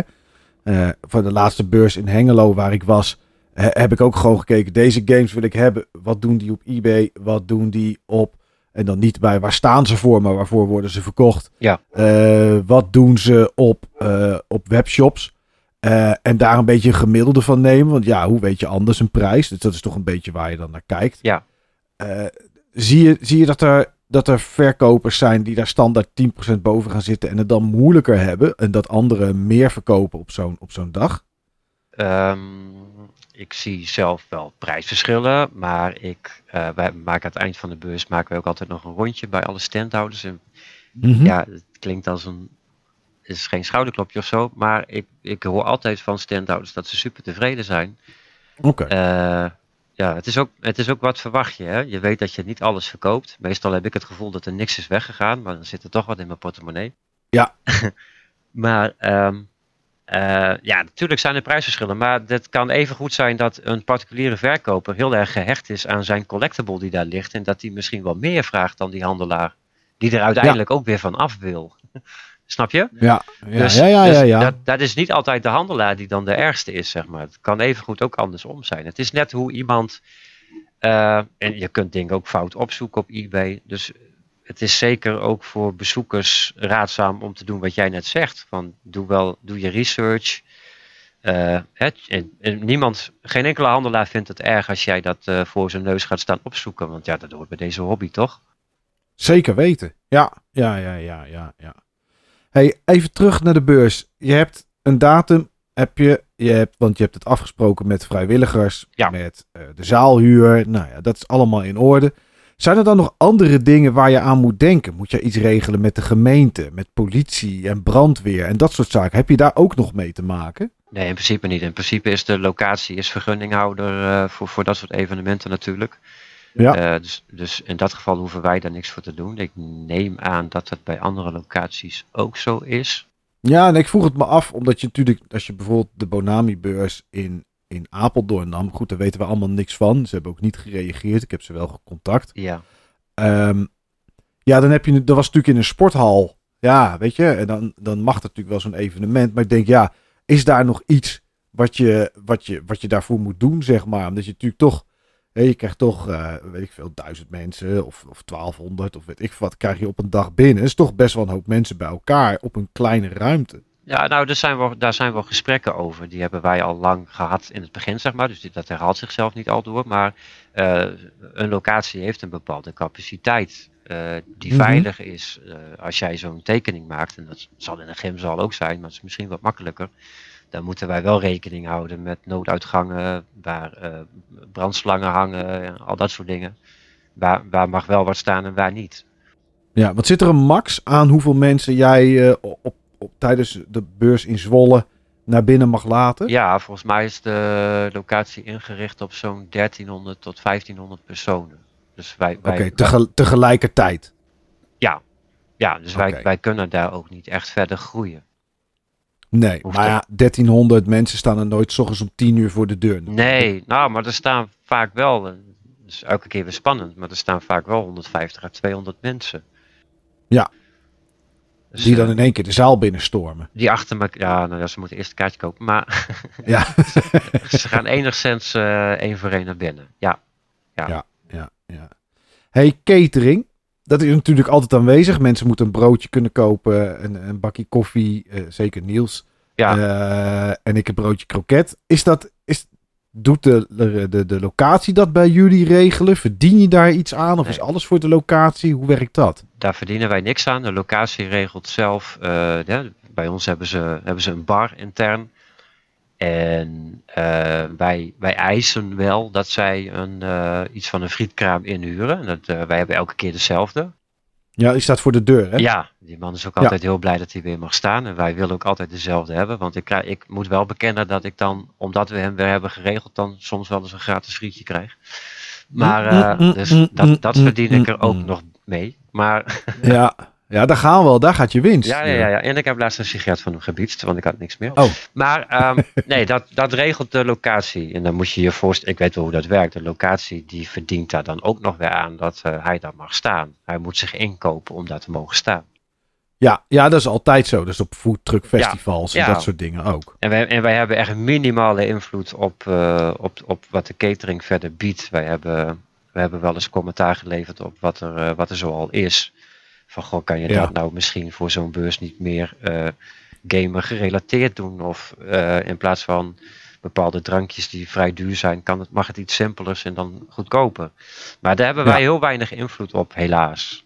Eh, voor de laatste beurs in Hengelo waar ik was, he- heb ik ook gewoon gekeken. Deze games wil ik hebben. Wat doen die op eBay? Wat doen die op... En dan niet bij waar staan ze voor, maar waarvoor worden ze verkocht? Ja. Eh, wat doen ze op, eh, op webshops? En daar een beetje een gemiddelde van nemen. Want ja, hoe weet je anders een prijs? Dus dat is toch een beetje waar je dan naar kijkt. Ja. Eh, zie, je, zie je dat er dat er verkopers zijn die daar standaard 10% boven gaan zitten en het dan moeilijker hebben. En dat anderen meer verkopen op zo'n op zo'n dag? Ehm, ik zie zelf wel prijsverschillen, maar ik, uh, wij maken aan het eind van de beurs maken we ook altijd nog een rondje bij alle standhouders. En Mhm. ja, het klinkt als een, het is geen schouderklopje of zo, maar ik, ik hoor altijd van standhouders dat ze super tevreden zijn. Oké. Eh, ja, het is, ook, het is ook wat verwacht je. Hè? Je weet dat je niet alles verkoopt. Meestal heb ik het gevoel dat er niks is weggegaan, maar dan zit er toch wat in mijn portemonnee. Ja. maar ehm, eh, ja, natuurlijk zijn er prijsverschillen. Maar het kan even goed zijn dat een particuliere verkoper heel erg gehecht is aan zijn collectible die daar ligt. En dat hij misschien wel meer vraagt dan die handelaar. Die er uiteindelijk ook weer van af wil. Snap je? Ja, ja, Dus- ja, ja, dus ja. ja. Dat, dat is niet altijd de handelaar die dan de ergste is, zeg maar. Het kan evengoed ook andersom zijn. Het is net hoe iemand. eh, en je kunt dingen ook fout opzoeken op eBay. Dus het is zeker ook voor bezoekers raadzaam om te doen wat jij net zegt. Van doe wel, doe je research. Eh, het, en, en niemand, geen enkele handelaar vindt het erg als jij dat eh, voor zijn neus gaat staan opzoeken. Want ja, dat hoort bij deze hobby, toch? Zeker weten. Ja, ja, ja, ja, ja. ja. Hey, even terug naar de beurs. Je hebt een datum, heb je, je hebt, want je hebt het afgesproken met vrijwilligers, Ja. met eh, de zaalhuur. Nou ja, dat is allemaal in orde. Zijn er dan nog andere dingen waar je aan moet denken? Moet je iets regelen met de gemeente, met politie en brandweer en dat soort zaken? Heb je daar ook nog mee te maken? Nee, in principe niet. In principe is de locatie is vergunninghouder eh, voor, voor dat soort evenementen natuurlijk. Ja. Eh, dus, dus in dat geval hoeven wij daar niks voor te doen. Ik neem aan dat het bij andere locaties ook zo is. Ja, en ik vroeg het me af, omdat je natuurlijk, als je bijvoorbeeld de Bonami-beurs in, in Apeldoorn nam, goed, daar weten we allemaal niks van. Ze hebben ook niet gereageerd. Ik heb ze wel gecontact. Ja, Ehm, ja, dan heb je, dat was natuurlijk in een sporthal. Ja, weet je, en dan, dan mag dat natuurlijk wel zo'n evenement. Maar ik denk, ja, is daar nog iets wat je, wat je, wat je daarvoor moet doen, zeg maar? Omdat je natuurlijk toch, je krijgt toch, eh, weet ik veel, duizend mensen of, of 1200 of weet ik wat, krijg je op een dag binnen. Dat is toch best wel een hoop mensen bij elkaar op een kleine ruimte. ja nou, daar zijn, wel, daar zijn wel gesprekken over. Die hebben wij al lang gehad in het begin, zeg maar. Dus dat herhaalt zichzelf niet al door. Maar eh, een locatie heeft een bepaalde capaciteit. eh, die Mhm. veilig is. Als jij zo'n tekening maakt, en dat zal in een gymzaal ook zijn, maar het is misschien wat makkelijker. Dan moeten wij wel rekening houden met nooduitgangen, waar eh, brandslangen hangen, en al dat soort dingen. Waar, waar mag wel wat staan en waar niet. Ja, wat zit er een max aan hoeveel mensen jij eh, op, op, tijdens de beurs in Zwolle naar binnen mag laten? Ja, volgens mij is de locatie ingericht op zo'n 1300 tot 1500 personen. Dus wij, Oké, wij, tegel- tegelijkertijd. ja, dus Oké. wij, wij kunnen daar ook niet echt verder groeien. Nee, maar ja, 1300 mensen staan er nooit 's ochtends om 10 uur voor de deur. Nee, nou, maar er staan vaak wel, eh, dus elke keer weer spannend, maar er staan vaak wel 150 à 200 mensen. Ja. Dus, Die dan eh, in één keer de zaal binnenstormen. die achter me, ja, nou ja, ze moeten eerst een kaartje kopen, maar Ja, ze gaan enigszins eh één voor één naar binnen. Ja, ja, ja. Hey, catering. Dat is natuurlijk altijd aanwezig. Mensen moeten een broodje kunnen kopen, een, een bakje koffie, eh, zeker Niels. ja. Eh, en ik een broodje kroket. Is dat, is, doet de, de, de, locatie dat bij jullie regelen? Verdien je daar iets aan? Of is alles voor de locatie? Hoe werkt dat? daar verdienen wij niks aan. De locatie regelt zelf. eh, ja, bij ons hebben ze, hebben ze een bar intern. En eh, wij, wij eisen wel dat zij een, eh, iets van een frietkraam inhuren. En Dat, eh, wij hebben elke keer dezelfde. Ja, die staat voor de deur, hè? Ja, die man is ook altijd heel blij dat hij weer mag staan. En wij willen ook altijd dezelfde hebben. Want ik, krijg, ik moet wel bekennen dat ik dan, omdat we hem weer hebben geregeld, dan soms wel eens een gratis frietje krijg. Maar eh, Mm, mm, dus mm, dat, dat mm, verdien ik er mm, ook mm. nog mee. Maar Ja, ja daar gaan we al. Daar gaat je winst. Ja, ja, ja, ja. En ik heb laatst een sigaret van hem gebiedst, want ik had niks meer. Oh. Maar ehm, nee, dat, dat regelt de locatie. En dan moet je je voorstellen, ik weet wel hoe dat werkt. De locatie die verdient daar dan ook nog weer aan dat eh, hij daar mag staan. Hij moet zich inkopen om daar te mogen staan. Ja, ja, dat is altijd zo. Dus op foodtruck festivals Ja, en ja. dat soort dingen ook. En wij, en wij hebben echt minimale invloed op, eh, op, op wat de catering verder biedt. Wij hebben, we hebben wel eens commentaar geleverd op wat er, eh, wat er zoal is. Van goh, kan je Ja. dat nou misschien voor zo'n beurs niet meer eh gamer gerelateerd doen? Of eh, in plaats van bepaalde drankjes die vrij duur zijn, kan het, mag het iets simpelers en dan goedkoper. Maar daar hebben wij Ja. heel weinig invloed op, helaas.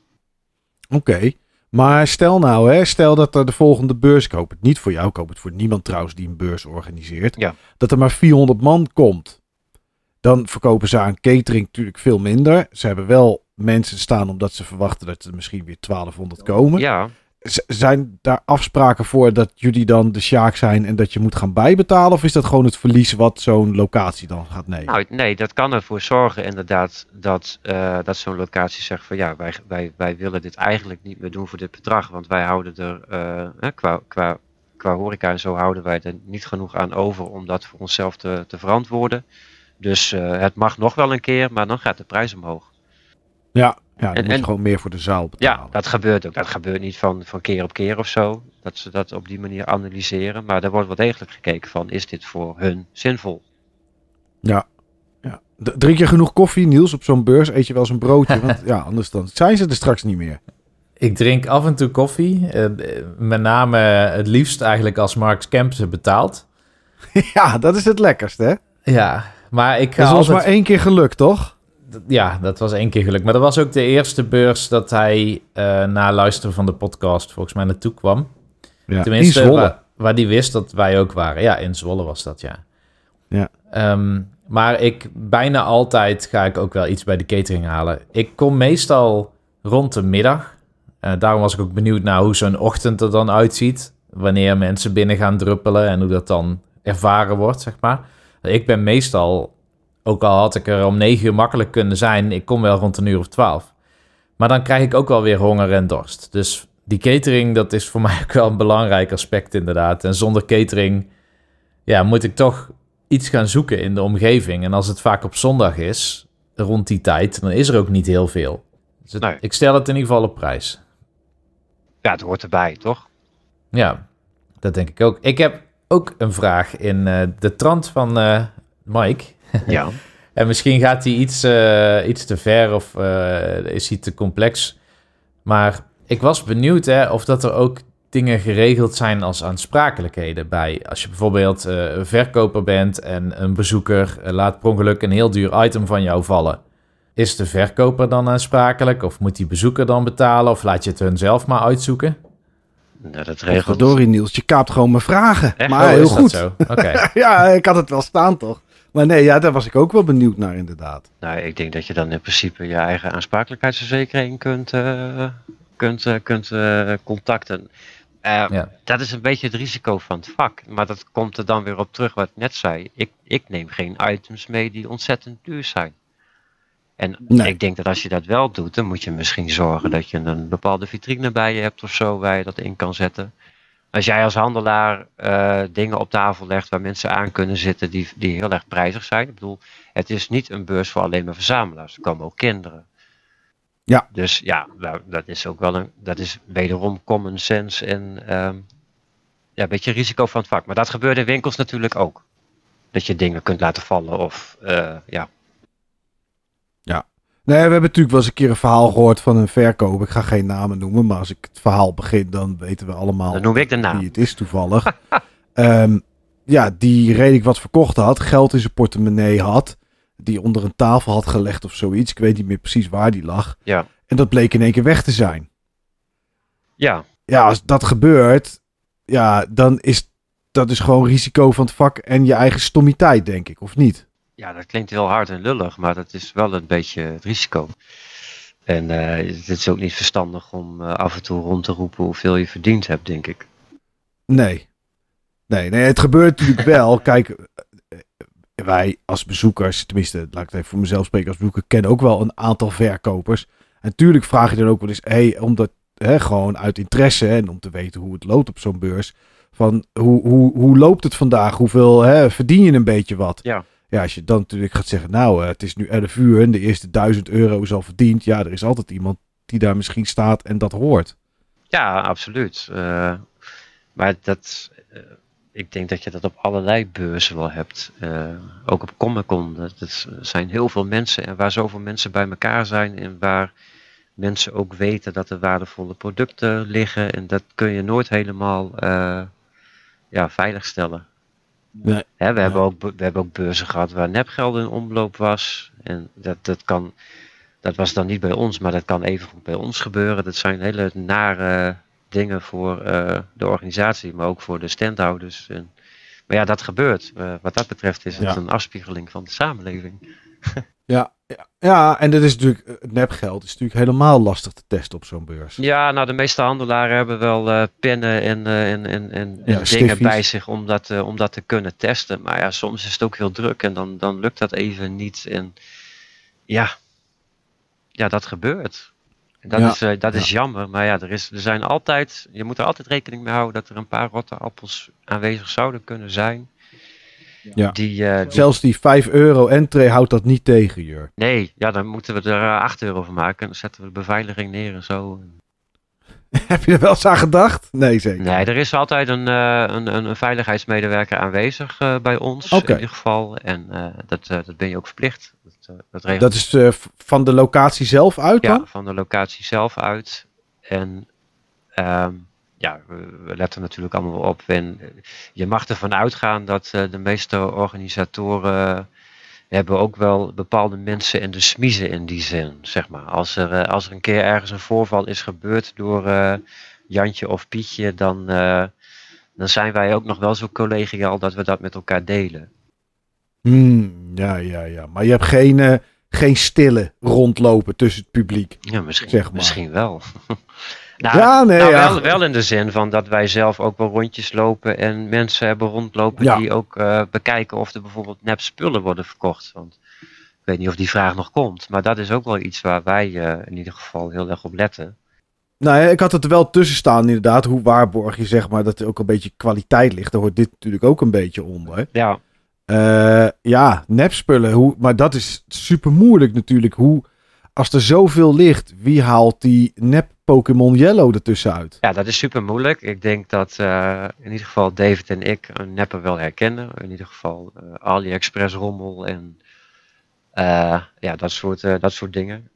Oké. Maar stel nou, hè, stel dat er de volgende beurs, ik hoop het niet voor jou, ik hoop het voor niemand trouwens die een beurs organiseert, Ja. dat er maar 400 man komt. Dan verkopen ze aan catering natuurlijk veel minder. Ze hebben wel mensen staan omdat ze verwachten dat er misschien weer 1200 komen. Ja, Z- zijn daar afspraken voor dat jullie dan de sjaak zijn en dat je moet gaan bijbetalen? Of is dat gewoon het verlies wat zo'n locatie dan gaat nemen? nou nee, dat kan ervoor zorgen inderdaad dat, eh, dat zo'n locatie zegt van ja, wij, wij, wij willen dit eigenlijk niet meer doen voor dit bedrag. Want wij houden er eh, qua, qua, qua horeca en zo houden wij er niet genoeg aan over om dat voor onszelf te, te verantwoorden. Dus eh, het mag nog wel een keer, maar dan gaat de prijs omhoog. Ja, ja, dan en- moet je en- gewoon meer voor de zaal betalen. Ja, dat gebeurt ook. Dat gebeurt niet van, van keer op keer of zo. Dat ze dat op die manier analyseren. Maar er wordt wel degelijk gekeken van, is dit voor hun zinvol? Ja. ja. Drink je genoeg koffie, Niels, op zo'n beurs? Eet je wel eens een broodje? Want ja, anders dan zijn ze er straks niet meer. Ik drink af en toe koffie. eh, eh, met name het liefst eigenlijk als Marks Kemp ze betaalt. ja, dat is het lekkerst, hè? Ja, maar ik ga Dat is ons maar één keer gelukt, toch? Ja, dat was één keer geluk. Maar dat was ook de eerste beurs dat hij eh, na luisteren van de podcast volgens mij naartoe kwam. Ja. Tenminste, in Zwolle. Waar, waar die wist dat wij ook waren. Ja, in Zwolle was dat, ja. Ja. Ehm, maar ik, bijna altijd ga ik ook wel iets bij de catering halen. Ik kom meestal rond de middag. Eh, daarom was ik ook benieuwd naar hoe zo'n ochtend er dan uitziet. Wanneer mensen binnen gaan druppelen en hoe dat dan ervaren wordt, zeg maar. Ik ben meestal, ook al had ik er om negen uur makkelijk kunnen zijn, ik kom wel rond een uur of twaalf. Maar dan krijg ik ook wel weer honger en dorst. Dus die catering, dat is voor mij ook wel een belangrijk aspect inderdaad. En zonder catering, ja, moet ik toch iets gaan zoeken in de omgeving. En als het vaak op zondag is, rond die tijd, dan is er ook niet heel veel. Dus het- Nee. ik stel het in ieder geval op prijs. Ja, het hoort erbij, toch? Ja, dat denk ik ook. Ik heb ook een vraag in eh, de trant van eh, Mike. Ja. En misschien gaat hij iets, eh, iets te ver of eh, is hij te complex. Maar ik was benieuwd hè, of dat er ook dingen geregeld zijn als aansprakelijkheden bij. Als je bijvoorbeeld eh, een verkoper bent en een bezoeker laat per ongeluk een heel duur item van jou vallen. Is de verkoper dan aansprakelijk? Of moet die bezoeker dan betalen? Of laat je het hun zelf maar uitzoeken? Nou, dat regelt. Verdorie, Niels, je kaapt gewoon mijn vragen. Echt? Maar Oh, heel is dat goed. zo? Oké. ja, ik had het wel staan, toch? Maar nee, ja, daar was ik ook wel benieuwd naar, inderdaad. Nou, ik denk dat je dan in principe je eigen aansprakelijkheidsverzekering kunt, eh, kunt, eh, kunt eh, contacten. Eh, Ja. Dat is een beetje het risico van het vak. Maar dat komt er dan weer op terug wat ik net zei. Ik, ik neem geen items mee die ontzettend duur zijn. En Nee. ik denk dat als je dat wel doet, dan moet je misschien zorgen dat je een bepaalde vitrine bij je hebt of zo, waar je dat in kan zetten. Als jij als handelaar eh, dingen op tafel legt waar mensen aan kunnen zitten die, die heel erg prijzig zijn. Ik bedoel, het is niet een beurs voor alleen maar verzamelaars. Er komen ook kinderen. Ja. Dus ja, nou, dat is ook wel een, dat is wederom common sense en ehm, ja, een beetje risico van het vak. Maar dat gebeurt in winkels natuurlijk ook. Dat je dingen kunt laten vallen of eh, ja. Nee, we hebben natuurlijk wel eens een keer een verhaal gehoord van een verkoper. Ik ga geen namen noemen, maar als ik het verhaal begin, dan weten we allemaal Dan noem ik de naam. wie het is toevallig. Ehm, ja, die redelijk wat verkocht had, geld in zijn portemonnee had, die onder een tafel had gelegd of zoiets. Ik weet niet meer precies waar die lag. Ja. En dat bleek in één keer weg te zijn. Ja, Ja, als dat gebeurt, ja, dan is dat is gewoon risico van het vak en je eigen stommiteit, denk ik, of niet? Ja, dat klinkt heel hard en lullig, maar dat is wel een beetje het risico. En eh, het is ook niet verstandig om eh, af en toe rond te roepen hoeveel je verdiend hebt, denk ik. Nee. Nee, nee het gebeurt natuurlijk wel. Kijk, eh, wij als bezoekers, tenminste, laat ik het even voor mezelf spreken als bezoeker, kennen ook wel een aantal verkopers. En natuurlijk vraag je dan ook wel eens, hey, omdat, hè, gewoon uit interesse en om te weten hoe het loopt op zo'n beurs, van hoe, hoe, hoe loopt het vandaag? Hoeveel hè, verdien je een beetje wat? Ja. Ja, als je dan natuurlijk gaat zeggen, nou, eh, het is nu 11 uur en de eerste 1000 euro is al verdiend. Ja, er is altijd iemand die daar misschien staat en dat hoort. Ja, absoluut. Eh, maar dat, eh, ik denk dat je dat op allerlei beurzen wel hebt. Ook op Comic Con. Dat zijn heel veel mensen en waar zoveel mensen bij elkaar zijn en waar mensen ook weten dat er waardevolle producten liggen. En dat kun je nooit helemaal ja, veiligstellen. Nee. Hè, we, hebben ook, we hebben ook beurzen gehad waar nepgeld in omloop was. En dat, dat, kan, Dat was dan niet bij ons, maar dat kan even goed bij ons gebeuren. Dat zijn hele nare dingen voor uh, de organisatie, maar ook voor de standhouders. En, maar ja, dat gebeurt. Uh, wat dat betreft is het Ja. een afspiegeling van de samenleving. Ja, ja, ja, en dat is natuurlijk, het nepgeld is natuurlijk helemaal lastig te testen op zo'n beurs. Ja, nou de meeste handelaren hebben wel eh, pennen en, eh, en, en, en, en dingen stiffies. bij zich om dat, eh, om dat te kunnen testen. Maar ja, soms is het ook heel druk en dan, dan lukt dat even niet. En ja, ja dat gebeurt. En dat Ja, is, eh, dat is jammer, maar ja, er, is, er zijn altijd, je moet er altijd rekening mee houden dat er een paar rotte appels aanwezig zouden kunnen zijn. Ja. Die, eh, die- Zelfs die 5 euro entree houdt dat niet tegen, Jur. nee, ja, dan moeten we er eh, 8 euro van maken en dan zetten we de beveiliging neer en zo. Heb je er wel eens aan gedaad? Nee, zeker. Nee, er is altijd een, eh, een, een, een veiligheidsmedewerker aanwezig eh, bij ons, Oké. in ieder geval. En eh, dat, eh, dat ben je ook verplicht. Dat, eh, dat regelt Dat is eh, van de locatie zelf uit ja, dan? van de locatie zelf uit. En ehm, ja, we, letten natuurlijk allemaal op. En eh, je mag ervan uitgaan dat eh, de meeste organisatoren hebben ook wel bepaalde mensen in de smiezen in die zin, zeg maar. Als er, eh, als er een keer ergens een voorval is gebeurd door eh, Jantje of Pietje, dan, eh, dan zijn wij ook nog wel zo collegiaal dat we dat met elkaar delen. Hmm, ja, ja, ja. Maar je hebt geen, eh, geen stille rondlopen tussen het publiek. Ja, misschien, Zeg maar. misschien wel. nou, ja, nee, nou, ja. wel, wel in de zin van dat wij zelf ook wel rondjes lopen en mensen hebben rondlopen Ja. die ook eh, bekijken of er bijvoorbeeld nep spullen worden verkocht. Want ik weet niet of die vraag nog komt, maar dat is ook wel iets waar wij eh, in ieder geval heel erg op letten. Nou ja, ik had het er wel tussen staan inderdaad. Hoe waarborg je zeg maar dat er ook een beetje kwaliteit ligt. Daar hoort dit natuurlijk ook een beetje onder. Ja, Eh, ja, nepspullen. Hoe, maar dat is super moeilijk natuurlijk. Hoe, als er zoveel ligt, wie haalt die nep Pokémon Yellow ertussen uit? ja dat is super moeilijk. Ik denk dat eh, in ieder geval David en ik een nepper wel herkennen. In ieder geval eh, AliExpress rommel en eh, ja, dat soort, dat soort dingen.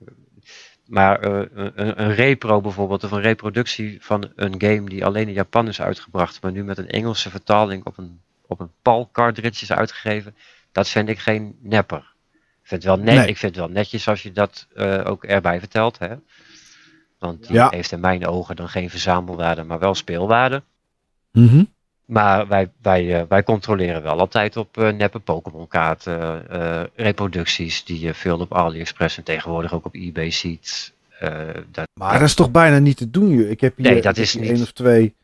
Maar een, een repro bijvoorbeeld, of een reproductie van een game die alleen in Japan is uitgebracht, maar nu met een Engelse vertaling op een, op een PAL cartridge is uitgegeven, dat vind ik geen nepper. Ik vind het wel, net, Nee. ik vind het wel netjes als je dat ook erbij vertelt. Hè? Want die Ja. heeft in mijn ogen dan geen verzamelwaarde, maar wel speelwaarde. Mhm. Maar wij, wij, eh, wij controleren wel altijd op eh, neppe Pokémon kaarten, eh, reproducties die je veel op AliExpress en tegenwoordig ook op eBay ziet. Dat, Maar dat is toch bijna niet te doen, joh. Ik heb hier, Nee, dat ik heb is hier niet. één of twee,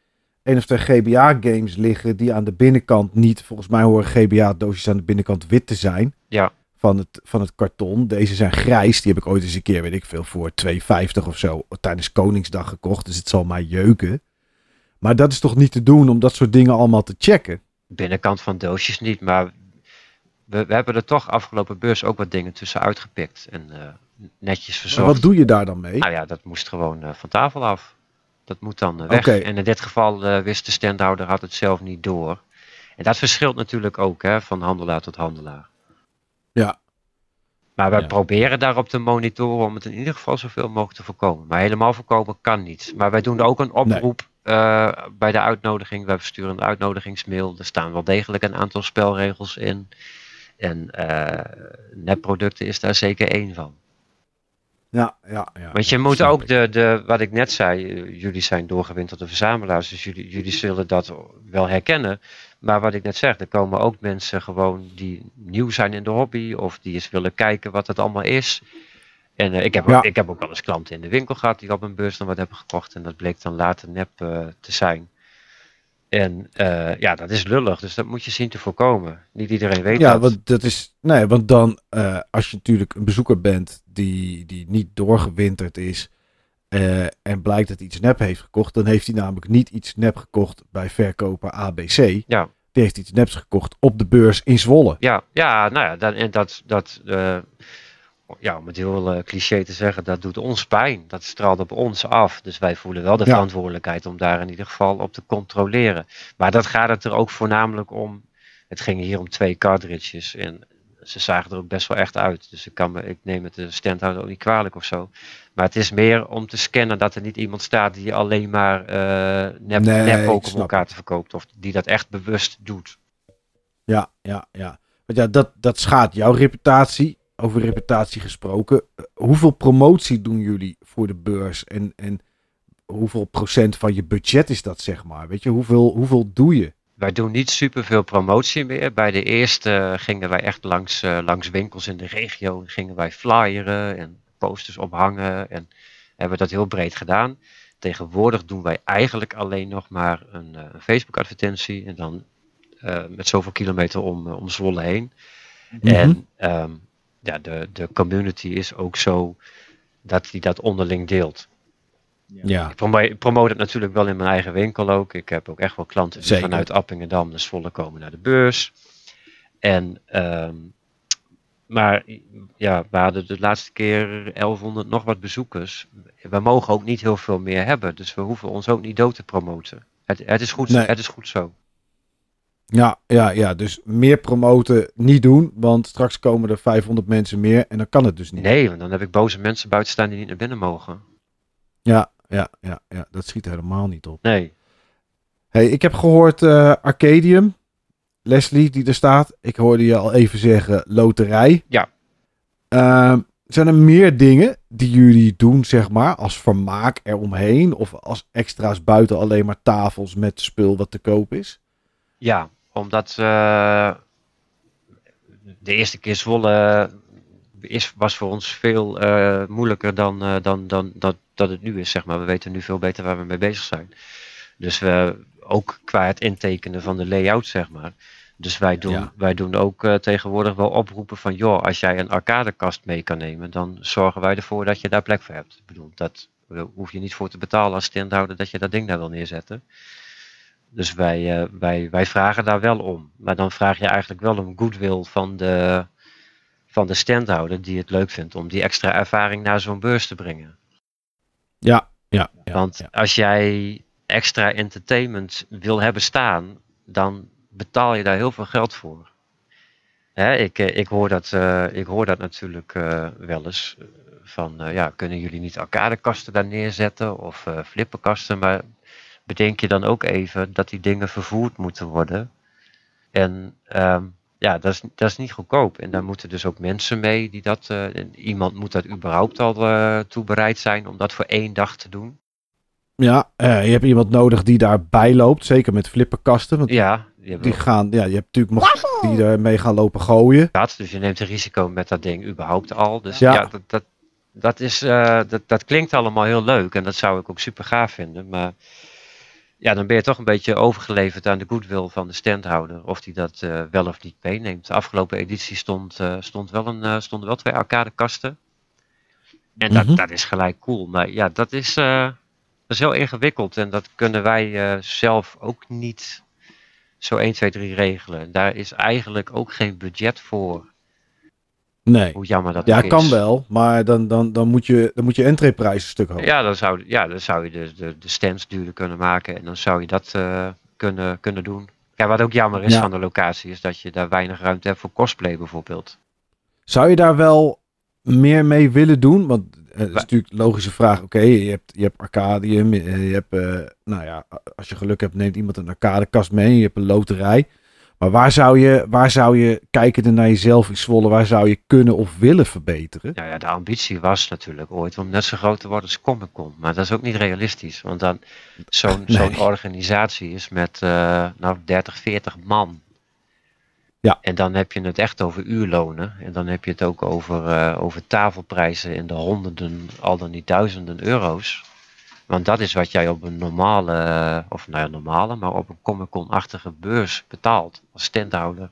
één of twee GBA-games liggen die aan de binnenkant niet... Volgens mij horen GBA-doosjes aan de binnenkant wit te zijn. Ja. Van het, van het karton. Deze zijn grijs. Die heb ik ooit eens een keer, weet ik veel, voor 2,50 of zo tijdens Koningsdag gekocht. Dus het zal mij jeuken. Maar dat is toch niet te doen om dat soort dingen allemaal te checken? binnenkant van doosjes niet, maar we, we hebben er toch afgelopen beurs ook wat dingen tussen uitgepikt en eh, netjes Maar verzorgd. wat doe je daar dan mee? Nou ja, dat moest gewoon eh, van tafel af. Dat moet dan eh, weg. En in dit geval wist de standhouder had het zelf niet door. En dat verschilt natuurlijk ook hè, van handelaar tot handelaar. Ja. Maar wij Ja. proberen daarop te monitoren om het in ieder geval zoveel mogelijk te voorkomen. Maar helemaal voorkomen kan niet. Maar wij doen ook een oproep eh, bij de uitnodiging. Wij versturen een uitnodigingsmail. Er staan wel degelijk een aantal spelregels in. En eh nepproducten is daar zeker één van. Ja, ja, ja. Want je ja, moet ook de, de, wat ik net zei, eh, jullie zijn doorgewinterde verzamelaars, dus jullie, jullie zullen dat wel herkennen. Maar wat ik net zeg, er komen ook mensen gewoon die nieuw zijn in de hobby of die eens willen kijken wat het allemaal is. En eh, ik, heb, Ja. ook, ik heb ook wel eens klanten in de winkel gehad die op een beurs dan wat hebben gekocht en dat bleek dan later nep eh, te zijn. En eh, ja, dat is lullig, dus dat moet je zien te voorkomen. Niet iedereen weet Ja, dat. want dat is. Nee, want dan, als je natuurlijk een bezoeker bent die, die niet doorgewinterd is. en blijkt dat hij iets nep heeft gekocht, dan heeft hij namelijk niet iets nep gekocht bij verkoper ABC. Ja. Die heeft iets neps gekocht op de beurs in Zwolle. Ja, ja, nou ja, dat, en dat, dat eh, ja, om het heel eh, cliché te zeggen, dat doet ons pijn. Dat straalt op ons af. Dus wij voelen wel de Ja. verantwoordelijkheid om daar in ieder geval op te controleren. Maar dat gaat het er ook voornamelijk om. Het ging hier om twee cartridges en ze zagen er ook best wel echt uit. Dus ik, kan me, ik neem het de standhouder ook niet kwalijk of zo. Maar het is meer om te scannen dat er niet iemand staat die alleen maar eh nep, Nee, nep Pokémon kaarten verkoopt. Of die dat echt bewust doet. Ja, ja, ja. Want ja, dat, dat schaadt jouw reputatie. over reputatie gesproken. eh, hoeveel promotie doen jullie voor de beurs? En, en hoeveel procent van je budget is dat, zeg maar? Weet je, hoeveel, hoeveel doe je? Wij doen niet superveel promotie meer. Bij de eerste gingen wij echt langs, eh, langs winkels in de regio. Gingen wij flyeren en posters ophangen. En hebben dat heel breed gedaan. Tegenwoordig doen wij eigenlijk alleen nog maar een, eh, een Facebook advertentie. En dan eh, met zoveel kilometer om, om Zwolle heen. Mhm. En ehm, ja, de, de community is ook zo dat die dat onderling deelt. Ja, Ik promo- ik promote het natuurlijk wel in mijn eigen winkel ook. Ik heb ook echt wel klanten die Zeker. vanuit Appingedam naar Zwolle komen naar de beurs. En, ehm, maar ja, we hadden de laatste keer 1100 nog wat bezoekers. We mogen ook niet heel veel meer hebben, dus we hoeven ons ook niet dood te promoten. Het, het, is, goed, Nee. het is goed zo. ja, ja, ja. Dus meer promoten niet doen, want straks komen er 500 mensen meer en dan kan het dus niet. Nee, want dan heb ik boze mensen buiten staan die niet naar binnen mogen. Ja, ja, ja, ja, dat schiet helemaal niet op. Nee. Hey, ik heb gehoord eh, Arcadium. Leslie, die er staat. Ik hoorde je al even zeggen loterij. Ja. Ehm, zijn er meer dingen die jullie doen, zeg maar, als vermaak eromheen? Of als extra's buiten alleen maar tafels met spul wat te koop is? Ja, omdat eh, de eerste keer Zwolle is, was voor ons veel eh, moeilijker dan, eh, dan, dan dat, het nu is, zeg maar. We weten nu veel beter waar we mee bezig zijn. Dus we, ook qua het intekenen van de layout, zeg maar. Dus wij doen, Ja. wij doen ook eh, tegenwoordig wel oproepen van, joh, als jij een arcadekast mee kan nemen, dan zorgen wij ervoor dat je daar plek voor hebt. Ik bedoel, dat hoef je niet voor te betalen als standhouder dat je dat ding daar wil neerzetten. Dus wij, eh, wij, wij vragen daar wel om. Maar dan vraag je eigenlijk wel om goodwill van de, van de standhouder die het leuk vindt om die extra ervaring naar zo'n beurs te brengen. Ja, ja. ja Want ja. als jij extra entertainment wil hebben staan, dan betaal je daar heel veel geld voor. Hè, ik, eh, ik, hoor dat, eh, ik hoor dat natuurlijk eh, wel eens. Van ja, kunnen jullie niet arcadekasten daar neerzetten of flipperkasten? Maar bedenk je dan ook even dat die dingen vervoerd moeten worden. En ehm, ja, dat is, dat is niet goedkoop. En daar moeten dus ook mensen mee die dat. eh, en iemand moet dat überhaupt al eh, toe bereid zijn om dat voor één dag te doen. Ja, eh, je hebt iemand nodig die daarbij loopt. Zeker met flipperkasten. Want Ja, die gaan, ja, je hebt natuurlijk nog die ermee gaan lopen gooien. dat. Dus je neemt een risico met dat ding überhaupt al. Dus Ja. ja, dat, dat, dat, is, eh, dat, dat klinkt allemaal heel leuk. En dat zou ik ook super gaaf vinden. Maar ja, dan ben je toch een beetje overgeleverd aan de goodwill van de standhouder. Of die dat eh, wel of niet meeneemt. De afgelopen editie stond, eh, stond wel een, eh, stonden wel twee arcadekasten. En dat, Mhm. dat is gelijk cool. Maar ja, dat is, dat is heel ingewikkeld. En dat kunnen wij zelf ook niet zo 1, 2, 3 regelen. Daar is eigenlijk ook geen budget voor. Nee. Hoe jammer dat Ja, ook kan is. wel. Maar dan, dan, dan, moet je, dan moet je entreeprijs een stuk hoger. Ja, dan zou, ja, dan zou je de, de, de stands duurder kunnen maken. En dan zou je dat eh, kunnen, kunnen doen. Ja, wat ook jammer is Ja. van de locatie, is dat je daar weinig ruimte hebt voor cosplay bijvoorbeeld. Zou je daar wel meer mee willen doen? Want eh, het is natuurlijk een logische vraag. Oké, je, hebt, je hebt Arcadium. eh, Je hebt, nou ja, als je geluk hebt, neemt iemand een arcadekast mee. Je hebt een loterij. Maar waar zou je, waar zou je kijkende naar jezelf in Zwolle, waar zou je kunnen of willen verbeteren? Nou ja, de ambitie was natuurlijk ooit om net zo groot te worden als Comic Con. Maar dat is ook niet realistisch. Want dan zo'n Nee. zo'n organisatie is met eh, nou 30, 40 man. Ja. En dan heb je het echt over uurlonen. En dan heb je het ook over, eh, over tafelprijzen in de honderden, al dan niet duizenden euro's. Want dat is wat jij op een normale, of nou ja, normale, maar op een Comic Con-achtige beurs betaalt als standhouder.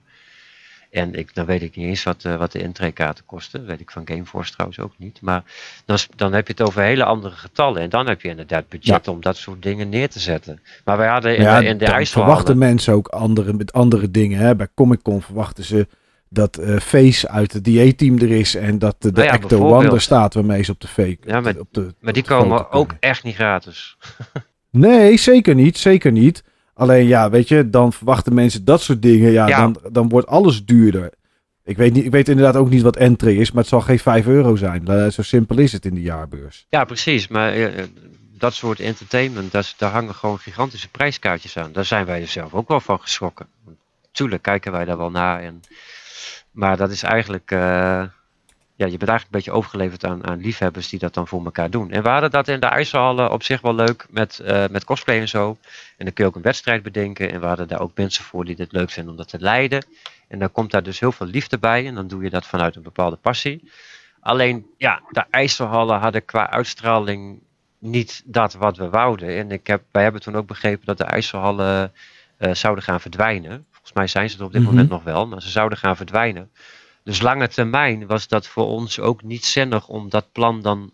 En ik, dan weet ik niet eens wat, eh, wat de intreekaarten kosten. weet ik van Gameforce trouwens ook niet. Maar dan, dan heb je het over hele andere getallen. En dan heb je inderdaad budget om dat soort dingen neer te zetten. Maar wij hadden in ja, de, in de dan verwachten mensen ook andere, met andere dingen. Hè? Bij Comic Con verwachten ze dat eh, Face uit het DA-team er is en dat de, de Nou ja, bijvoorbeeld. One er staat waarmee ze op de fake. Ja, maar- op de, Maar die komen ook echt niet gratis. Nee, zeker niet. Zeker niet. Alleen ja, weet je, dan verwachten mensen dat soort dingen. Ja, Ja. Dan, dan wordt alles duurder. Ik weet, niet, ik weet inderdaad ook niet wat entry is, maar het zal geen 5 euro zijn. Zo simpel is het in de jaarbeurs. Ja, precies. Maar eh, eh, dat soort entertainment, dat daar hangen gewoon gigantische prijskaartjes aan. Daar zijn wij er zelf ook wel van geschrokken. Tuurlijk kijken wij daar wel naar. En, maar dat is eigenlijk, eh, ja, je bent eigenlijk een beetje overgeleverd aan, aan liefhebbers die dat dan voor elkaar doen. En we hadden dat in de IJsselhallen op zich wel leuk met, uh, met cosplay en zo. En dan kun je ook een wedstrijd bedenken. En we hadden daar ook mensen voor die het leuk vinden om dat te leiden. En dan komt daar dus heel veel liefde bij. En dan doe je dat vanuit een bepaalde passie. Alleen, ja, de IJsselhallen hadden qua uitstraling niet dat wat we wouden. En ik heb, wij hebben toen ook begrepen dat de IJsselhallen uh, zouden gaan verdwijnen. Volgens mij zijn ze er op dit mhm. moment nog wel, maar ze zouden gaan verdwijnen. Dus lange termijn was dat voor ons ook niet zinnig om dat plan dan.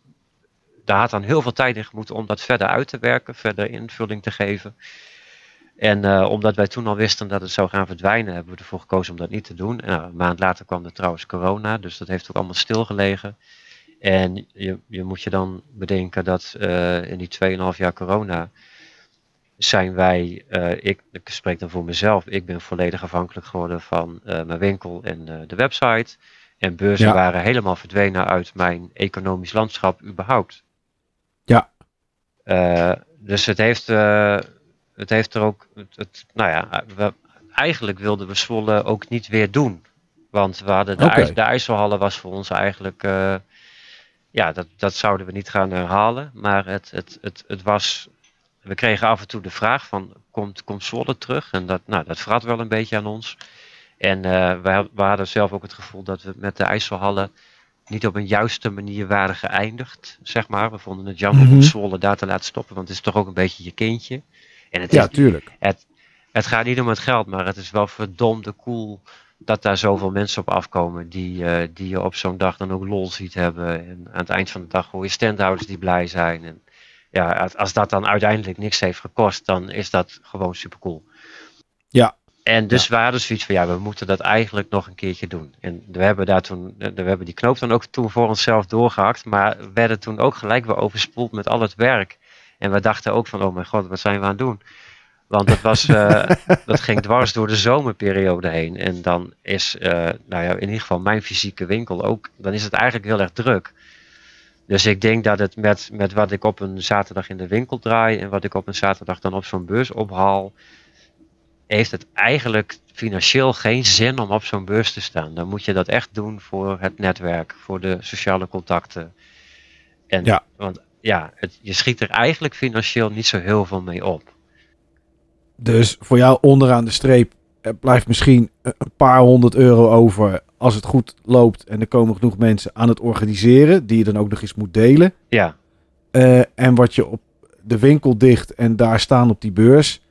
Daar had dan heel veel tijd in moeten om dat verder uit te werken, verder invulling te geven. En uh, omdat wij toen al wisten dat het zou gaan verdwijnen, hebben we ervoor gekozen om dat niet te doen. Nou, een maand later kwam er trouwens corona, dus dat heeft ook allemaal stilgelegen. En je, je moet je dan bedenken dat uh, in die 2,5 jaar corona zijn wij, uh, ik, ik, spreek dan voor mezelf, ik ben volledig afhankelijk geworden van uh, mijn winkel en uh, de website. En beurzen ja. waren helemaal verdwenen uit mijn economisch landschap überhaupt. Ja. dus het heeft, het heeft er ook, het, het, nou ja, we, eigenlijk wilden we Zwolle ook niet weer doen. Want we hadden de, okay. IJs, de IJsselhallen was voor ons eigenlijk, ja, dat, dat zouden we niet gaan herhalen. Maar het, het, het, het was we kregen af en toe de vraag van, komt, komt Zwolle terug? En dat, nou, dat vraagt wel een beetje aan ons. En uh, we, we, hadden zelf ook het gevoel dat we met de IJsselhallen niet op een juiste manier waren geëindigd, zeg maar. We vonden het jammer om mhm. Zwolle daar te laten stoppen, want het is toch ook een beetje je kindje. En het ja, is, tuurlijk. Het, het gaat niet om het geld, maar het is wel verdomde cool dat daar zoveel mensen op afkomen die, uh, die je op zo'n dag dan ook lol ziet hebben. En aan het eind van de dag hoor je standhouders die blij zijn. En ja, als dat dan uiteindelijk niks heeft gekost, dan is dat gewoon super cool. Ja. En dus ja. we hadden zoiets van, ja, we moeten dat eigenlijk nog een keertje doen. En we hebben daar toen, we hebben die knoop dan ook toen voor onszelf doorgehakt, maar werden toen ook gelijk weer overspoeld met al het werk. En we dachten ook van, oh mijn god, wat zijn we aan het doen? Want dat, was, uh, dat ging dwars door de zomerperiode heen. En dan is, uh, nou ja, in ieder geval mijn fysieke winkel ook, dan is het eigenlijk heel erg druk. Dus ik denk dat het met, met wat ik op een zaterdag in de winkel draai en wat ik op een zaterdag dan op zo'n beurs ophaal, heeft het eigenlijk financieel geen zin om op zo'n beurs te staan. Dan moet je dat echt doen voor het netwerk, voor de sociale contacten. En, ja. Want ja, het, je schiet er eigenlijk financieel niet zo heel veel mee op. Dus voor jou onderaan de streep blijft misschien een paar honderd euro over als het goed loopt en er komen genoeg mensen aan het organiseren, die je dan ook nog eens moet delen. Ja. Uh, en wat je op de winkel dicht en daar staan op die beurs,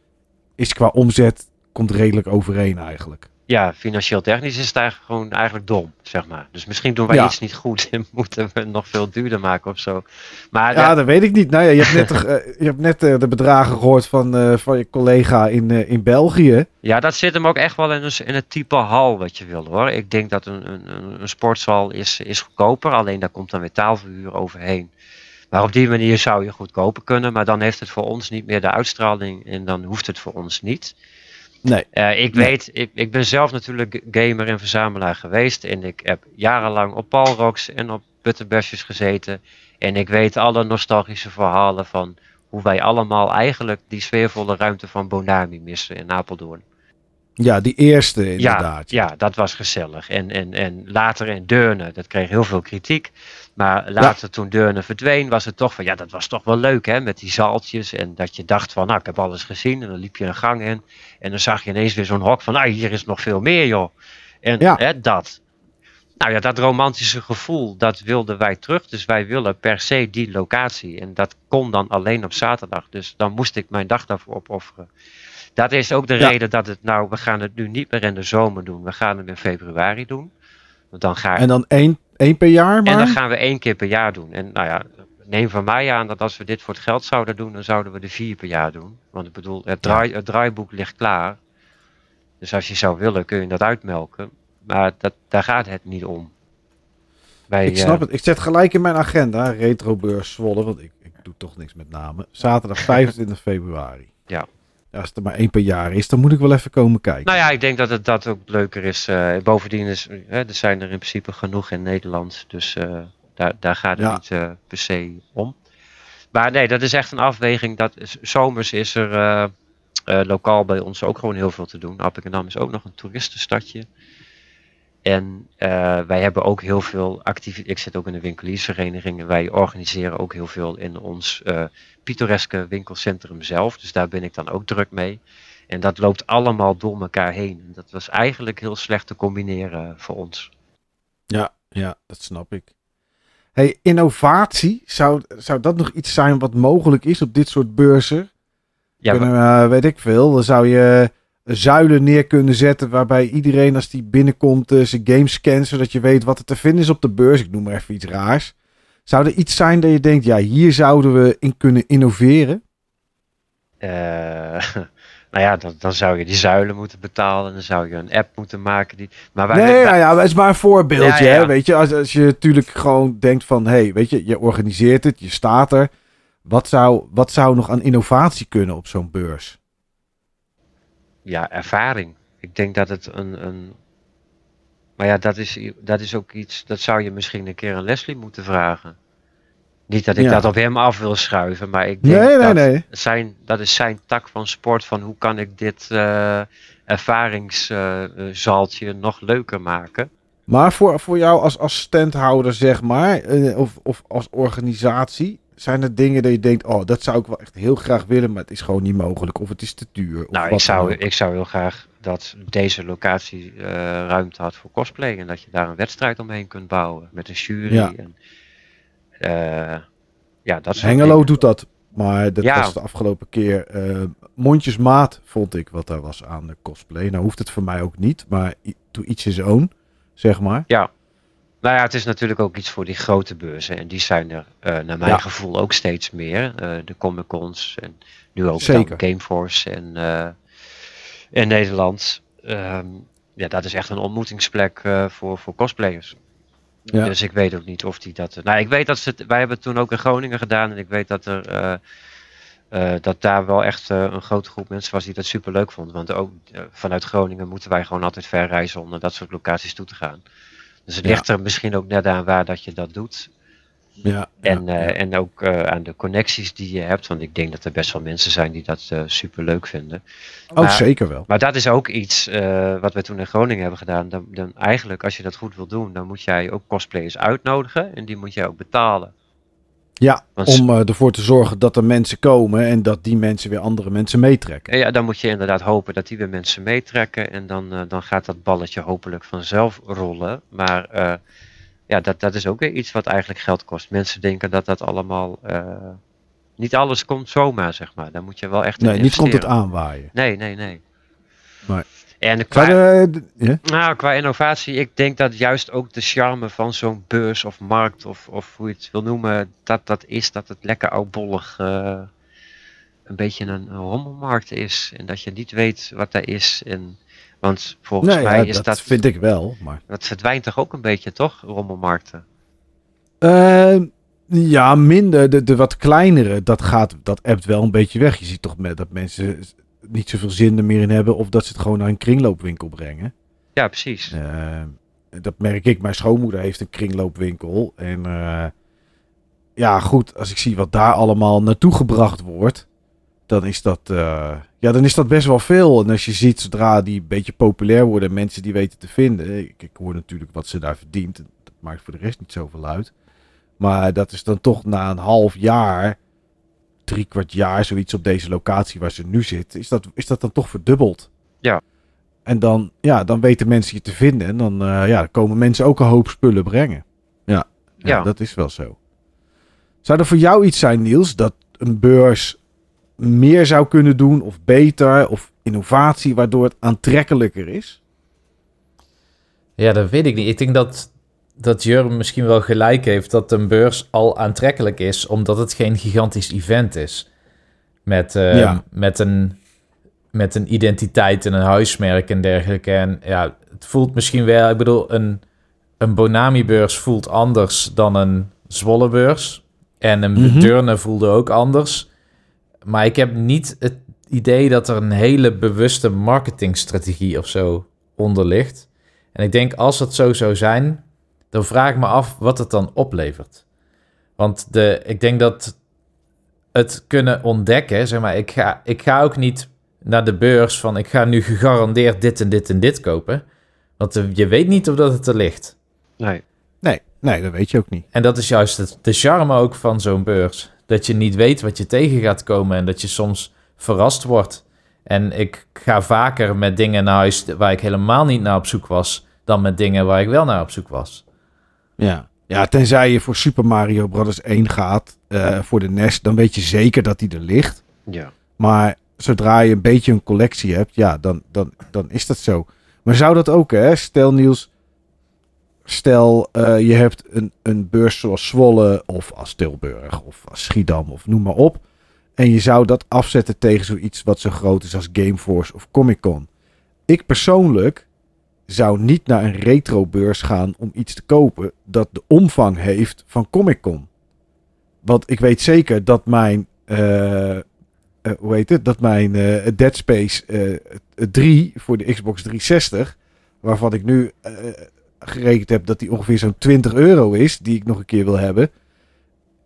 is qua omzet, komt redelijk overeen eigenlijk ja, financieel technisch is het eigenlijk gewoon eigenlijk dom, zeg maar. Dus misschien doen wij iets niet goed en moeten we het nog veel duurder maken of zo. Maar, ja, dat weet ik niet. Nou ja, je hebt net, uh, je hebt net uh, de bedragen gehoord van, uh, van je collega in, in België. Ja, dat zit hem ook echt wel in, een, in het type hal wat je wil hoor. Ik denk dat een, een, een sportsal is, is goedkoper, alleen daar komt dan weer taalverhuur overheen. Maar op die manier zou je goedkoper kunnen, maar dan heeft het voor ons niet meer de uitstraling en dan hoeft het voor ons niet. Nee. Uh, ik weet, ik, ik ben zelf natuurlijk gamer en verzamelaar geweest. En ik heb jarenlang op Palrox en op Butterbashers gezeten. En ik weet alle nostalgische verhalen van hoe wij allemaal eigenlijk die sfeervolle ruimte van Bonami missen in Apeldoorn. Ja, die eerste inderdaad. Ja, ja, dat was gezellig. En, en, en later in Deurne, dat kreeg heel veel kritiek. Maar later toen Deurne verdween, was het toch van, ja, dat was toch wel leuk hè, met die zaaltjes. En dat je dacht van, nou, ik heb alles gezien. En dan liep je een gang in. En dan zag je ineens weer zo'n hok van, nou, hier is nog veel meer joh. En ja. hè, dat. Nou ja, dat romantische gevoel, dat wilden wij terug. Dus wij willen per se die locatie. En dat kon dan alleen op zaterdag. Dus dan moest ik mijn dag daarvoor opofferen. Dat is ook de reden dat het nou, we gaan het nu niet meer in de zomer doen. We gaan het in februari doen. Want dan ga En dan één, één per jaar maar? En dan gaan we één keer per jaar doen. En nou ja, neem van mij aan dat als we dit voor het geld zouden doen, dan zouden we de vier per jaar doen. Want ik bedoel, het, draai, het draaiboek ligt klaar. Dus als je zou willen, kun je dat uitmelken. Maar dat, daar gaat het niet om. Bij, ik snap uh, het. Ik zet gelijk in mijn agenda, retrobeurs Zwolle, want ik, ik doe toch niks met namen. Zaterdag 25 februari. Ja. Ja, als het er maar één per jaar is, dan moet ik wel even komen kijken. Nou ja, ik denk dat het dat ook leuker is. Uh, bovendien is, hè, er zijn er in principe genoeg in Nederland. Dus uh, daar, daar gaat het ja. niet uh, per se om. Maar nee, dat is echt een afweging. Dat, zomers is er lokaal bij ons ook gewoon heel veel te doen. Appingedam is ook nog een toeristenstadje. En uh, wij hebben ook heel veel activiteiten. Ik zit ook in de winkeliersvereniging en wij organiseren ook heel veel in ons uh, pittoreske winkelcentrum zelf. Dus daar ben ik dan ook druk mee. En dat loopt allemaal door elkaar heen. En dat was eigenlijk heel slecht te combineren voor ons. Ja, ja, dat snap ik. Hey, innovatie, zou, zou dat nog iets zijn wat mogelijk is op dit soort beurzen? Ja, Kunnen, uh, weet ik veel, dan zou je zuilen neer kunnen zetten waarbij iedereen als die binnenkomt uh, zijn games scant, zodat je weet wat er te vinden is op de beurs. Ik noem maar even iets raars. Zou er iets zijn dat je denkt, ja, hier zouden we in kunnen innoveren? Uh, Nou ja, dan, dan zou je die zuilen moeten betalen. En dan zou je een app moeten maken. Die, maar wij nee, ja, ja, het is maar een voorbeeldje. Hè? Weet je, als, als je natuurlijk gewoon denkt van... hé, hey, weet je, je organiseert het, je staat er. Wat zou, wat zou nog aan innovatie kunnen op zo'n beurs? Ja, ervaring. Ik denk dat het een... een maar ja, dat is, dat is ook iets... Dat zou je misschien een keer aan Leslie moeten vragen. Niet dat ik dat op hem af wil schuiven, maar ik denk nee, dat, nee. Zijn, dat is zijn tak van sport. Van hoe kan ik dit uh, ervaringszaaltje nog leuker maken. Maar voor, voor jou als, als standhouder, zeg maar, eh, of, of als organisatie, zijn er dingen dat je denkt, oh, dat zou ik wel echt heel graag willen, maar het is gewoon niet mogelijk, of het is te duur. Nou, ik zou, ik zou heel graag dat deze locatie uh, ruimte had voor cosplay en dat je daar een wedstrijd omheen kunt bouwen met een jury. Ja. En, uh, ja, dat Hengelo doet dat, maar dat was de afgelopen keer uh, mondjesmaat, vond ik, wat daar was aan de cosplay. Nou hoeft het voor mij ook niet, maar to iets is own, zeg maar. Ja, nou ja, het is natuurlijk ook iets voor die grote beurzen. En die zijn er, uh, naar mijn gevoel, ook steeds meer. Uh, de Comic Cons en nu ook Gameforce en in Nederland. Um, ja, dat is echt een ontmoetingsplek voor, voor cosplayers. Ja. Dus ik weet ook niet of die dat. Nou, ik weet dat ze. Wij hebben het toen ook in Groningen gedaan. En ik weet dat er. Uh, uh, dat daar wel echt uh, een grote groep mensen was die dat super leuk vonden. Want ook vanuit Groningen moeten wij gewoon altijd ver reizen om naar dat soort locaties toe te gaan. Dus het ligt er misschien ook net aan waar dat je dat doet. Ja, en, ja, uh, en ook uh, aan de connecties die je hebt. Want ik denk dat er best wel mensen zijn die dat uh, super leuk vinden. Ook oh, zeker wel. Maar dat is ook iets wat we toen in Groningen hebben gedaan. Dan, dan eigenlijk, als je dat goed wil doen, dan moet jij ook cosplayers uitnodigen. En die moet jij ook betalen. Ja, want, om ervoor te zorgen dat er mensen komen en dat die mensen weer andere mensen meetrekken. Ja, dan moet je inderdaad hopen dat die weer mensen meetrekken. En dan, dan gaat dat balletje hopelijk vanzelf rollen. Maar ja, dat, dat is ook weer iets wat eigenlijk geld kost. Mensen denken dat dat allemaal. Niet alles komt zomaar, zeg maar. Dan moet je wel echt. Nee, niet komt het aanwaaien. Nee, nee, nee. Maar. En qua, nou, qua innovatie, ik denk dat juist ook de charme van zo'n beurs of markt, of, of hoe je het wil noemen, dat dat is dat het lekker oudbollig uh, een beetje een rommelmarkt is. En dat je niet weet wat daar is. En want volgens mij is dat, dat... vind ik wel, maar... Dat verdwijnt toch ook een beetje, toch? Rommelmarkten. Uh, ja, minder. De, de wat kleinere, dat gaat, dat ebt wel een beetje weg. Je ziet toch met, dat mensen niet zoveel zin er meer in hebben... of dat ze het gewoon naar een kringloopwinkel brengen. Ja, precies. Uh, dat merk ik. Mijn schoonmoeder heeft een kringloopwinkel. En uh, ja, goed, als ik zie wat daar allemaal naartoe gebracht wordt dan is dat, uh, ja, dan is dat best wel veel. En als je ziet, zodra die een beetje populair worden, mensen die weten te vinden. Ik, ik hoor natuurlijk wat ze daar verdient. Dat maakt voor de rest niet zoveel uit. Maar dat is dan toch na een half jaar, drie kwart jaar, zoiets op deze locatie waar ze nu zit, is dat, is dat dan toch verdubbeld. Ja. En dan, ja, dan weten mensen je te vinden. En dan uh, ja, komen mensen ook een hoop spullen brengen. Ja, ja, ja, dat is wel zo. Zou er voor jou iets zijn, Niels, dat een beurs meer zou kunnen doen of beter of innovatie waardoor het aantrekkelijker is? Ja, dat weet ik niet. Ik denk dat, dat Jurm misschien wel gelijk heeft dat een beurs al aantrekkelijk is, omdat het geen gigantisch event is. Met, uh, met, een, met een identiteit en een huismerk en dergelijke. En ja, het voelt misschien wel, ik bedoel, een, een Bonami-beurs voelt anders dan een Zwolle-beurs. En een mm Deurne voelde ook anders. Maar ik heb niet het idee dat er een hele bewuste marketingstrategie of zo onder ligt. En ik denk als het zo zou zijn, dan vraag ik me af wat het dan oplevert. Want de, ik denk dat het kunnen ontdekken, zeg maar, ik ga, ik ga ook niet naar de beurs van ik ga nu gegarandeerd dit en dit en dit kopen. Want eh, je weet niet of dat het er ligt. Nee. Nee, nee, dat weet je ook niet. En dat is juist het, de charme ook van zo'n beurs. Dat je niet weet wat je tegen gaat komen en dat je soms verrast wordt. En ik ga vaker met dingen naar huis waar ik helemaal niet naar op zoek was, dan met dingen waar ik wel naar op zoek was. Ja, ja tenzij je voor Super Mario Bros. 1 gaat eh, voor de NES, dan weet je zeker dat die er ligt. Ja. Maar zodra je een beetje een collectie hebt, ja, dan, dan, dan is dat zo. Maar zou dat ook, hè? Stel Niels, stel eh, je hebt een, een beurs zoals Zwolle of als Tilburg of als Schiedam of noem maar op. En je zou dat afzetten tegen zoiets wat zo groot is als Gameforce of Comic Con. Ik persoonlijk zou niet naar een retrobeurs gaan om iets te kopen dat de omvang heeft van Comic Con. Want ik weet zeker dat mijn, uh, uh, hoe heet het, dat mijn uh, Dead Space 3 voor de Xbox 360, waarvan ik nu gerekend heb dat die ongeveer zo'n 20 euro is, die ik nog een keer wil hebben.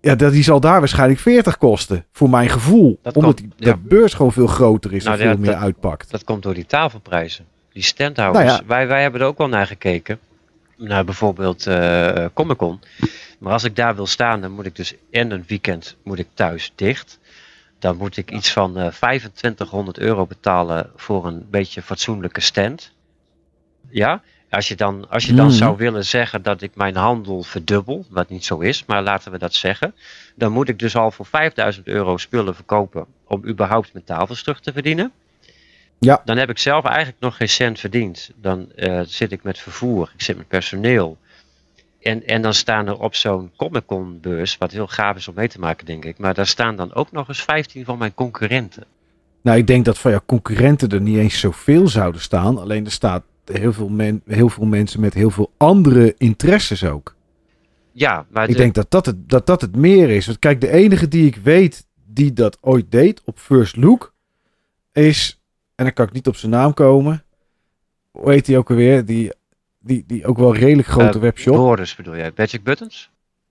Ja, dat, die zal daar waarschijnlijk 40 kosten, voor mijn gevoel. Dat omdat komt, die, de beurs gewoon veel groter is Nou, en veel meer dat- uitpakt. Dat komt door die tafelprijzen. Die standhouders. Nou ja. wij, wij hebben er ook wel naar gekeken. Naar bijvoorbeeld eh Comic Con. Maar als ik daar wil staan, dan moet ik dus in een weekend moet ik thuis dicht. Dan moet ik iets van eh 2500 euro betalen voor een beetje fatsoenlijke stand. Ja, als je dan, als je dan Mhm. zou willen zeggen dat ik mijn handel verdubbel, wat niet zo is, maar laten we dat zeggen. Dan moet ik dus al voor 5000 euro spullen verkopen om überhaupt mijn tafels terug te verdienen. Ja. Dan heb ik zelf eigenlijk nog geen cent verdiend. Dan eh, zit ik met vervoer, ik zit met personeel. En, en dan staan er op zo'n Comic Con beurs, wat heel gaaf is om mee te maken denk ik. Maar daar staan dan ook nog eens 15 van mijn concurrenten. Nou, ik denk dat van jouw concurrenten er niet eens zoveel zouden staan. Alleen er staat heel veel, men, heel veel mensen met heel veel andere interesses ook. Ja, maar Ik de- denk dat dat, het, dat dat het meer is. Want kijk, de enige die ik weet die dat ooit deed op First Look is, en dan kan ik niet op zijn naam komen. Hoe heet die ook alweer? Die, die, die ook wel redelijk grote Eh, webshop. Boris bedoel jij, Magic Buttons?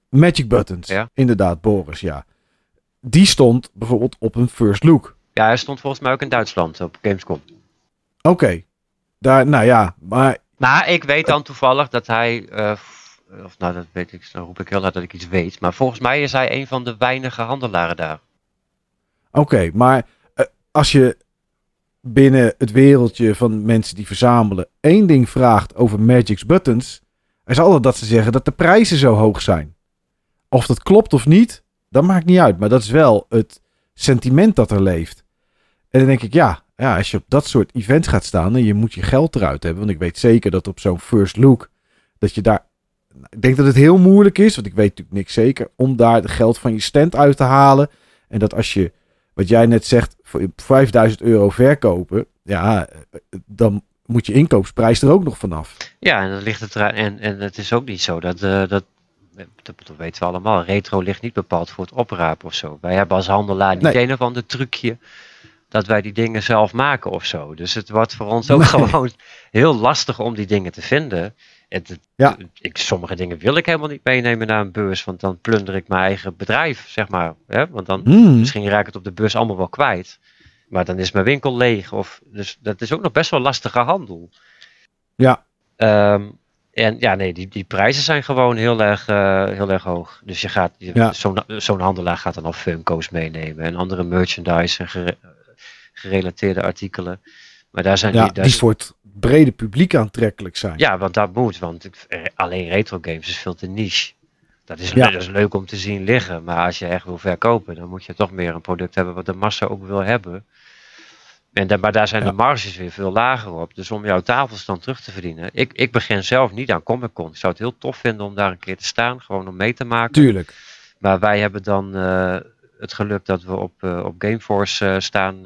Magic Buttons. Ja. Inderdaad, Boris, ja. Die stond bijvoorbeeld op een First Look. Ja, hij stond volgens mij ook in Duitsland op Gamescom. Oké. Daar, nou ja, maar Maar ik weet dan toevallig dat hij, eh, of nou dat weet ik, dan roep ik heel hard dat ik iets weet. Maar volgens mij is hij een van de weinige handelaren daar. Oké, maar eh, als je binnen het wereldje van mensen die verzamelen één ding vraagt over Magic's Buttons, is altijd dat ze zeggen dat de prijzen zo hoog zijn. Of dat klopt of niet, dat maakt niet uit. Maar dat is wel het sentiment dat er leeft. En dan denk ik, ja, ja als je op dat soort events gaat staan en je moet je geld eruit hebben. Want ik weet zeker dat op zo'n first look, dat je daar... Ik denk dat het heel moeilijk is, want ik weet natuurlijk niks zeker, om daar het geld van je stand uit te halen. En dat als je wat jij net zegt, voor 5000 euro verkopen, ja, dan moet je inkoopsprijs er ook nog vanaf. Ja, en dan ligt het eraan. En, en het is ook niet zo dat, eh, dat, dat, dat weten we allemaal. Retro ligt niet bepaald voor het oprapen of zo. Wij hebben als handelaar niet Nee. een of ander trucje dat wij die dingen zelf maken of zo. Dus het wordt voor ons ook Nee. gewoon heel lastig om die dingen te vinden. Het, Ja. ik, sommige dingen wil ik helemaal niet meenemen naar een beurs, want dan plunder ik mijn eigen bedrijf, zeg maar. Hè? Want dan, Hmm. Misschien raak ik het op de beurs allemaal wel kwijt. Maar dan is mijn winkel leeg. Of, dus dat is ook nog best wel lastige handel. Ja. Ehm, en ja, nee, die, die prijzen zijn gewoon heel erg, eh, heel erg hoog. Dus je gaat, Ja. zo'n, zo'n handelaar gaat dan al Funko's meenemen. En andere merchandise en gere- gerelateerde artikelen. Maar daar zijn Ja, die, daar die het brede publiek aantrekkelijk zijn. ja, want dat moet. Want eh, alleen retro games is veel te niche. Dat is, Ja. dat is leuk om te zien liggen. Maar als je echt wil verkopen, dan moet je toch meer een product hebben wat de massa ook wil hebben. En da- maar daar zijn Ja. de marges weer veel lager op. Dus om jouw tafelstand terug te verdienen. Ik, ik begin zelf niet aan Comic Con. Ik zou het heel tof vinden om daar een keer te staan. Gewoon om mee te maken. Tuurlijk. Maar wij hebben dan eh, het geluk dat we op, eh, op Gameforce staan.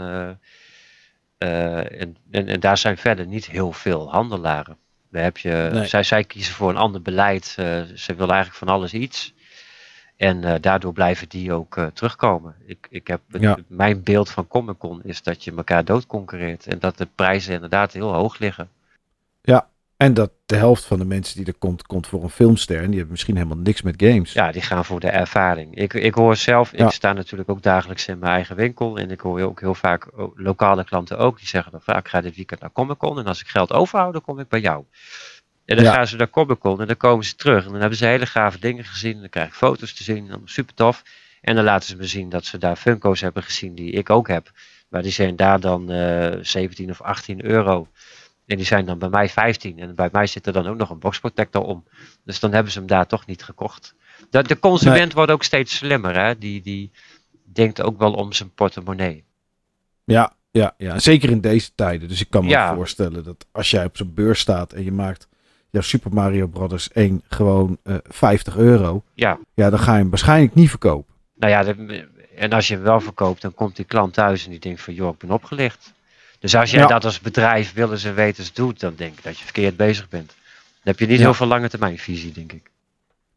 Eh, en, en, en daar zijn verder niet heel veel handelaren. Daar heb je, Nee. zij, zij kiezen voor een ander beleid. eh, ze willen eigenlijk van alles iets. En eh, daardoor blijven die ook terugkomen. Ik, ik heb het- Ja. Mijn beeld van Comic Con is dat je elkaar doodconcurreert. En dat de prijzen inderdaad heel hoog liggen. En dat de helft van de mensen die er komt, komt voor een filmster. En die hebben misschien helemaal niks met games. Ja, die gaan voor de ervaring. Ik, ik hoor zelf, ik sta natuurlijk ook dagelijks in mijn eigen winkel. En ik hoor ook heel vaak lokale klanten ook. Die zeggen dan vaak, ik ga dit weekend naar Comic Con. En als ik geld overhoud, dan kom ik bij jou. En dan gaan ze naar Comic Con en dan komen ze terug. En dan hebben ze hele gave dingen gezien. En dan krijg ik foto's te zien. Super tof. En dan laten ze me zien dat ze daar Funko's hebben gezien die ik ook heb. Maar die zijn daar dan uh, eh, 17 of 18 euro. En die zijn dan bij mij 15. En bij mij zit er dan ook nog een boxprotector om. Dus dan hebben ze hem daar toch niet gekocht. De, de consument wordt ook steeds slimmer. Hè? Die, die denkt ook wel om zijn portemonnee. Ja, ja, ja, zeker in deze tijden. Dus ik kan me voorstellen dat als jij op zo'n beurs staat en je maakt jouw Super Mario Brothers 1 gewoon uh, eh, 50 euro. Ja. ja, dan ga je hem waarschijnlijk niet verkopen. Nou ja, en als je hem wel verkoopt, dan komt die klant thuis en die denkt van, joh, ik ben opgelicht. Dus als jij dat als bedrijf willens en wetens doet, dan denk ik dat je verkeerd bezig bent. Dan heb je niet heel veel lange termijn visie, denk ik.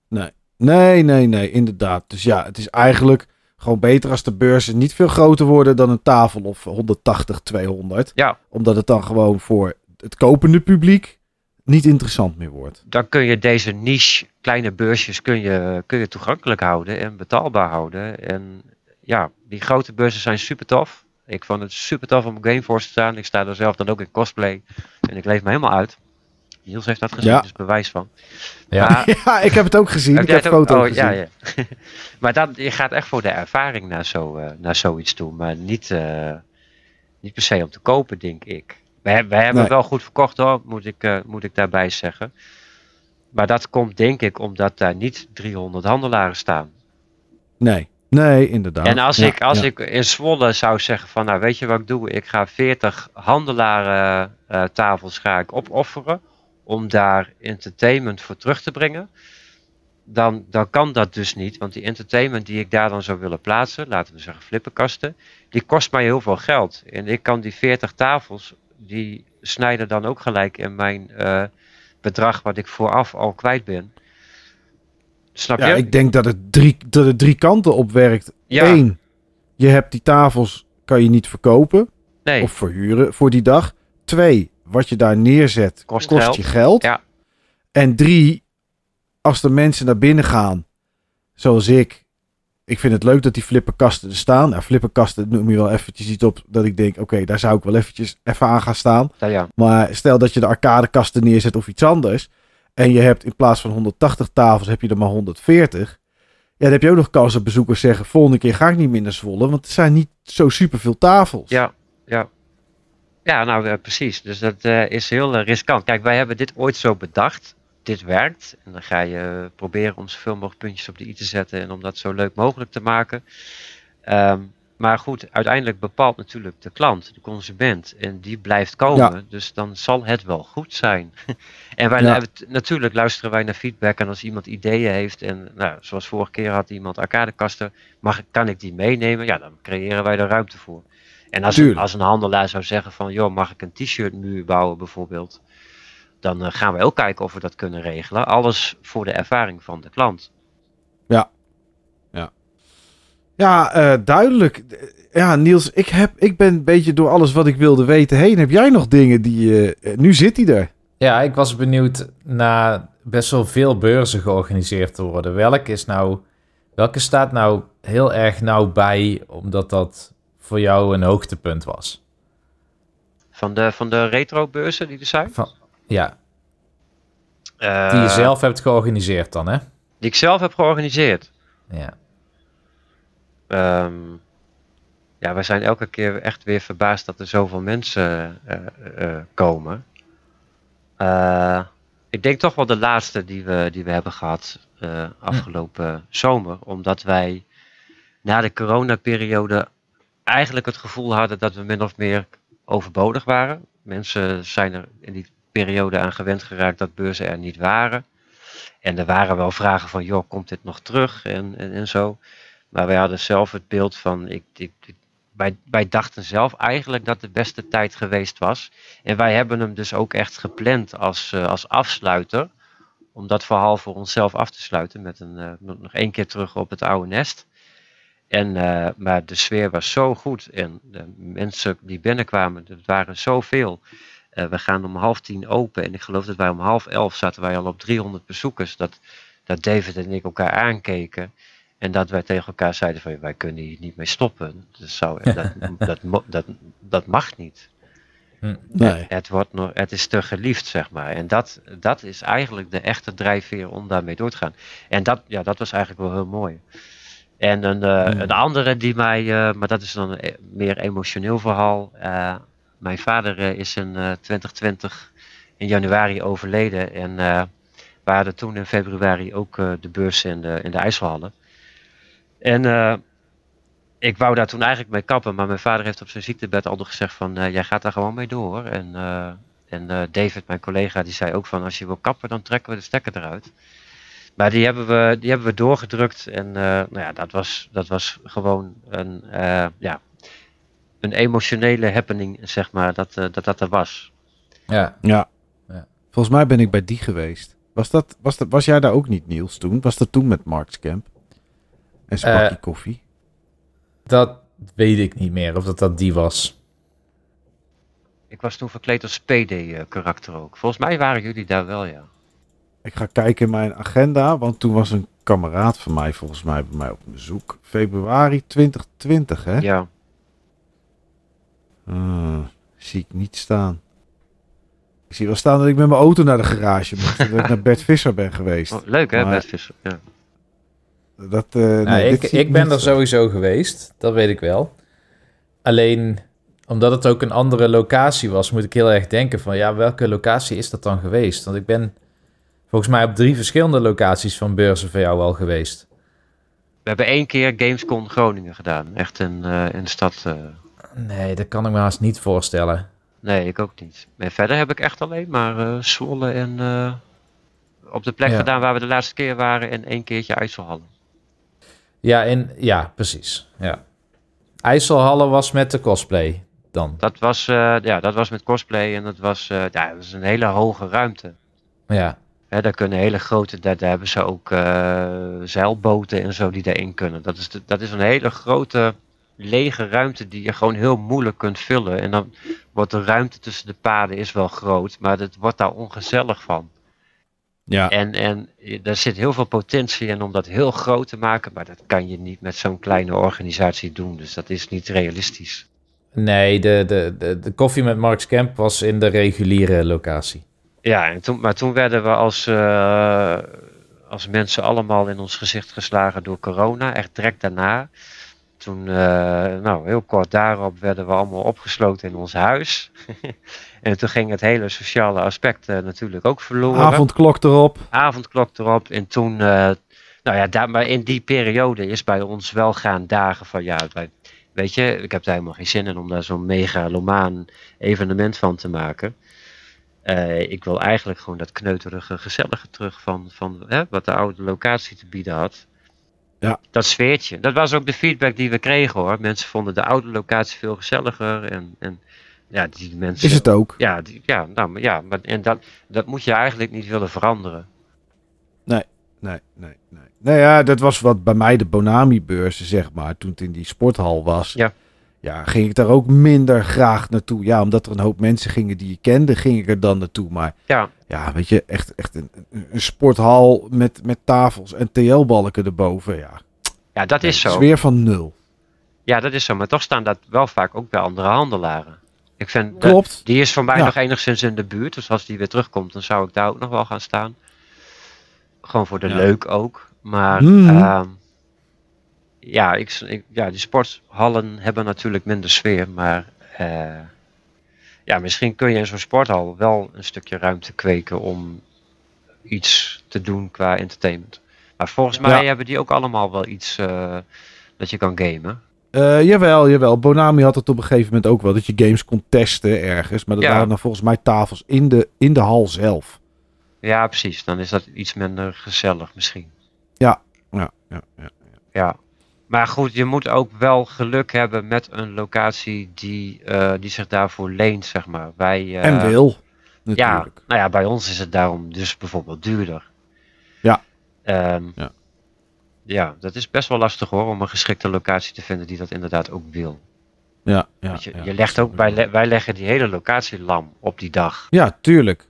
Nee, nee, nee, nee, inderdaad. Dus ja, het is eigenlijk gewoon beter als de beurzen niet veel groter worden dan een tafel of 180, 200. Ja. Omdat het dan gewoon voor het kopende publiek niet interessant meer wordt. Dan kun je deze niche kleine beursjes kun je, kun je toegankelijk houden en betaalbaar houden. En ja, die grote beurzen zijn super tof. Ik vond het super tof om op Gameforce te staan. Ik sta er zelf dan ook in cosplay. En ik leef me helemaal uit. Niels heeft dat gezien, ja. dus bewijs van. Ja. ja, ik heb het ook gezien. ik heb foto's oh, gezien. Ja, ja. maar dat, je gaat echt voor de ervaring naar, zo, uh, naar zoiets toe. Maar niet, uh, niet per se om te kopen, denk ik. We, we hebben nee. wel goed verkocht hoor, moet ik, uh, moet ik daarbij zeggen. Maar dat komt denk ik omdat daar niet 300 handelaren staan. Nee. Nee, inderdaad. En als, ik, als ik in Zwolle zou zeggen van, nou weet je wat ik doe? Ik ga 40 handelaren uh, tafels ga ik opofferen om daar entertainment voor terug te brengen. Dan, dan kan dat dus niet, want die entertainment die ik daar dan zou willen plaatsen, laten we zeggen flippenkasten, die kost mij heel veel geld. En ik kan die 40 tafels, die snijden dan ook gelijk in mijn uh, bedrag wat ik vooraf al kwijt ben. Snap je? Ja, ik denk dat het drie, dat het drie kanten op werkt. Ja. Eén, je hebt die tafels, kan je niet verkopen. Nee. Of verhuren voor die dag. Twee, wat je daar neerzet, kost, je geld. Ja. En drie, als de mensen naar binnen gaan, zoals ik. Ik vind het leuk dat die flipperkasten er staan. Nou, flipperkasten noem je wel eventjes iets op dat ik denk, oké, daar zou ik wel eventjes even aan gaan staan. Ja, ja. Maar stel dat je de arcadekasten neerzet of iets anders. En je hebt in plaats van 180 tafels, heb je er maar 140. Ja, dan heb je ook nog kans dat bezoekers zeggen: volgende keer ga ik niet meer naar Zwolle, want er zijn niet zo superveel tafels. Ja, ja. Ja, nou uh, precies. Dus dat uh, is heel uh, riskant. Kijk, wij hebben dit ooit zo bedacht. Dit werkt. En dan ga je proberen om zoveel mogelijk puntjes op de i te zetten en om dat zo leuk mogelijk te maken. Um, maar goed, uiteindelijk bepaalt natuurlijk de klant, de consument. En die blijft komen. Dus dan zal het wel goed zijn. en wij natuurlijk luisteren wij naar feedback. En als iemand ideeën heeft. En nou, zoals vorige keer had iemand arcadekasten. Mag, kan ik die meenemen? Ja, dan creëren wij er ruimte voor. En als, een, als een handelaar zou zeggen van. joh, mag ik een t-shirt muur bouwen bijvoorbeeld? Dan uh, gaan we ook kijken of we dat kunnen regelen. Alles voor de ervaring van de klant. Ja, ja, uh, duidelijk. Ja, Niels, ik, heb, ik ben een beetje door alles wat ik wilde weten heen. Heb jij nog dingen die... Uh, nu zit hij er. Ja, ik was benieuwd naar best wel veel beurzen georganiseerd te worden. Welke is nou... Welke staat nou heel erg nauw bij, omdat dat voor jou een hoogtepunt was? Van de, van de retro-beurzen die er zijn? Van, ja. Uh, die je zelf hebt georganiseerd dan, hè? Die ik zelf heb georganiseerd. Ja. Um, ja, we zijn elke keer echt weer verbaasd dat er zoveel mensen uh, uh, komen. Uh, ik denk toch wel de laatste die we, die we hebben gehad afgelopen zomer. Omdat wij na de coronaperiode eigenlijk het gevoel hadden dat we min of meer overbodig waren. Mensen zijn er in die periode aan gewend geraakt dat beurzen er niet waren. En er waren wel vragen van, joh, komt dit nog terug en, en, en zo. Maar wij hadden zelf het beeld van, ik, ik, wij, wij dachten zelf eigenlijk dat de beste tijd geweest was. En wij hebben hem dus ook echt gepland als, uh, als afsluiter. Om dat verhaal voor onszelf af te sluiten met een, uh, nog één keer terug op het oude nest. En, uh, maar de sfeer was zo goed en de mensen die binnenkwamen, er waren zoveel. eh, we gaan om half tien open. En ik geloof dat wij om half elf zaten wij al op 300 bezoekers. Dat, dat David en ik elkaar aankeken. En dat wij tegen elkaar zeiden van wij kunnen hier niet mee stoppen. Dat, zou, dat, dat, dat, dat mag niet. Nee. Het, wordt nog, het is te geliefd, zeg maar. En dat, dat is eigenlijk de echte drijfveer om daarmee door te gaan. En dat, ja, dat was eigenlijk wel heel mooi. En een, eh, een andere die mij, eh, maar dat is dan een meer emotioneel verhaal. Eh, mijn vader is in eh, 2020 in januari overleden. En eh we hadden toen in februari ook de beurs in de, in de IJsselhallen. En eh, ik wou daar toen eigenlijk mee kappen, maar mijn vader heeft op zijn ziektebed al gezegd van, eh, jij gaat daar gewoon mee door. En, eh, en eh, David, mijn collega, die zei ook van, als je wil kappen, dan trekken we de stekker eruit. Maar die hebben we, die hebben we doorgedrukt en eh, nou ja, dat was, dat was gewoon een, eh, ja, een emotionele happening, zeg maar, dat dat, dat er was. Ja. Ja. Ja. Volgens mij ben ik bij die geweest. Was, dat, was, dat, was jij daar ook niet, Niels, toen? Was dat toen met Mark's Camp? En zijn Eh, koffie? Dat weet ik niet meer of dat, dat die was. Ik was toen verkleed als PD-karakter ook. Volgens mij waren jullie daar wel, ja. Ik ga kijken in mijn agenda, want toen was een kameraad van mij volgens mij bij mij op bezoek. Februari 2020, hè? Ja, Ah, zie ik niet staan. Ik zie wel staan dat ik met mijn auto naar de garage moest. dat ik naar Bert Visser ben geweest. Oh, leuk hè, Maar- Bert Visser. Ja. Dat, eh, Nou, nee, ik, dit zie ik ben er sowieso geweest, dat weet ik wel. Alleen omdat het ook een andere locatie was, moet ik heel erg denken van ja, welke locatie is dat dan geweest? Want ik ben volgens mij op drie verschillende locaties van beurzen van jou al geweest. We hebben één keer Gamescom Groningen gedaan. Echt in, eh, in de stad. eh. Nee, dat kan ik me haast niet voorstellen. Nee, ik ook niet. En verder heb ik echt alleen maar eh Zwolle en eh, op de plek Ja. gedaan waar we de laatste keer waren. En één keertje IJsselhallen. Ja, in, ja precies. Ja. IJsselhallen was met de cosplay dan. Dat was, eh, ja, dat was met cosplay en dat was, eh, ja, dat is een hele hoge ruimte. Ja, Hè, daar kunnen hele grote, daar, daar hebben ze ook eh, zeilboten en zo die daarin kunnen. Dat is, de, dat is een hele grote lege ruimte die je gewoon heel moeilijk kunt vullen. En dan wordt de ruimte tussen de paden is wel groot, maar het wordt daar ongezellig van. Ja, En, en er zit heel veel potentie in om dat heel groot te maken, maar dat kan je niet met zo'n kleine organisatie doen. Dus dat is niet realistisch. nee, de, de, de, de koffie met Mark's Camp was in de reguliere locatie. Ja, en toen, maar toen werden we als, eh, als mensen allemaal in ons gezicht geslagen door corona, echt direct daarna. Toen, eh, nou, heel kort daarop werden we allemaal opgesloten in ons huis. en toen ging het hele sociale aspect eh, natuurlijk ook verloren. avondklok erop. Avondklok erop. En toen, eh, nou ja, daar, maar in die periode is bij ons wel gaan dagen van, ja, wij, weet je, ik heb daar helemaal geen zin in om daar zo'n megalomaan evenement van te maken. Eh, ik wil eigenlijk gewoon dat kneuterige, gezellige terug van, van hè, wat de oude locatie te bieden had. Ja. Dat sfeertje. Dat was ook de feedback die we kregen hoor. Mensen vonden de oude locatie veel gezelliger. En, en ja, die mensen. Is het ook? Ja, die, ja, nou, ja maar, en dat, dat moet je eigenlijk niet willen veranderen. Nee, nee, nee. Nou ja, dat was wat bij mij de Bonami-beurzen, zeg maar. Toen het in die sporthal was. Ja. Ja, ging ik daar ook minder graag naartoe. Ja, omdat er een hoop mensen gingen die je kende, ging ik er dan naartoe. Maar Ja, ja, weet je, echt, echt een, een- sporthal met, met tafels en TL-balken erboven. Ja, ja dat is zo. is weer van nul. Ja, dat is zo. Maar toch staan dat wel vaak ook bij andere handelaren. Ik vind, dat- Klopt. die is voor mij Ja. nog enigszins in de buurt. Dus als die weer terugkomt, dan zou ik daar ook nog wel gaan staan. Gewoon voor de Ja. leuk ook. Maar ehm, ja, ik, ik- ja, die sporthallen hebben natuurlijk minder sfeer. Maar eh, ja, misschien kun je in zo'n sporthal wel een stukje ruimte kweken om iets te doen qua entertainment. Maar volgens mij Ja. hebben die ook allemaal wel iets eh, dat je kan gamen. Eh, jawel, jawel. Bonami had het op een gegeven moment ook wel. Dat je games kon testen ergens. Maar dat Ja. waren dan volgens mij tafels in de, in de hal zelf. Ja, precies. Dan is dat iets minder gezellig misschien. Ja, ja, ja. Ja. Maar goed, je moet ook wel geluk hebben met een locatie die, eh, die zich daarvoor leent, zeg maar. Wij, eh, en wil, Ja, natuurlijk. nou ja, bij ons is het daarom dus bijvoorbeeld duurder. Ja. Ehm, Ja. ja, dat is best wel lastig hoor, om een geschikte locatie te vinden die dat inderdaad ook wil. Ja, ja, je, ja, je legt ook, wij, le- wij leggen die hele locatie lam op die dag. Ja, tuurlijk.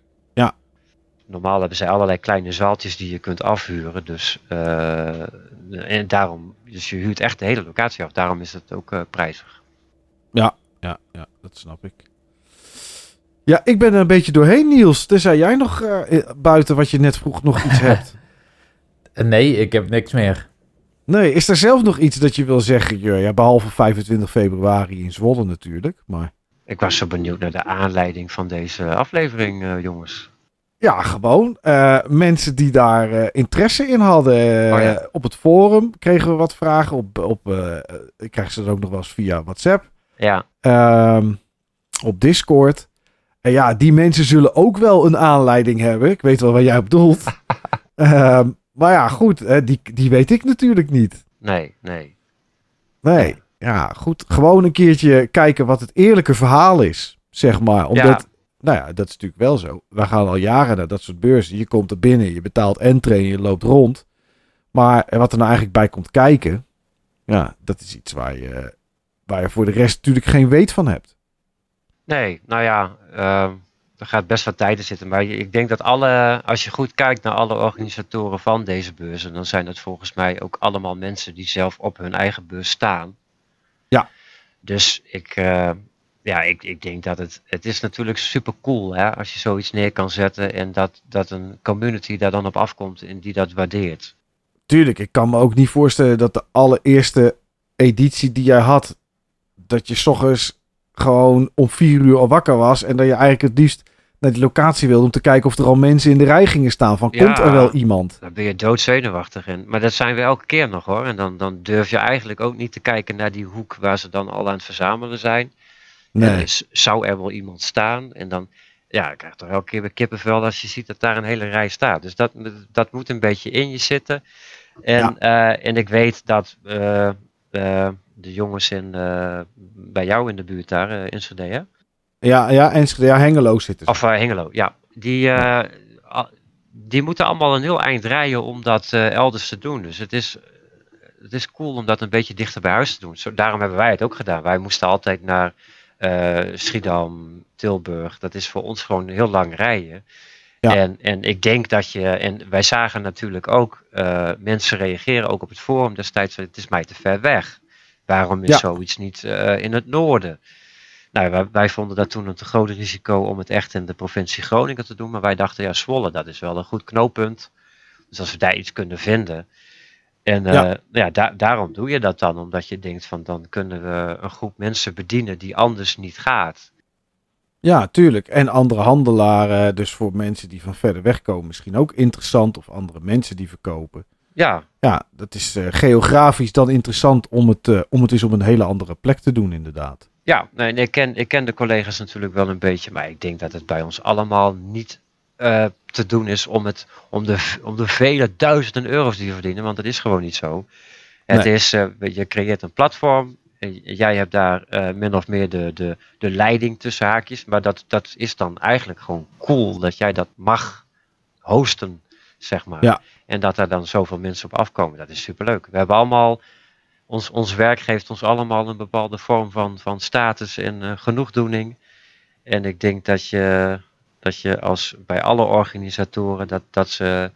Normaal hebben zij allerlei kleine zaaltjes die je kunt afhuren. Dus, eh, en daarom, dus je huurt echt de hele locatie af. Daarom is het ook eh, prijzig. Ja, ja, dat snap ik. Ja, ik ben er een beetje doorheen, Niels. Tenzij jij nog eh, buiten wat je net vroeg nog iets hebt. Eh, Nee, ik heb niks meer. Nee, is er zelf nog iets dat je wil zeggen? Jur? Ja, behalve 25 februari in Zwolle natuurlijk. Maar Ik was zo benieuwd naar de aanleiding van deze aflevering, eh, jongens. Ja, gewoon. eh, mensen die daar eh, interesse in hadden. eh, Oh ja. Op het forum kregen we wat vragen. Op, op, ik krijg ze ook nog wel eens via WhatsApp. Ja, Ehm, op Discord. En ja, die mensen zullen ook wel een aanleiding hebben. Ik weet wel waar jij op doelt. Ehm, maar ja, goed, die, die weet ik natuurlijk niet. nee, nee. Nee, ja, goed. Gewoon een keertje kijken wat het eerlijke verhaal is, zeg maar. Omdat, nou ja, dat is natuurlijk wel zo. We gaan al jaren naar dat soort beurzen. Je komt er binnen, je betaalt entree en je loopt rond. Maar wat er nou eigenlijk bij komt kijken, ja, dat is iets waar je, waar je voor de rest natuurlijk geen weet van hebt. Nee, nou ja, ehm, er gaat best wat tijd in zitten. Maar ik denk dat alle, als je goed kijkt naar alle organisatoren van deze beurzen, dan zijn dat volgens mij ook allemaal mensen die zelf op hun eigen beurs staan. Ja. Dus ik, eh, ja, ik, ik denk dat het, het is natuurlijk super cool hè, als je zoiets neer kan zetten en dat, dat een community daar dan op afkomt en die dat waardeert. Tuurlijk, ik kan me ook niet voorstellen dat de allereerste editie die jij had, dat je 's ochtends gewoon om vier uur al wakker was en dat je eigenlijk het liefst naar die locatie wilde om te kijken of er al mensen in de rij gingen staan van Ja. komt er wel iemand? Dan ben je doodzenuwachtig in. Maar dat zijn we elke keer nog hoor. En dan, dan durf je eigenlijk ook niet te kijken naar die hoek waar ze dan al aan het verzamelen zijn. Nee. dus zou er wel iemand staan? En dan ja, ik krijg toch elke keer weer kippenvel als je ziet dat daar een hele rij staat. Dus dat, dat moet een beetje in je zitten. En, Ja. eh, en ik weet dat eh, eh, de jongens in, bij jou in de buurt daar, in hè? Ja, ja, Enschede, ja, Hengelo zitten. Of Hengelo, ja. Die, die moeten allemaal een heel eind rijden om dat elders te doen. Dus het is, het is cool om dat een beetje dichter bij huis te doen. Zo, daarom hebben wij het ook gedaan. Wij moesten altijd naar Schiedam, Tilburg. Dat is voor ons gewoon heel lang rijden. Ja. En, en ik denk dat je, en wij zagen natuurlijk ook eh, mensen reageren, ook op het forum destijds, het is mij te ver weg. Waarom is Ja. zoiets niet eh, in het noorden? Nou, wij, wij vonden dat toen een te groot risico om het echt in de provincie Groningen te doen. Maar wij dachten, ja, Zwolle, dat is wel een goed knooppunt. Dus als we daar iets kunnen vinden. En eh, Ja. ja, da- daarom doe je dat dan. Omdat je denkt van, dan kunnen we een groep mensen bedienen die anders niet gaat. Ja, tuurlijk. En andere handelaren, dus voor mensen die van verder weg komen, misschien ook interessant. Of andere mensen die verkopen. Ja, Ja, dat is eh, geografisch dan interessant om het, eh, om het eens op een hele andere plek te doen, inderdaad. Ja, nee, ik, ken, ik ken de collega's natuurlijk wel een beetje, maar ik denk dat het bij ons allemaal niet eh, te doen is om, het, om, de, om de vele duizenden euro's die we verdienen, want dat is gewoon niet zo. Het is, eh, je creëert een platform, j- jij hebt daar eh, min of meer de, de, de leiding tussen haakjes, maar dat, dat is dan eigenlijk gewoon cool dat jij dat mag hosten, zeg maar. Ja. En dat er dan zoveel mensen op afkomen, dat is superleuk. We hebben allemaal ons, ons werk geeft ons allemaal een bepaalde vorm van, van status en eh, genoegdoening. En ik denk dat je, dat je als bij alle organisatoren, dat, dat, ze,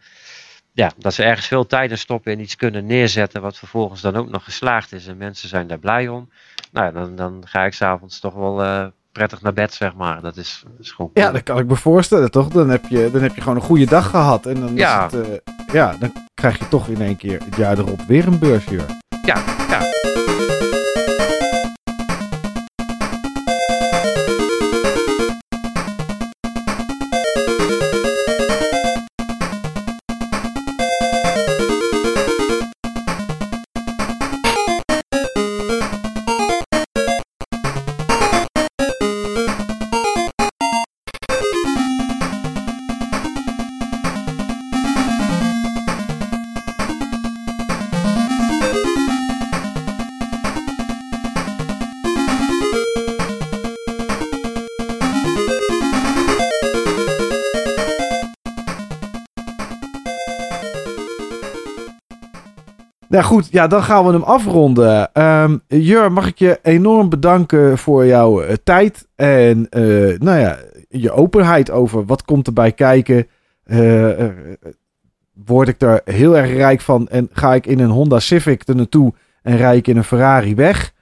ja, dat ze ergens veel tijd in stoppen en iets kunnen neerzetten, wat vervolgens dan ook nog geslaagd is. En mensen zijn daar blij om. Nou, dan, dan ga ik s'avonds toch wel eh, prettig naar bed, zeg maar. Dat is, is gewoon Ja, dat kan ik me voorstellen, toch? Dan heb je, dan heb je gewoon een goede dag gehad. En dan, Ja. is het, eh, ja, dan krijg je toch in één keer het jaar erop weer een beursjaar. ja, ja. Nou goed, ja, dan gaan we hem afronden. Um, Jur, mag ik je enorm bedanken voor jouw uh, tijd en uh, nou ja, je openheid over wat komt erbij kijken. Uh, word ik daar heel erg rijk van en ga ik in een Honda Civic er naartoe en rij ik in een Ferrari weg.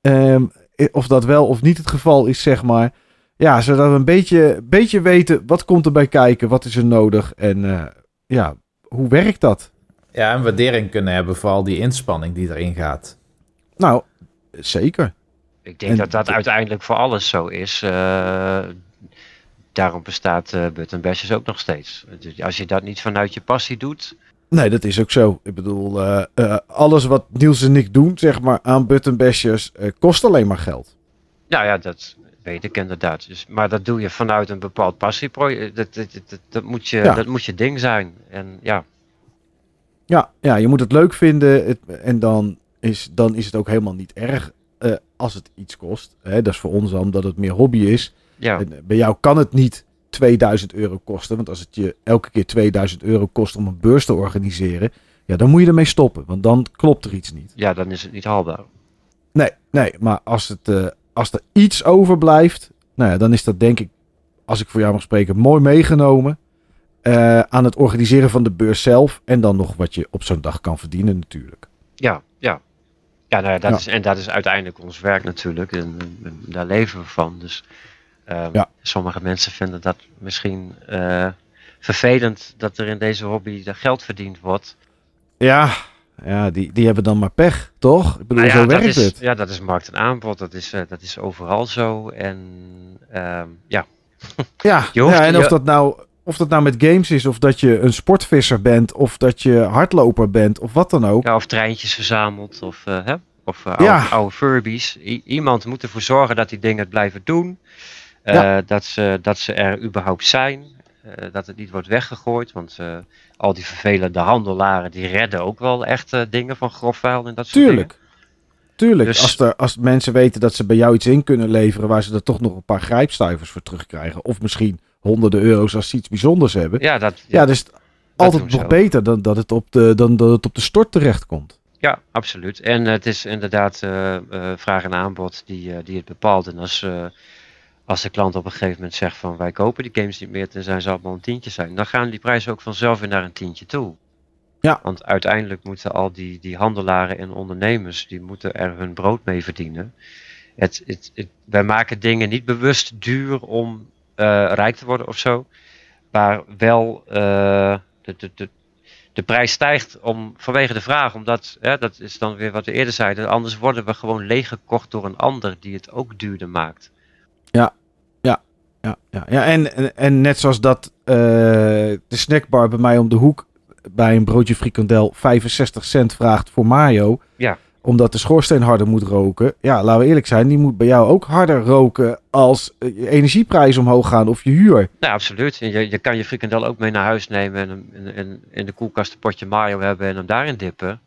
Um, of dat wel of niet het geval is, zeg maar. Ja, zodat we een beetje, beetje weten wat komt erbij kijken, wat is er nodig en ja, hoe werkt dat? Ja, en waardering kunnen hebben voor al die inspanning die erin gaat. Nou, zeker. Ik denk dat dat uiteindelijk voor alles zo is. Uh, daarom bestaat uh, Button Bashes ook nog steeds. Dus als je dat niet vanuit je passie doet. Nee, dat is ook zo. Ik bedoel, uh, alles wat Niels en ik doen, zeg maar, aan Button Bashers, kost alleen maar geld. Nou ja, dat weet ik inderdaad. Dus, maar dat doe je vanuit een bepaald passieproject. Dat, dat, dat, dat, moet je, dat moet je ding zijn. En ja. Ja, ja, je moet het leuk vinden. Het, en dan is, dan is het ook helemaal niet erg uh, als het iets kost. Hè? Dat is voor ons omdat het meer hobby is. Ja. En bij jou kan het niet 2000 euro kosten. Want als het je elke keer 2000 euro kost om een beurs te organiseren. Ja, dan moet je ermee stoppen. Want dan klopt er iets niet. Ja, dan is het niet haalbaar. Nee, nee. Maar als, het, uh, als er iets overblijft. Nou ja, dan is dat denk ik, als ik voor jou mag spreken, mooi meegenomen. Uh, aan het organiseren van de beurs zelf. En dan nog wat je op zo'n dag kan verdienen natuurlijk. Ja, ja. Ja, nou ja, dat ja. Is, en dat is uiteindelijk ons werk natuurlijk. En, en daar leven we van. Dus um, ja. sommige mensen vinden dat misschien uh, vervelend dat er in deze hobby geld verdiend wordt. Ja, ja die, die hebben dan maar pech, toch? Ik bedoel, nou ja, zo werkt is, het. Ja, dat is markt en aanbod. Dat is, uh, dat is overal zo. En um, ja. Ja, ja, en of dat nou of dat nou met games is, of dat je een sportvisser bent, of dat je hardloper bent, of wat dan ook. Ja, of treintjes verzamelt, of, uh, hè? of uh, ja. oude, oude, Furbies. I iemand moet ervoor zorgen dat die dingen het blijven doen. Uh, ja. dat, ze, dat ze er überhaupt zijn. dat het niet wordt weggegooid. Want al die vervelende handelaren die redden ook wel echt dingen van grof vuil en dat soort Tuurlijk. dingen. Tuurlijk, dus... als, er, als mensen weten dat ze bij jou iets in kunnen leveren waar ze er toch nog een paar grijpstuivers voor terugkrijgen. Of misschien honderden euro's als ze iets bijzonders hebben. Ja, dat, ja, ja dus altijd nog beter dan dat, het op de, dan dat het op de stort terechtkomt. Ja, absoluut. En het is inderdaad uh, uh, vraag en aanbod die, uh, die het bepaalt. En als, als de klant op een gegeven moment zegt van wij kopen die games niet meer, tenzij ze allemaal een tientje zijn, dan gaan die prijzen ook vanzelf weer naar een tientje toe. Ja. Want uiteindelijk moeten al die, die handelaren en ondernemers, die moeten er hun brood mee verdienen. Het, het, het, wij maken dingen niet bewust duur om rijk te worden of zo. Maar wel uh, de, de, de, de prijs stijgt om, vanwege de vraag. Omdat, hè, dat is dan weer wat we eerder zeiden. Anders worden we gewoon leeggekocht door een ander die het ook duurder maakt. Ja, ja, ja. ja, ja. En, en, en net zoals dat uh, de snackbar bij mij om de hoek bij een broodje frikandel 65 cent vraagt voor mayo. Ja omdat de schoorsteen harder moet roken. Ja, laten we eerlijk zijn, die moet bij jou ook harder roken als je energieprijs omhoog gaan of je huur. Nou, absoluut. Je, je kan je frikandel ook mee naar huis nemen en, en, en in de koelkast een potje mayo hebben en hem daarin dippen.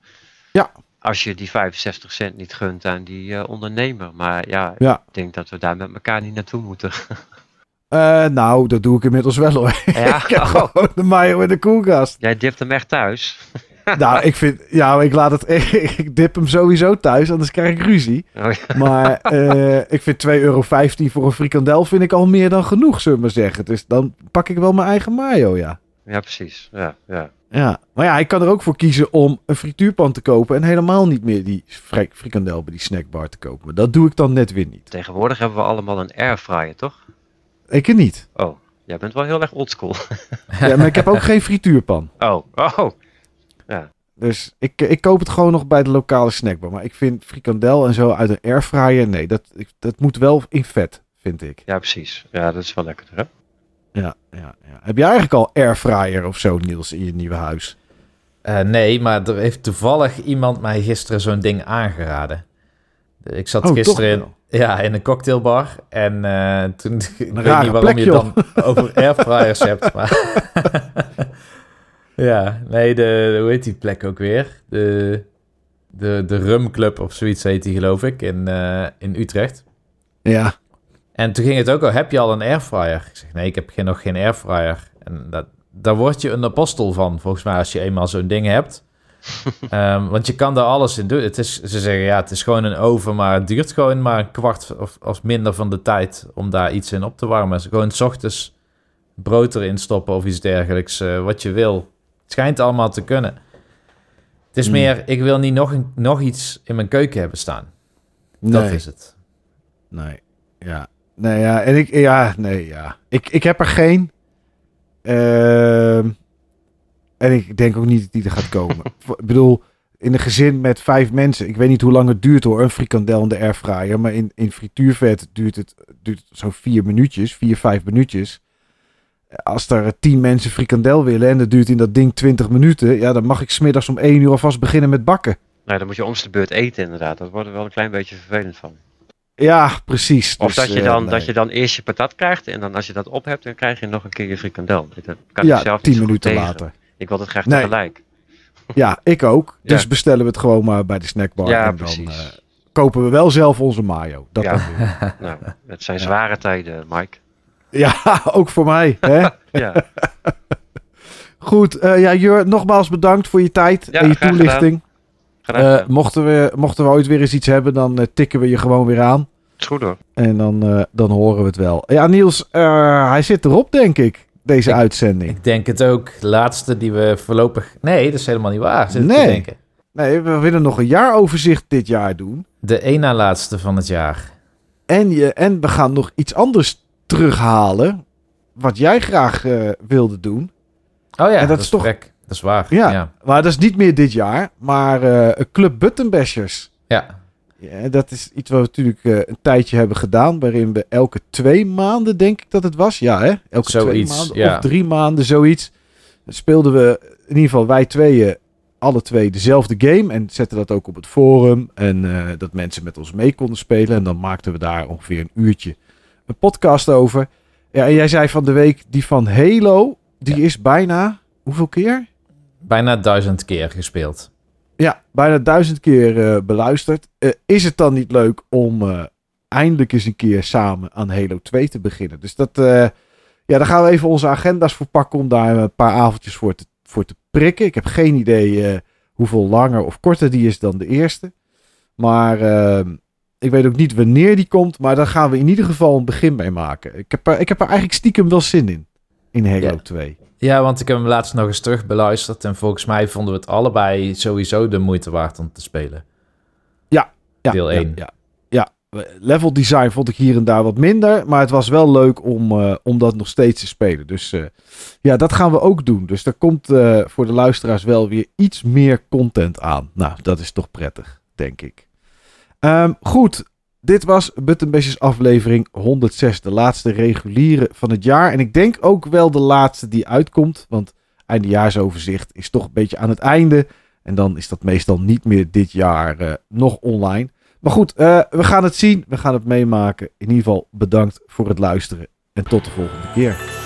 Ja. Als je die 65 cent niet gunt aan die uh, ondernemer. Maar ja, ja, ik denk dat we daar met elkaar niet naartoe moeten. Uh, nou, dat doe ik inmiddels wel hoor. Ja? ik heb oh. gewoon de mayo in de koelkast. Jij dipt hem echt thuis? Nou, ik vind, ja, ik laat het, ik dip hem sowieso thuis, anders krijg ik ruzie. Oh, ja. Maar uh, ik vind 2,15 euro voor een frikandel vind ik al meer dan genoeg, zullen we maar zeggen. Dus dan pak ik wel mijn eigen mayo, ja. Ja, precies. Ja, ja. Ja, maar ja, ik kan er ook voor kiezen om een frituurpan te kopen en helemaal niet meer die frik frikandel bij die snackbar te kopen. Maar dat doe ik dan net weer niet. Tegenwoordig hebben we allemaal een airfryer, toch? Ik niet. Oh, jij bent wel heel erg oldschool. ja, maar ik heb ook geen frituurpan. Oh, oh. Dus ik, ik koop het gewoon nog bij de lokale snackbar. Maar ik vind frikandel en zo uit een airfryer, nee, dat, dat moet wel in vet, vind ik. Ja, precies. Ja, dat is wel lekker, hè? Ja, ja, ja. Heb jij eigenlijk al airfryer of zo, Niels, in je nieuwe huis? Uh, nee, maar er heeft toevallig iemand mij gisteren zo'n ding aangeraden. Ik zat oh, gisteren in, ja, in een cocktailbar en uh, toen... ik weet niet waarom plek, je dan over airfryers hebt, maar... Ja, nee, de, hoe heet die plek ook weer? De, de, de Rum Club of zoiets heet die, geloof ik, in, uh, in Utrecht. Ja. En toen ging het ook al, heb je al een airfryer? Ik zeg, nee, ik heb geen, nog geen airfryer. En dat, daar word je een apostel van, volgens mij, als je eenmaal zo'n ding hebt. Ehm, want je kan daar alles in doen. Het is, ze zeggen ja, het is gewoon een oven, maar het duurt gewoon maar een kwart of, of minder van de tijd om daar iets in op te warmen. Dus gewoon s ochtends brood erin stoppen of iets dergelijks, eh, wat je wil. Het schijnt allemaal te kunnen. Het is Hmm. meer, ik wil niet nog, een, nog iets in mijn keuken hebben staan. Dat is het. Nee, ja. Nee, ja. En ik, ja, nee, ja. Ik, ik heb er geen. Ehm, en ik denk ook niet dat die er gaat komen. ik bedoel, in een gezin met vijf mensen. Ik weet niet hoe lang het duurt hoor, een frikandel in de airfryer. Maar in, in frituurvet duurt het, duurt het zo'n vier minuutjes, vier, vijf minuutjes. Als er tien mensen frikandel willen en dat duurt in dat ding 20 minuten. Ja, dan mag ik smiddags om één uur alvast beginnen met bakken. Nou, dan moet je omste beurt eten inderdaad. Dat wordt er wel een klein beetje vervelend van. Ja, precies. Of Dus, dat, je eh, dan, nee. dat je dan eerst je patat krijgt en dan als je dat op hebt, dan krijg je nog een keer je frikandel. Dat kan ik ja, zelf niet tien minuten later. Ik wil het graag Nee. tegelijk. Ja, ik ook. Ja. Dus bestellen we het gewoon maar bij de snackbar. Ja, en dan precies. eh, kopen we wel zelf onze mayo. Dat Ja. dan. Nou, het zijn zware tijden, Mike. Ja, ook voor mij. Hè? Ja, Goed, eh, ja, Jur, nogmaals bedankt voor je tijd Ja, en je graag toelichting. graag Eh, gedaan. mochten, we, mochten we ooit weer eens iets hebben, dan eh, tikken we je gewoon weer aan. is goed hoor. En dan, eh, dan horen we het wel. Ja, Niels, eh, hij zit erop, denk ik, deze Ik- uitzending. Ik denk het ook. De laatste die we voorlopig... Nee, dat is helemaal niet waar. Zit Nee. te denken. Nee, we willen nog een jaaroverzicht dit jaar doen. De één na laatste van het jaar. En, je, en we gaan nog iets anders terughalen. Wat jij graag eh, wilde doen. Oh ja, dat dat, is toch- correct. Dat is waar. Ja. Ja. ja. Maar dat is niet meer dit jaar. Maar eh Club Buttonbashers. Ja, dat is iets wat we natuurlijk eh, een tijdje hebben gedaan. Waarin we elke twee maanden, denk ik dat het was. Ja, hè? Elke twee Zoiets, maanden ja. of drie maanden, zoiets. Speelden we, in ieder geval wij tweeën, alle twee dezelfde game. En zetten dat ook op het forum. En dat mensen met ons mee konden spelen. En dan maakten we daar ongeveer een uurtje een podcast over. Ja, en jij zei van de week, die van Halo, die Ja. is bijna, hoeveel keer? Bijna duizend keer gespeeld. Ja, bijna duizend keer eh, beluisterd. Eh, is het dan niet leuk om eh, eindelijk eens een keer samen aan Halo 2 te beginnen? Dus dat, ja, daar gaan we even onze agenda's voor pakken om daar een paar avondjes voor te, voor te prikken. Ik heb geen idee hoeveel langer of korter die is dan de eerste. Maar eh, ik weet ook niet wanneer die komt, maar daar gaan we in ieder geval een begin mee maken. Ik heb er, ik heb er eigenlijk stiekem wel zin in, in Halo Ja. 2. Ja, want ik heb hem laatst nog eens terug beluisterd. En volgens mij vonden we het allebei sowieso de moeite waard om te spelen. Ja, Deel ja, één. Ja, ja. level design vond ik hier en daar wat minder. Maar het was wel leuk om, eh, om dat nog steeds te spelen. Dus eh, ja, dat gaan we ook doen. Dus er komt eh, voor de luisteraars wel weer iets meer content aan. Nou, dat is toch prettig, denk ik. Ehm, goed, dit was Buttonbashers aflevering 106. De laatste reguliere van het jaar. En ik denk ook wel de laatste die uitkomt. Want eindejaarsoverzicht is toch een beetje aan het einde. En dan is dat meestal niet meer dit jaar eh, nog online. Maar goed, eh, we gaan het zien. We gaan het meemaken. In ieder geval bedankt voor het luisteren. En tot de volgende keer.